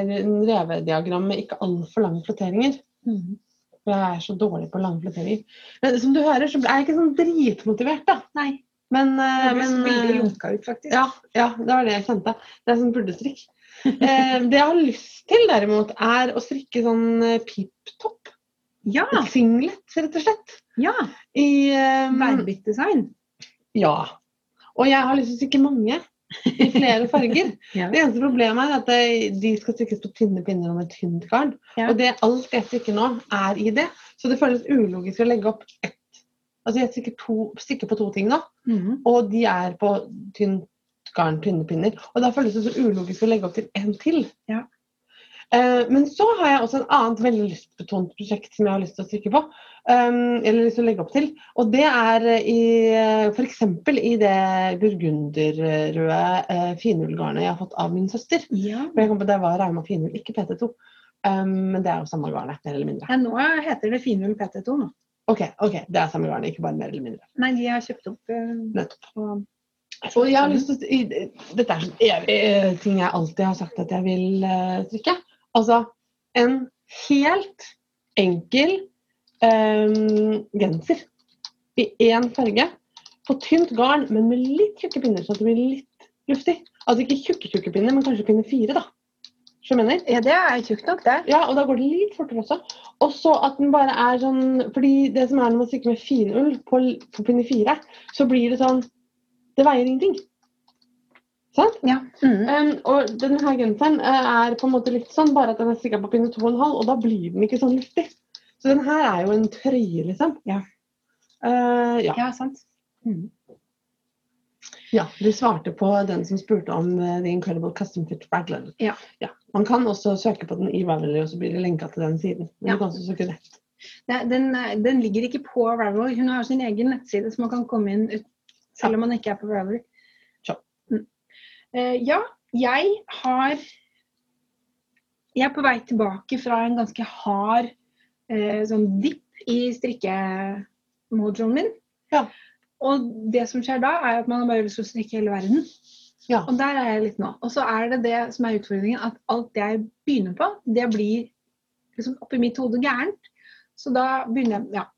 en revediagram med ikke altfor lange flotteringer. Mm. For jeg er så dårlig på lange flotteringer. Men som du hører, så er jeg ikke sånn dritmotivert, da. Nei. Men, eh, men eh, ut, ja, ja, det var det jeg kjente. Det er sånn burdestrikk. Eh, det jeg har lyst til, derimot, er å strikke sånn eh, piptopp. Ja. Singlet, rett og slett. ja. I eh, Værbittdesign. Ja. Og jeg har lyst til å strikke mange. I flere farger. Ja. Det eneste problemet er at de skal strikkes på tynne pinner og med tynt garn. Ja. Og det alt jeg strikker nå, er i det. Så det føles ulogisk å legge opp ett Altså jeg strikker, to, strikker på to ting nå, Mhm. og de er på tynt garn, tynne pinner. Og da føles det så ulogisk å legge opp til en til. Ja. Eh, men så har jeg også et annet veldig lystbetont prosjekt som jeg har lyst til å strikke på. Um, eller lyst til å legge opp til. Og det er eh, i f.eks. i det burgunderrøde eh, finullgarnet jeg har fått av min søster. Ja. For jeg kom på Det var Rauma finull, ikke PT2. Um, men det er jo samme garnet, mer eller mindre. Ja, nå heter det Finull PT2 nå. Ok, ok, det er samme garn, ikke bare mer eller mindre. Nei, de har kjøpt opp Uh, Nettopp. og jeg har lyst til Dette er sånn evig eh, ting jeg alltid har sagt at jeg vil uh, strikke. Altså en helt enkel um, genser i én farge. På tynt garn, men med litt tjukke pinner, så at det blir litt luftig. Altså ikke tjukke, tjukke pinner, men kanskje pinne fire, da. Skjønner? Ja, det er tjukt nok, det. Ja, og da går det litt fortere også. Og så at den bare er sånn Fordi det som er når man strikker med finull på, på pinne fire, så blir det sånn Det veier ingenting. Sant? Ja. Mm. Um, og denne her genseren eh, er på en måte litt sånn, bare at den er strikka på pinne to og en halv, og da blir den ikke sånn luftig. Så den her er jo en trøye, liksom. Ja. Uh, ja. ja, sant. Mhm. Ja. Du svarte på den som spurte om eh, The Incredible Custom Fit Raglan. Ja. Man kan også søke på den i Ravelry, og så blir det lenka til den siden. Men Ja. du kan også søke rett. Ne, den, er- den ligger ikke på Ravelry. Hun har sin egen nettside, så man kan komme inn ut, selv om man ikke er på Ravelry. Ja. Mm. Eh, ja, jeg har Jeg er på vei tilbake fra en ganske hard eh, sånn dipp i strikkemojoen min. Ja. Og det som skjer da, er at man har bare lyst til å strikke hele verden. Ja. Og der er jeg litt nå. Og så er det det som er utfordringen, at alt jeg begynner på, det blir liksom oppi mitt hode gærent. Så da begynner jeg Ja.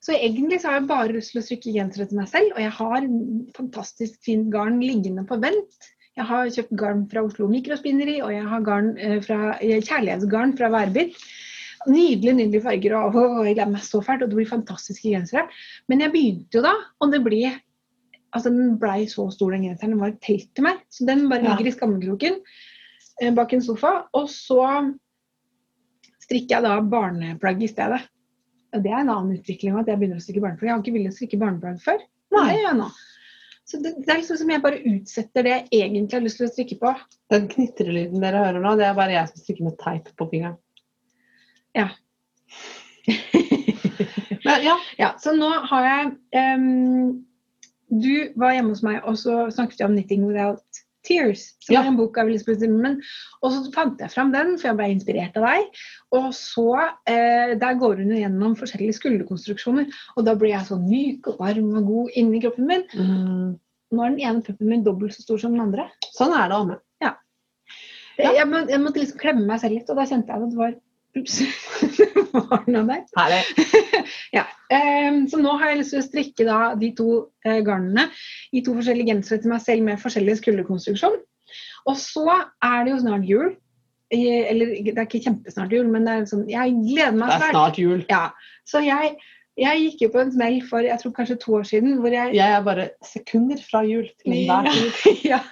Så egentlig så har jeg bare lyst til å strikke gensere til meg selv, og jeg har fantastisk fint garn liggende på vent. Jeg har kjøpt garn fra Oslo Mikrospinneri, og jeg har garn eh, fra, kjærlighetsgarn fra Værbitt. Nydelige, nydelige farger, og, og jeg gleder meg så fælt, og det blir fantastiske gensere. Men jeg begynte jo da, og det ble Altså, den blei så stor, den genseren. Den var et telt til meg. Så den bare Ja. ligger i skammekroken eh, bak en sofa. Og så strikker jeg da barneplagg i stedet. Og det er en annen utvikling at jeg begynner å strikke barneplagg. Jeg har ikke villet strikke barneplagg før. Nei. jeg nå. Så det, det er liksom som jeg bare utsetter det jeg egentlig har lyst til å strikke på. Den knitrelyden dere hører nå, det er bare jeg som strikker med teip på fingeren. Ja. Men, ja. Ja, så nå har jeg um, Du var hjemme hos meg, og så snakket vi om 'Knitting Without Tears'. Som Ja. er en bok av Elisabeth Zimmerman. Og så fant jeg fram den, for jeg ble inspirert av deg. Og så eh, Der går hun gjennom forskjellige skulderkonstruksjoner. Og da blir jeg så myk og varm og god inni kroppen min. Mm. Nå er den ene puppen min dobbelt så stor som den andre. Sånn er det å amme. Ja. Jeg, må, jeg måtte liksom klemme meg selv litt, og da kjente jeg at det var Ups. det var noe der. Herlig. Ja, ehm, så nå har jeg lyst til å strikke da de to eh, garnene i to forskjellige gensere til meg selv med forskjellig skulderkonstruksjon. Og så er det jo snart jul. Eller det er ikke kjempesnart jul, men det sånn, jeg gleder meg Det er snart jul. Ja, så jeg, jeg gikk jo på en smell for jeg tror kanskje to år siden hvor jeg Jeg er bare sekunder fra jul til enhver tid. ja.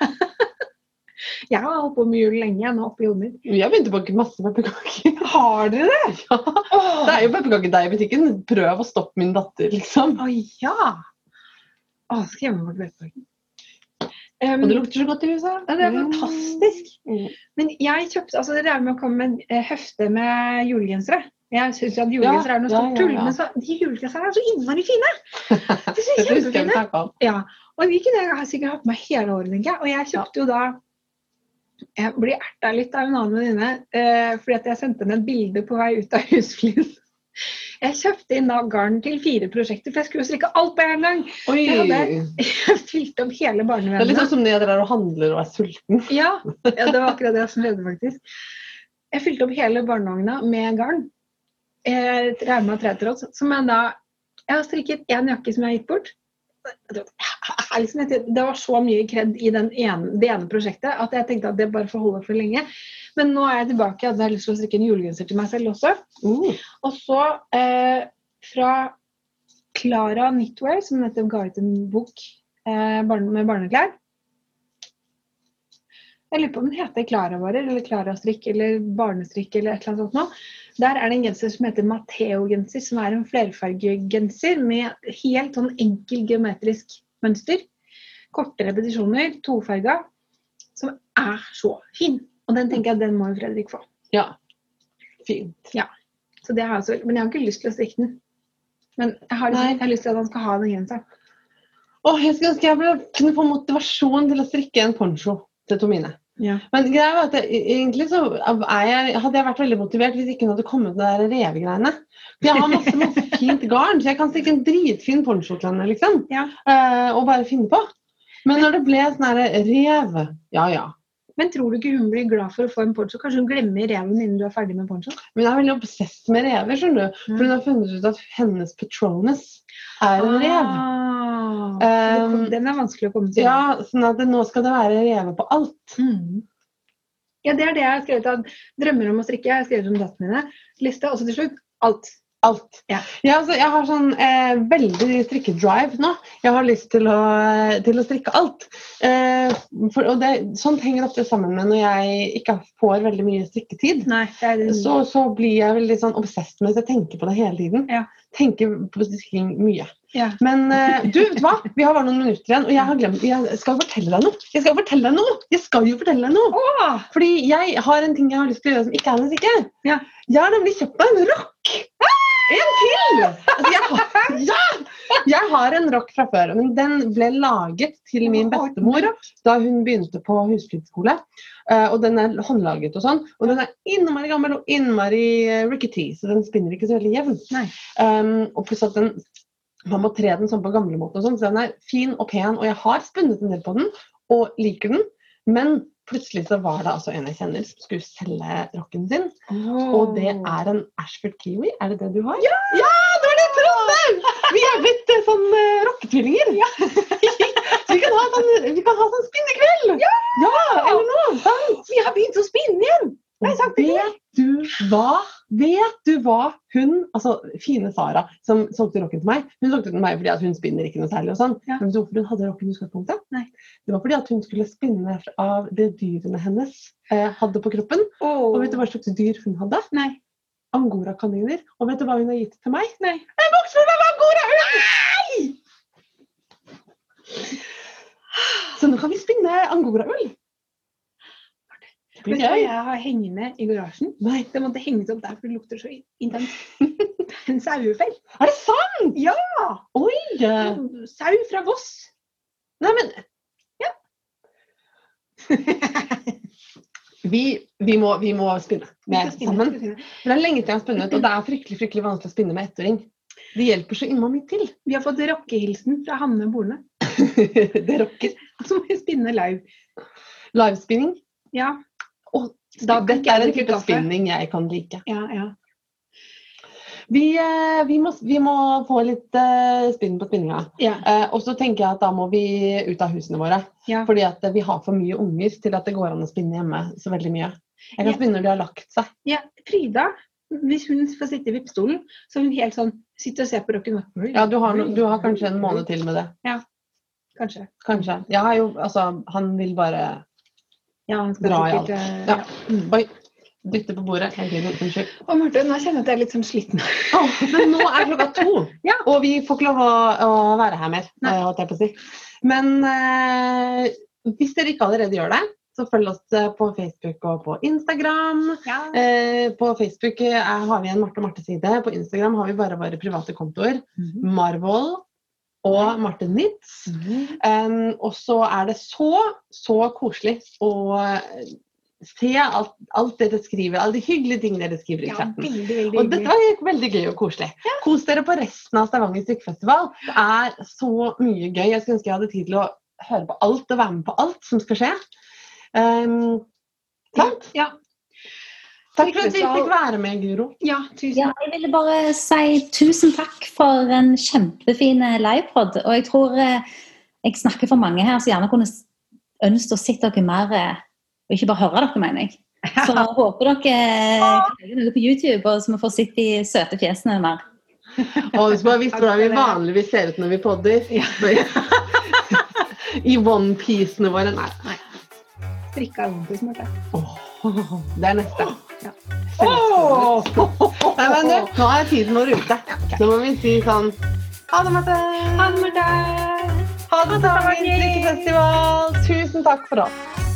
Jeg har holdt på med jul lenge jeg nå oppe hodet mitt. Vi har begynt å bake masse pepperkaker. Har dere det? Ja. Det er jo pepperkakedeig i butikken. Prøv å stoppe min datter, liksom. Å ja! Å, skal jeg gjemme bort pepperkaken. Um, Og det lukter så godt i huset. ja, det er fantastisk. Mm. Men jeg kjøpte altså Det er med å komme med en høfte med julegensere. Jeg syns at julegensere er noe Ja, stort ja, tull, men så, de julegenserne er så innmari fine! De er så jeg kjempefine. Ja, og de kunne jeg sikkert hatt meg hele året, tenker jeg. Og jeg kjøpte jo da Jeg blir erta litt av en annen venninne eh, fordi at jeg sendte henne et bilde på vei ut av husflid. Jeg kjøpte inn da garn til fire prosjekter, for jeg skulle jo strikke alt på en gang. Oi. Jeg hadde- fylt opp hele Det er litt sånn som når jeg drar og handler og er sulten. Ja, ja, det var akkurat det som skjedde, faktisk. Jeg fylte opp hele barnevogna med garn. eh, Rauma tretråd, som jeg da Jeg har strikket én jakke som jeg har gitt bort. Liksom, det var så mye kred i ene, det ene prosjektet at jeg tenkte at det bare får holde for lenge. Men nå er jeg tilbake og har lyst til å strikke en julegenser til meg selv også. Uh. Og så eh, fra Klara Knitwear, som nettopp ga ut en bok eh, med barneklær. Jeg lurer på om den heter Klara-varer eller Klara-strikk eller barnestrikk eller et eller annet sånt noe. Der er det en genser som heter Matheo-genser, som er en flerfargegenser med helt sånn enkel geometrisk mønster. Korte repetisjoner, tofarga, som er så fin. Og den tenker jeg den må jo Fredrik få. Ja. Fint. Ja. Så det har jeg også, men jeg har ikke lyst til å strikke den. Men jeg har, liksom, jeg har lyst til at han skal ha den genseren. Åh, jeg skulle ønske jeg kunne få motivasjon til å strikke en poncho til Tomine. Ja. Men greia var at jeg, egentlig så jeg, hadde jeg vært veldig motivert hvis ikke hun hadde kommet med de revegreiene. For jeg har masse, masse fint garn, så jeg kan stikke en dritfin poncho til henne, liksom. Ja. Uh, og bare finne på. Men når det ble sånn herre rev Ja ja. Men tror du ikke hun blir glad for å få en poncho? Kanskje hun glemmer reven innen du er ferdig med poncho? Men hun er veldig obsess med rever, skjønner du. For hun har funnet ut at hennes patronus er en rev. Ah, Um, den er vanskelig å komme til. Ja, sånn at nå skal det være reve på alt. Mm. Ja, det er det jeg har skrevet av drømmer om å strikke. Jeg har skrevet om dattene mine. Liste, og så til slutt alt. Alt. Ja. altså, jeg har sånn eh, veldig strikkedrive nå. Jeg har lyst til å, til å strikke alt. Eh, for, og det, sånt henger ofte sammen med når jeg ikke får veldig mye strikketid. Nei, det er Så, så blir jeg veldig sånn obsessed med det, så jeg tenker på det hele tiden. Ja. Tenker på strikking mye. ja. Men eh, du, vet du hva? Vi har bare noen minutter igjen, og jeg har glemt Jeg skal fortelle deg noe! Jeg skal fortelle deg noe! Jeg skal jo fortelle deg noe! Åh! Fordi jeg har en ting jeg har lyst til å gjøre som ikke er en strikke. Ja. Jeg har nemlig kjøpt meg en rock! En til! Altså, jeg, har, ja! jeg har en rock fra før, men den ble laget til min bestemor da hun begynte på husflidsskole. Eh, og den er håndlaget og sånn. Og den er innmari gammel og innmari eh, rickety, så den spinner ikke så veldig jevnt. Um, og pluss at den man må tre den sånn på gamlemåten, sånn, så den er fin og pen. Og jeg har spunnet en del på den, og liker den. Men plutselig så var det altså en jeg kjenner som skulle selge rocken sin. Og det er en Ashford Kiwi. Er det det du har? Ja! det var det jeg trodde! Vi er blitt eh, sånn uh, rocketvillinger. så vi kan ha sånn, vi kan ha sånn spinnekveld! Ja! eller noe. Vi har begynt å spinne igjen! Nei, Vet du hva? Vet du hva hun, altså fine Sara, som solgte rocken til meg Hun solgte den til meg fordi at hun spinner ikke noe særlig. og sånn. Ja. Men hvorfor hun hadde rocken i utgangspunktet? Nei. Det var fordi at hun skulle spinne av det dyrene hennes eh, hadde på kroppen. Og vet du hva slags dyr hun hadde? Nei. Angorakaniner. Og vet du hva hun har gitt til meg? Nei. En voksfull av angoraull! Så nå kan vi spinne angoraull. Du hva jeg har hengende i garasjen? Nei, Det måtte henges opp der, for det lukter så intenst. En sauefell. er det sant? Ja! Oi! Sau fra Voss. Nei, men vi, vi, må, vi må spinne med skal spinne, sammen. For det er lenge til jeg har spunnet, og det er fryktelig fryktelig vanskelig å spinne med ettåring. Det hjelper så innmari mye til. Vi har fått rockehilsen fra Hanne Borne. det rocker. Så må vi spinne live. Livespinning. Ja. Og Da dette er en type spinning jeg kan like. Ja, ja. Vi, eh, vi, må, vi må få litt eh, spinn på spinninga. ja. Eh, og så tenker jeg at da må vi ut av husene våre. ja. Fordi at vi har for mye unger til at det går an å spinne hjemme så veldig mye. Jeg kan Ja. spinne når de har lagt seg. ja. Frida, hvis hun får sitte i vippestolen, så er hun helt sånn Sitter og ser på rock'n'roll. Ja, du har, no, du har kanskje en måned til med det. Ja, Kanskje. Kanskje. Jo, altså, han vil bare Ja, Dra i sikkert, eh, Ja. ja. Oi. Dytte på bordet. Unnskyld. Å, Marte, nå kjenner jeg at jeg er litt sånn sliten. Åh, men nå er klokka to, Ja. og vi får ikke lov å, å være her mer. Nei. eh, holdt jeg på å si. Men eh, hvis dere ikke allerede gjør det, så følg oss eh, på Facebook og på Instagram. Ja. Eh, på Facebook har vi en Marte Marte-side. På Instagram har vi bare våre private kontoer. Marvoll og Marte Nitz. Um, og så er det så, så koselig å eh, se alt, alt dere skriver, alle de hyggelige tingene dere skriver i Ja, chatten. veldig, veldig Og dette var veldig gøy og koselig. Kos dere på resten av Stavanger strikkefestival. Det er så mye gøy. Jeg skulle ønske jeg hadde tid til å høre på alt og være med på alt som skal skje. Um, sant? Ja. Takk for at vi fikk være med, Guro. Ja, tusen Ja, jeg ville bare si tusen takk for en kjempefin livepod. Og jeg tror eh, jeg snakker for mange her som gjerne kunne ønske ønsket å se dere mer, eh, og ikke bare høre dere, mener jeg. Så jeg håper dere kan legge noe på YouTube, og så vi får sett de søte fjesene mer. Og hvis man visste hvordan vi vanligvis ser ut når vi podder I onepiecene våre. Nei. strikka onepiece, Marte. Det er neste. Ja. Nei, men du, nå er tiden vår ute. Nå må vi si sånn Ha det, Marte. Ha det, Marte. Ha det, Stavanger strikkefestival. Tusen takk for oss.